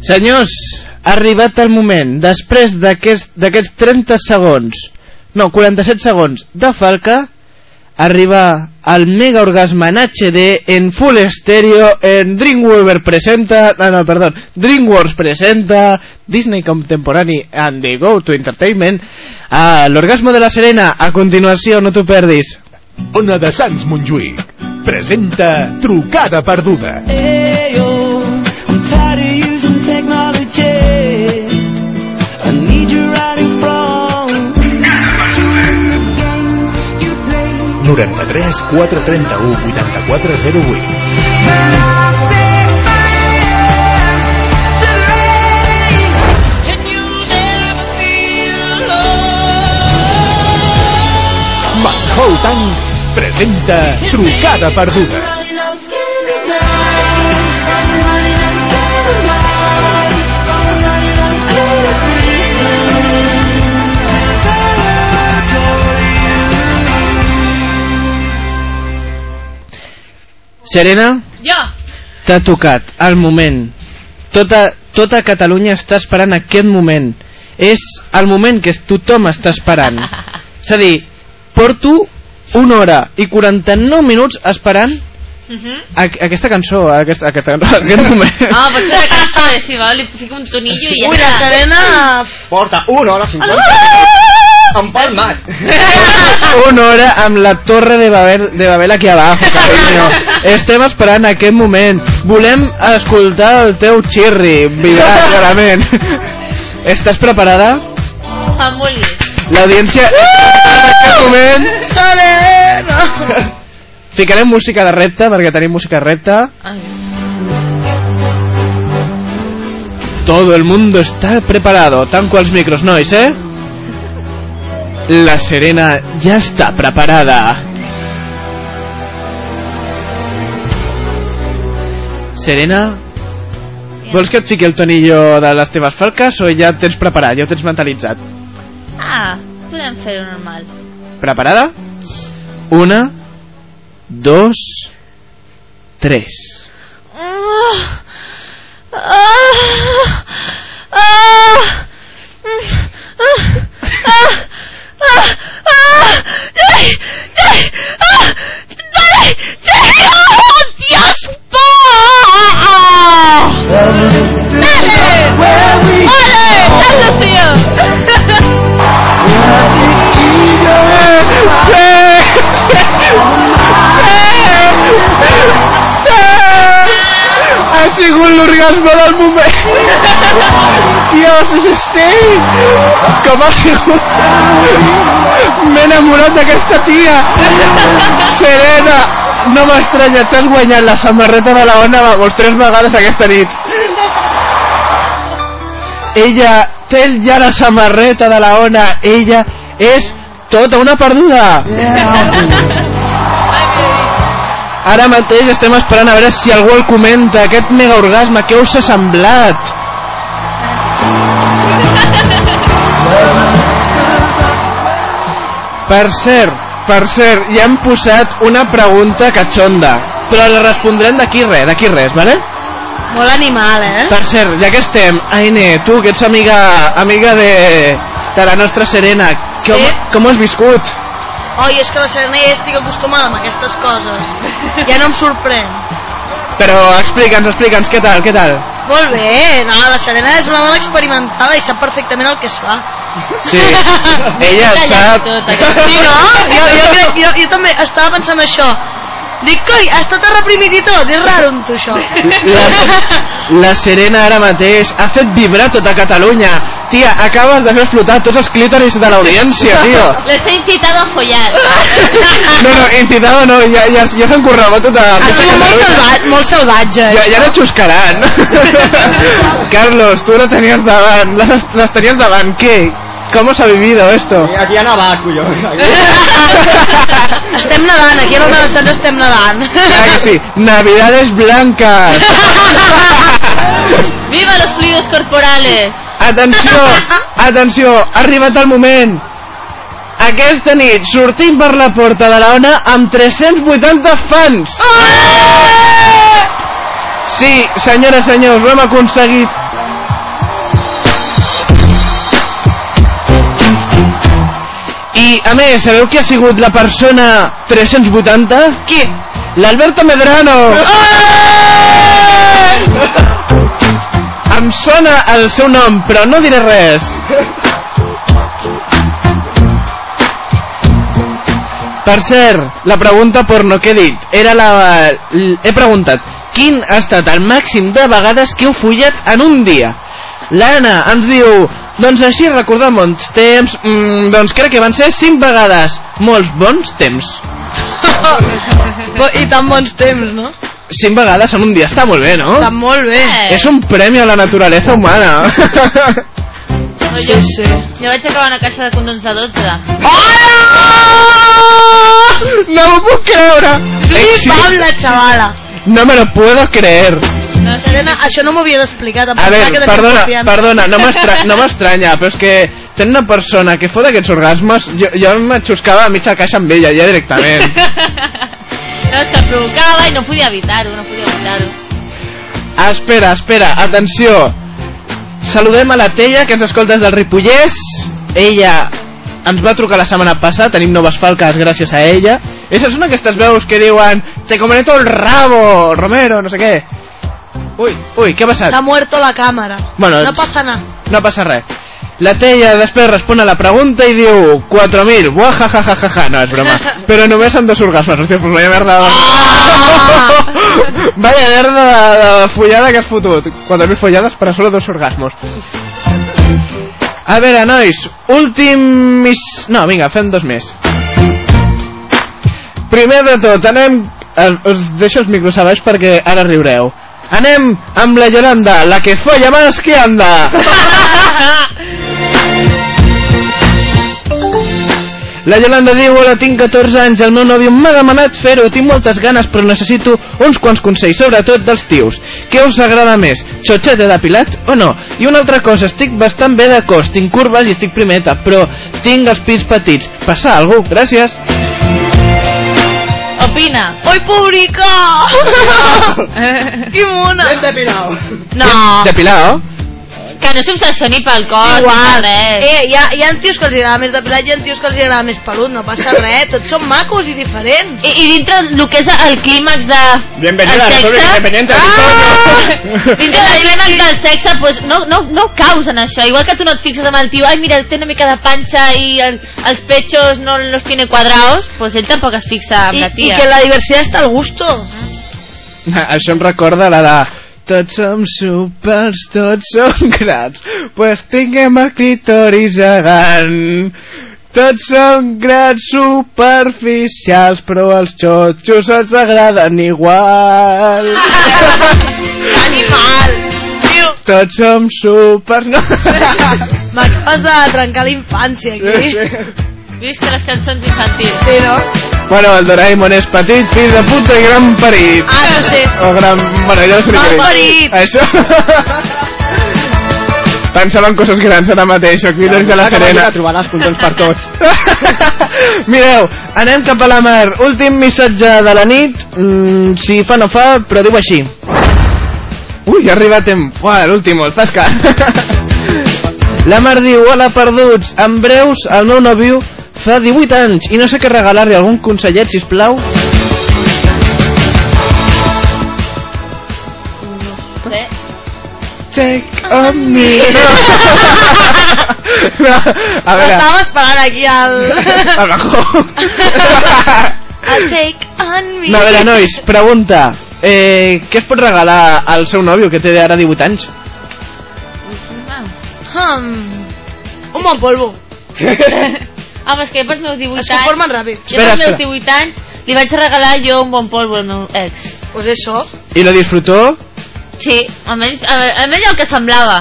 Senyors, ha arribat el moment, després d'aquests d'aquests 30 segons, no, 47 segons de falca, arriba el mega orgasme en HD en full estéreo en Dreamweaver presenta, no, no, perdón, DreamWorks presenta Disney Contemporary and the Go to Entertainment a l'orgasmo de la Serena, a continuació, no t'ho perdis. Ona de Sants Montjuïc presenta Trucada Perduda. Ayo, 93 431 8408 Manhattan presenta Trucada Perduda. Serena, Jo. t'ha tocat el moment. Tota, tota Catalunya està esperant aquest moment. És el moment que tothom està esperant. És a dir, porto una hora i 49 minuts esperant Mhm. a, aquesta cançó, aquesta, aquesta cançó, aquest moment. Ah, pot ser la cançó, eh, si vol, li fico un tonillo i ja Ui, la. Serena... Porta una hora 50. Empalmat. Una hora amb la torre de Babel, de Babel aquí abajo, carinyo. Estem esperant aquest moment. Volem escoltar el teu xirri, vibrar, clarament. Estàs preparada? Em vulguis. L'audiència en aquest moment Serena! ficarem música de repte perquè tenim música de repte. Todo el mundo está preparado. Tanco els micros, nois, eh? La Serena ja està preparada. Serena, vols que et fiqui el tonillo de les teves falques o ja et tens preparat, ja ho tens mentalitzat? Ah, podem fer-ho normal. Preparada? Una, dos, tres. Ah, ah, ah, mm, ah, ah, ah, ah, ay, ay, ah, ay, ay, oh, Dios, pa! ¡Dale! ¡Dale! ¡Dale, tío! Ha sigut l'orgasme del moment. Dios, és sí. Com ha sigut? M'he enamorat d'aquesta tia. Serena, no m'estranya, t'has guanyat la samarreta de la Ona vamos, tres vegades aquesta nit. Ella té ja la samarreta de la Ona, ella és tota una perduda. Ara mateix estem esperant a veure si algú el comenta aquest mega orgasme, què us ha semblat? Per cert, per cert, ja hem posat una pregunta catxonda, però la respondrem d'aquí res, d'aquí res, vale? Molt animal, eh? Per cert, ja que estem, Aine, tu que ets amiga, amiga de, de la nostra Serena, com, Sí. com has viscut? Oi, és que la Serena ja estic acostumada amb aquestes coses. Ja no em sorprèn. Però explica'ns, explica'ns, què tal, què tal? Molt bé, no, la Serena és una dona experimentada i sap perfectament el que es fa. Sí, ella sap... Sí, no? Jo, jo, crec, jo, jo també estava pensant això. Dic, coi, ha estat reprimit i tot, és raro amb tu això. La, la Serena ara mateix ha fet vibrar tota Catalunya. Tia, acabes de fer explotar tots els clítoris de l'audiència, tio. Les he incitado a follar. No, no, incitado no, ja, ja, ja s'han corregut tota... Ha sigut molt, salvat, molt salvatge. Ja, ja no xuscaran. Carlos, tu la tenies davant, les, les tenies davant, què? ¿Cómo se ha vivido esto? Aquí a Navac, colló. Estem nedant, aquí a l'Ona de Sants estem nedant. Ah, que sí, Navidades blancas. ¡Viva los fluidos corporales! Atenció, atenció, ha arribat el moment. Aquesta nit sortim per la porta de la Ona amb 380 fans. Sí, senyores, senyors, ho hem aconseguit. I, a més, sabeu qui ha sigut la persona 380? Qui? L'Alberto Medrano! Em sona el seu nom, però no diré res. Per cert, la pregunta porno que he dit era la... He preguntat, quin ha estat el màxim de vegades que heu follat en un dia? L'Anna ens diu, doncs així recordant bons temps, mm, doncs crec que van ser 5 vegades. Molts bons temps. I tan bons temps, no? 5 vegades en un dia està molt bé, no? Està molt bé. És un premi a la naturalesa humana. No, jo, jo vaig acabar una caixa de condons de 12. No m'ho puc creure. Flipam la xavala. No me lo puedo creer. Serena, això no m'ho havia d'explicar. A tenies perdona, perdona, no m'estra- no m'estranya, però és que tenir una persona que fot aquests orgasmes, jo, jo m'enxuscava a mitja caixa amb ella, ja directament. No, és que provocava i no podia evitar-ho, no podia evitar-ho. Ah, espera, espera, atenció. Saludem a la Teia, que ens escolta des del Ripollès. Ella ens va trucar la setmana passada, tenim noves falques gràcies a ella. Esas són aquestes veus que diuen te comeré todo el rabo, Romero, no sé què. Ui, ui, què ha passat? Ha muerto la cámara. Bueno, no pasa nada. No passa res. La Teia després respon a la pregunta i diu 4.000, buah, ja, ja, ja, ja, ja. No, és broma. Però només amb dos orgasmes, hòstia, pues vaya merda. vaya merda de, de follada que has fotut. 4.000 follades per a solo dos orgasmos. A veure, nois, últim... mis- No, vinga, fem dos més. Primer de tot, anem... eh, Us deixo els micros a baix perquè ara riureu. Anem amb la Yolanda, la que folla más que anda. La Yolanda diu, hola, tinc 14 anys, el meu nòvio m'ha demanat fer-ho, tinc moltes ganes, però necessito uns quants consells, sobretot dels tios. Què us agrada més, xotxeta depilat o no? I una altra cosa, estic bastant bé de cos, tinc curves i estic primeta, però tinc els pits petits. Passa alguna? Gràcies. Opina. ¡Hoy público! ¡Qué mona! Ben depilado. No, Depilado? Que no s'obsessioni pel cos, Igual. res. Eh, hi ha, hi ha tios que els agrada més depilat i hi ha tios que els agrada més pelut, no passa res, tots són macos i diferents. I, I dintre el que és el clímax de... Bienvenida a la el República sexe, Independiente Ah! dintre del clímax del sexe, pues, no, no, no caus en això. Igual que tu no et fixes amb el tio, ai, mira, té una mica de panxa i el, els pechos no los tiene cuadrados, pues ell tampoc es fixa amb I, la I tia. que la diversitat està al gusto. Això em recorda la de tots som supers, tots som grans, pues tinguem el clitoris gegant. Tots som grans superficials, però els xotxos ens agraden igual. Animal! Tio, Tots som supers... No. m'acabes de trencar la infància aquí. Visca les cançons infantils. Sí, no? Bueno, el Doraemon és petit, fill de puta i gran parit. Ah, no sé. O gran... Bueno, no sé Mal parit. Això... Pensava en coses grans ara mateix, o criteris de la Serena. A trobar les controls per tots. Mireu, anem cap a la mar. Últim missatge de la nit, mm, si fa no fa, però diu així. Ui, ha arribat en... Uah, l'últim, el Zasca. la Mar diu, hola perduts, en breus el meu nòvio fa 18 anys i no sé què regalar-li algun consellet, sisplau. Bé. Take on me. No, a veure, Estava esperant aquí al... al bajó. I'll take on me. No, a veure, nois, pregunta. Eh, què es pot regalar al seu nòvio, que té ara 18 anys? Hmm. Un bon polvo. Home, és que jo pels meus 18 Es conformen ràpid. Jo pels meus 18 anys li vaig regalar jo un bon polvo al meu ex. Pues eso. I lo disfrutó? Sí, almenys, almenys el que semblava.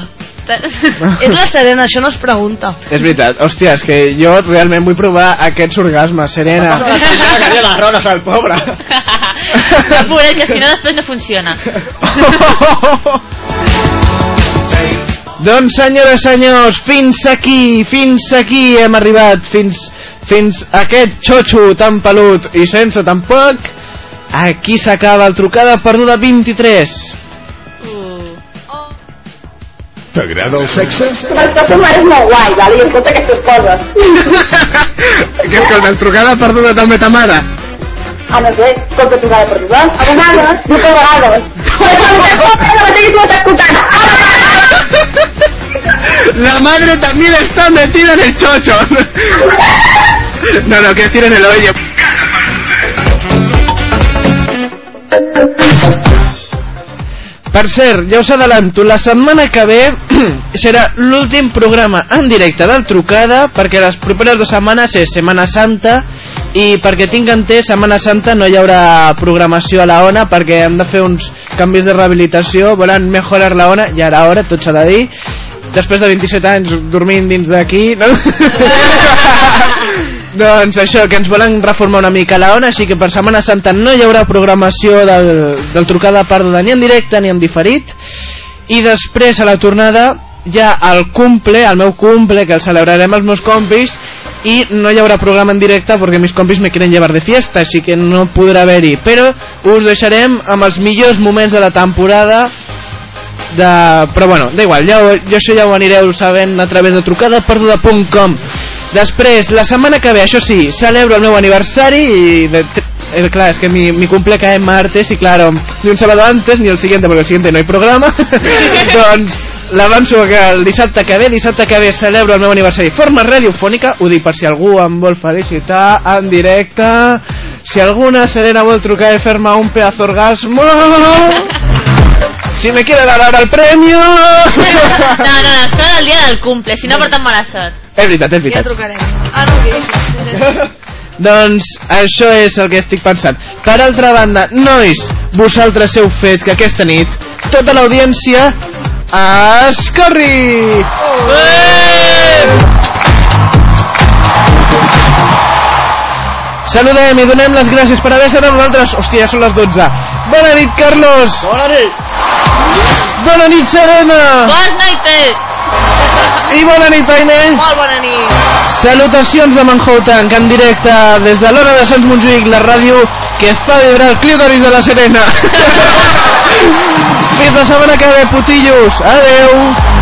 És la Serena, això no es pregunta. És veritat, hòstia, és que jo realment vull provar aquests orgasmes, Serena. Calia les rodes al pobre. No, pobret, que si no després no funciona. doncs, senyores, senyors, fins aquí, fins aquí hem arribat, fins, fins a aquest xotxo tan pelut i sense tampoc. Aquí s'acaba el trucada perduda 23. T'agrada el sexe? El teu mare és molt guai, vale? i escolta aquestes coses. Què és que el trucada perduda també ta mare? Ah, no sé, escolta tu per tu, A vegades, no que a vegades. Però quan t'escolta, no sé que tu m'estàs escoltant. La madre también está metida en el chocho. No, no, que decir en el hoyo. Per cert, ja us adelanto, la setmana que ve serà l'últim programa en directe del Trucada perquè les properes dues setmanes és Setmana Santa i perquè tinc entès, Setmana Santa no hi haurà programació a la ONA perquè hem de fer uns canvis de rehabilitació, volen mejorar la ONA, ja era hora, tot s'ha de dir després de 27 anys dormint dins d'aquí no? doncs això, que ens volen reformar una mica la ONA així que per Setmana Santa no hi haurà programació del, del trucada perduda ni en directe ni en diferit. I després a la tornada ja el cumple, el meu cumple que el celebrarem els meus compis i no hi haurà programa en directe perquè mis compis me quieren llevar de fiesta així que no podrà haver-hi. Però us deixarem amb els millors moments de la temporada de... però bueno, da igual, ja, ja això ja ho anireu sabent a través de trucadaperduda.com després, la setmana que ve, això sí celebro el meu aniversari i de, eh, claro, es que mi, mi cumple cae en martes y claro, ni un sábado antes ni el siguiente porque el siguiente no hay programa doncs l'avanço que el dissabte que ve, dissabte que ve celebro el meu aniversari. Forma radiofònica, ho dic per si algú em vol felicitar en directe. Si alguna serena vol trucar i fer-me un pedazo orgasmo... Si me quiere dar ahora el premio... No, no, no, és el dia del cumple, si no porten mala sort. És veritat, és Ja veritat. trucarem. Ah, no. Doncs això és el que estic pensant. Per altra banda, nois, vosaltres heu fet que aquesta nit tota l'audiència escorri! Saludem i donem les gràcies per haver estat amb nosaltres. Hòstia, ja són les 12. Bona nit, Carlos! Bona nit! Bona nit, Serena! Bones noites! I bona nit, Aine! Molt bona nit. Salutacions de Manhattan, en directe des de l'hora de Sants Montjuïc, la ràdio que fa vibrar el clítoris de la Serena. Fins la setmana que ve, putillos. Adeu.